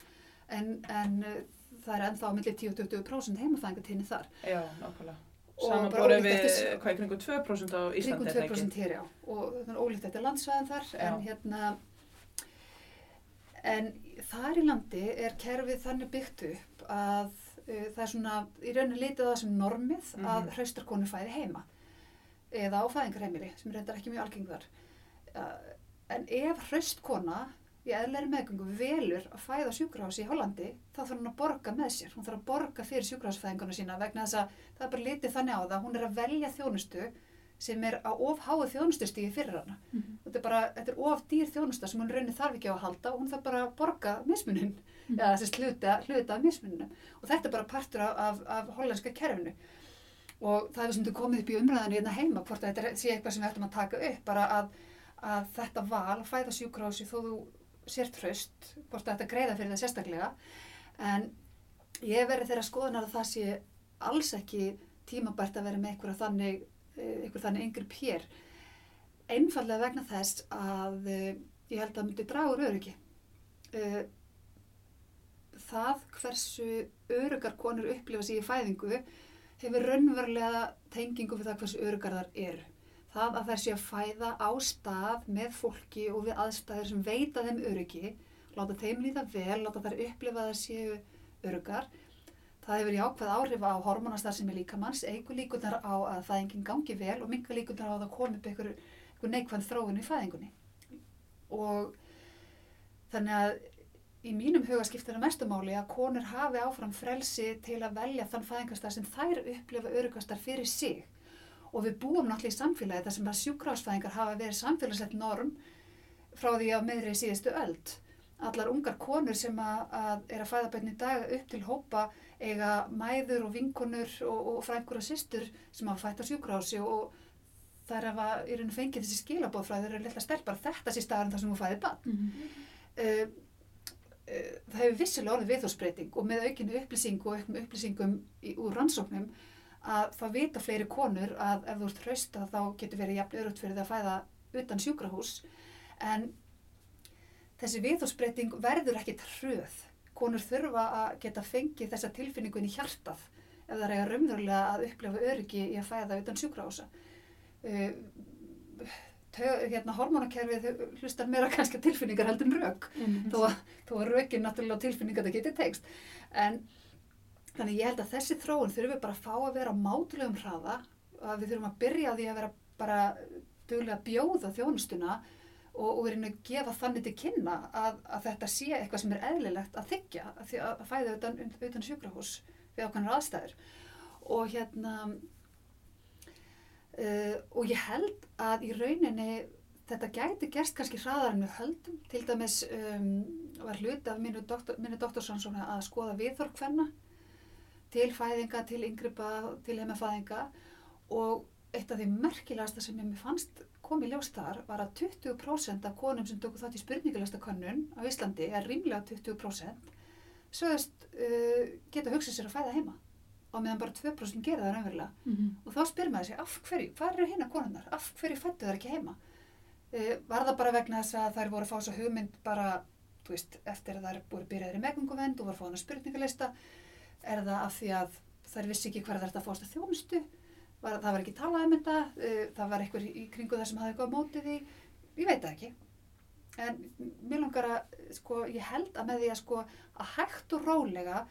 Speaker 3: en, en uh, það er ennþá millir 10-20% heimafæðingatíðni þar.
Speaker 2: Já, nákvæmlega. Saman
Speaker 3: ólíkt
Speaker 2: við,
Speaker 3: eftir-
Speaker 2: hvað er kringu 2% á Íslandi, er það ekki?
Speaker 3: 2% hér, já. Og það er ólíkt eftir landsvæðin þar, en
Speaker 2: Já.
Speaker 3: hérna, en þar í landi er kerfið þannig byggt upp að uh, það er svona, í rauninni litið á það sem normið að
Speaker 2: Mhm.
Speaker 3: hraustarkonu fæði heima eða á fæðingarheimili, sem er reyndar ekki mjög algeng þar. Uh, en ef hraustkona í eðlæri meðgöngu velur að fæða á sjúkrahúsi í Hollandi, þá þarf hún að borga með sér. Hún þarf að borga fyrir sjúkrahúsfæðinguna sína vegna þess að það er bara litið þannig á það. Hún er að velja þjónustu sem er á of háu þjónustustíði fyrir hana.
Speaker 1: Mhm.
Speaker 3: Þetta er bara, þetta er of dýr þjónusta sem hún raunni þarf ekki á að halda og hún þarf bara að borga mismunin,
Speaker 1: Mhm.
Speaker 3: eða þessi hluta, hluta af mismuninu. Og þetta er bara partur af, af, af hollenska kerfinu. Og það hefur sem þetta komið upp í umræðinu hérna heima, hvort að þetta er- sé eitthvað sem við ættum að taka upp, bara að, að þetta val, að fæða sjúkrási þó þú sért hraust, hvort að þetta greiða fyrir það sérstaklega. En ég verið þeirra skoðunar að það sé alls ekki tímabært að vera með einhverja þannig, eh, einhver þannig yngri pér. Einfallega vegna þess að uh, ég held að það myndi draga úr öryggi. Uh, það hversu öryggar konur upplifa sig í fæðingu hefur raunverulega tengingu við það hversu öryggar þar eru. Það að þær sé að fæða á stað með fólki og við aðstæðir sem veita þeim öryggi, láta þeim líða vel, láta þær upplifa að það séu öryggar. Það hefur jákvæð áhrif á hormonastar sem er líkamanns, eigur líkunar á að fæðingin gangi vel og minga líkunar á að það komi upp einhver, einhver neikvæðn þróun í fæðingunni. Og þannig að í mínum huga skiptir það mestumáli að konur hafi áfram frelsi til að velja þann fæðingastar sem þær upplifa öryggastar fyrir sig. Og við búum náttúrulega í samfélagi þar sem að sjúkrásfæðingar hafa verið samfélagslegt norm frá því á meðri síðustu öld. Allar ungar konur sem að, að er að fæða bönni í dag upp til hópa eiga mæður og vinkonur og, og frængur og systur sem hafa fætt á sjúkrási og þær hafa í rauninu fengið þessi skilabóð frá þeir eru lilla stelpar þetta sé staðan þar sem hún fæði bann.
Speaker 1: Mhm.
Speaker 3: Uh, uh, það hefur vissilega orðið viðhórsbreyting og með aukinu upplýsingu og auknum upplýsingum í, úr rannsóknum að það vita fleiri konur að ef þú ert hrausta þá getur verið jafn örugt fyrir það að fæða utan sjúkrahús en þessi viðhórsbreyting verður ekkit hröð. Konur þurfa að geta fengið þessa tilfinningun í hjartað ef það er eiga raunverulega að upplefa öryggi í að fæða utan sjúkrahúsa. Uh, hérna, hormónakerfið hlustar meira kannski tilfinningar heldur en rök
Speaker 1: Einmitt.
Speaker 3: þó að, þó að rökin náttúrulega tilfinningar það getur tekst en þannig ég held að þessi þróun þurfum við bara að fá að vera á mátulegum hraða að við þurfum að byrja á því að vera bara duglega að bjóða þjónustuna og, og verið að gefa þannig til kynna að, að þetta sé eitthvað sem er eðlilegt að þykja að, því að fæða utan, utan sjúkrahús við ákvæmur aðstæður. Og hérna uh, og ég held að í rauninni þetta gæti gerst kannski hraðar en við höldum. Til dæmis um, var hluti af mínu, doktor, mínu doktorsansóna að skoða viðhorf hvenna til fæðinga, til yngripa, til heimafæðinga. Og eitt af því merkilegasta sem ég mér fannst kom í ljós þar var að 20% af konum sem tóku þátt í spurningalesta könnun á Íslandi, er rímlega 20% sögðast uh, geta hugsað sér að fæða heima á meðan bara 2% gera það raunverulega
Speaker 1: Mhm.
Speaker 3: og þá spyr maður sig af hverju, hvað eru hérna konunnar, af hverju fættu þær ekki heima? Uh, var það bara vegna þess að þær voru að fá svo hugmynd bara, þú veist, eftir að þær voru byrjaðir í meðgönguvend og voru að fá hana spurningalista, er það af því að þær vissi ekki hvað þetta fást að þjónustu, var, það var ekki talað um þetta, uh, það var einhver í, kringu það sem hafði eitthvað á móti því, ég veit það ekki. En mér langar að, sko, ég held að með því að sko, að hægt og rólega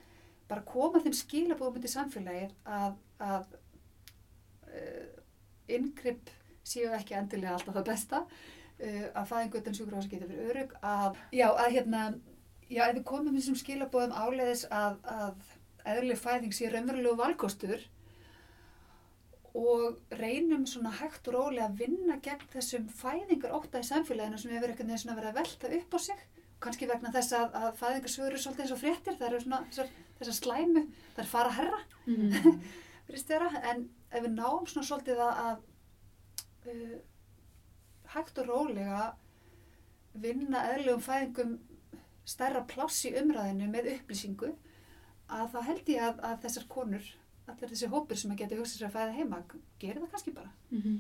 Speaker 3: bara koma þeim skilabóðum í samfélagið að, að uh, innkrypp séu ekki endilega alltaf það besta uh, að fæðingutan sjúkrahúsi getur verið örug að, já, að hérna já, ef við komum þessum skilabóðum áleiðis að, að eðlileg fæðing sé raunverulegu valkostur og reynum svona hægt og rólega að vinna gegn þessum fæðingar óta í samfélaginu sem hefur einhvern veginn svona verið að velta upp á sig kannski vegna þess að, að fæðingarsögur eru svolítið eins og fréttir, það eru svona þessar, þessar slæmu, það er fara herra
Speaker 1: Mhm. <laughs>
Speaker 3: virðist vera, en ef við náum svona svolítið að, að uh, hægt og rólega vinna eðlugum fæðingum stærra pláss í umræðinu með upplýsingu að þá held ég að, að þessar konur allir þessi hópur sem að geta hugsað sér að fæða heima gerir það kannski bara
Speaker 1: Mhm.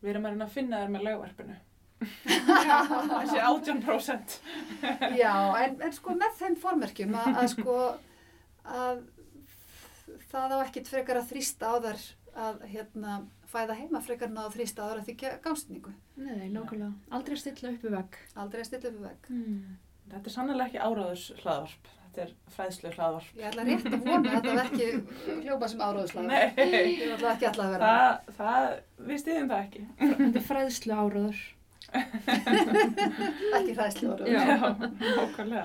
Speaker 2: Við erum að reyna að finna þér með lögvarpinu. <laughs> Þessi 18%.
Speaker 3: Já, en, en sko með þeim formerkjum að, að sko að það á ekkit frekar að þrýsta á þar að hérna fæða heima frekar en að þrýsta á þar að þykja gástningu.
Speaker 1: Nei, nákvæmlega. Aldrei að stilla upp í vegg.
Speaker 3: Aldrei að stilla upp í vegg.
Speaker 1: Mm.
Speaker 2: Þetta er sannlega ekki áráðurs hlaðvarp. Þetta er fræðslu hlaðvarp.
Speaker 3: Ég ætla rétt að vona að þetta var ekki hljóma sem áráðslega.
Speaker 2: Nei,
Speaker 3: Ég ætla ekki alltaf að vera.
Speaker 2: það, það, við stiðum það ekki.
Speaker 1: Þetta er fræðslu áraður. <laughs>
Speaker 3: Ekki hræðslu áráð.
Speaker 1: Já.
Speaker 2: nákvæmlega.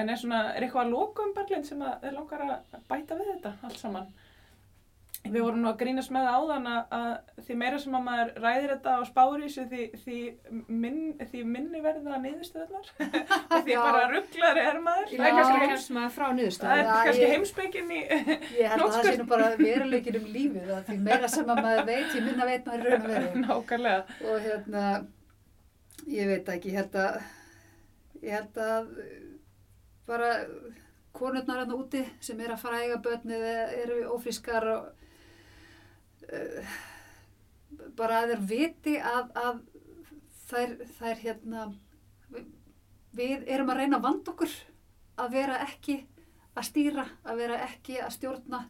Speaker 2: En er svona, er eitthvað að lokum Berglind sem að þið langar að bæta við þetta allt saman? Við vorum nú að grínast með það áðan að, að því meira sem að maður ræðir þetta á spárísu því, því, minn, því minni verða niðurstöðunar <laughs> og því
Speaker 3: Já.
Speaker 2: bara rugglari er maður.
Speaker 3: Já.
Speaker 2: Það er kannski, heims,
Speaker 1: frá
Speaker 2: það
Speaker 1: niðurstöðu.
Speaker 2: er kannski heimspekin í...
Speaker 3: Ég held að það sé nú bara veruleikin um lífið að því meira sem að maður veit, ég minna veit maður í raun og veru. <laughs>
Speaker 2: Nákvæmlega.
Speaker 3: Og hérna, ég veit ekki, ég held að, ég held að bara konurnar hann úti sem er að fara að eiga börnið eru ófrískar og uh, bara að þeir viti að, að þær, þær hérna, við, við erum að reyna að vanda okkur að vera ekki að stýra, að vera ekki að stjórna.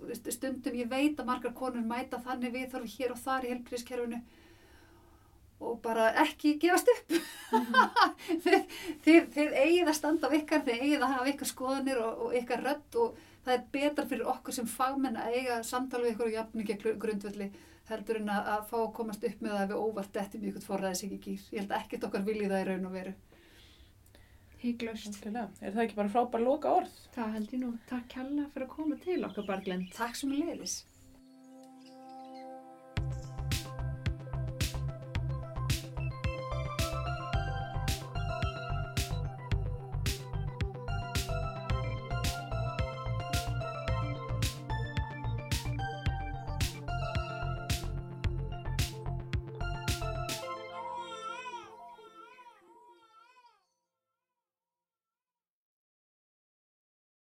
Speaker 3: Veist, stundum ég veit að margar konur mæta þannig við þarfum hér og þar í helbriðskerfinu og bara ekki gefast upp. <laughs> Þið, þið, þið eigið að standa á ykkar, þið eigið að hafa ykkar skoðanir og, og ykkar rödd og það er betra fyrir okkur sem fagmenn að eiga samtal við ykkur og jafningi grundvelli heldur en að, að fá að komast upp með það ef við óvart í ykkur forræðis ekki gýr. Ég held ekkert okkar viljið það í raun og veru.
Speaker 1: Hygglust.
Speaker 2: Er það ekki bara frábær loka orð?
Speaker 1: Það held ég nú. Takk hella fyrir að koma til okkar, Berglind.
Speaker 3: Takk sem leiðis.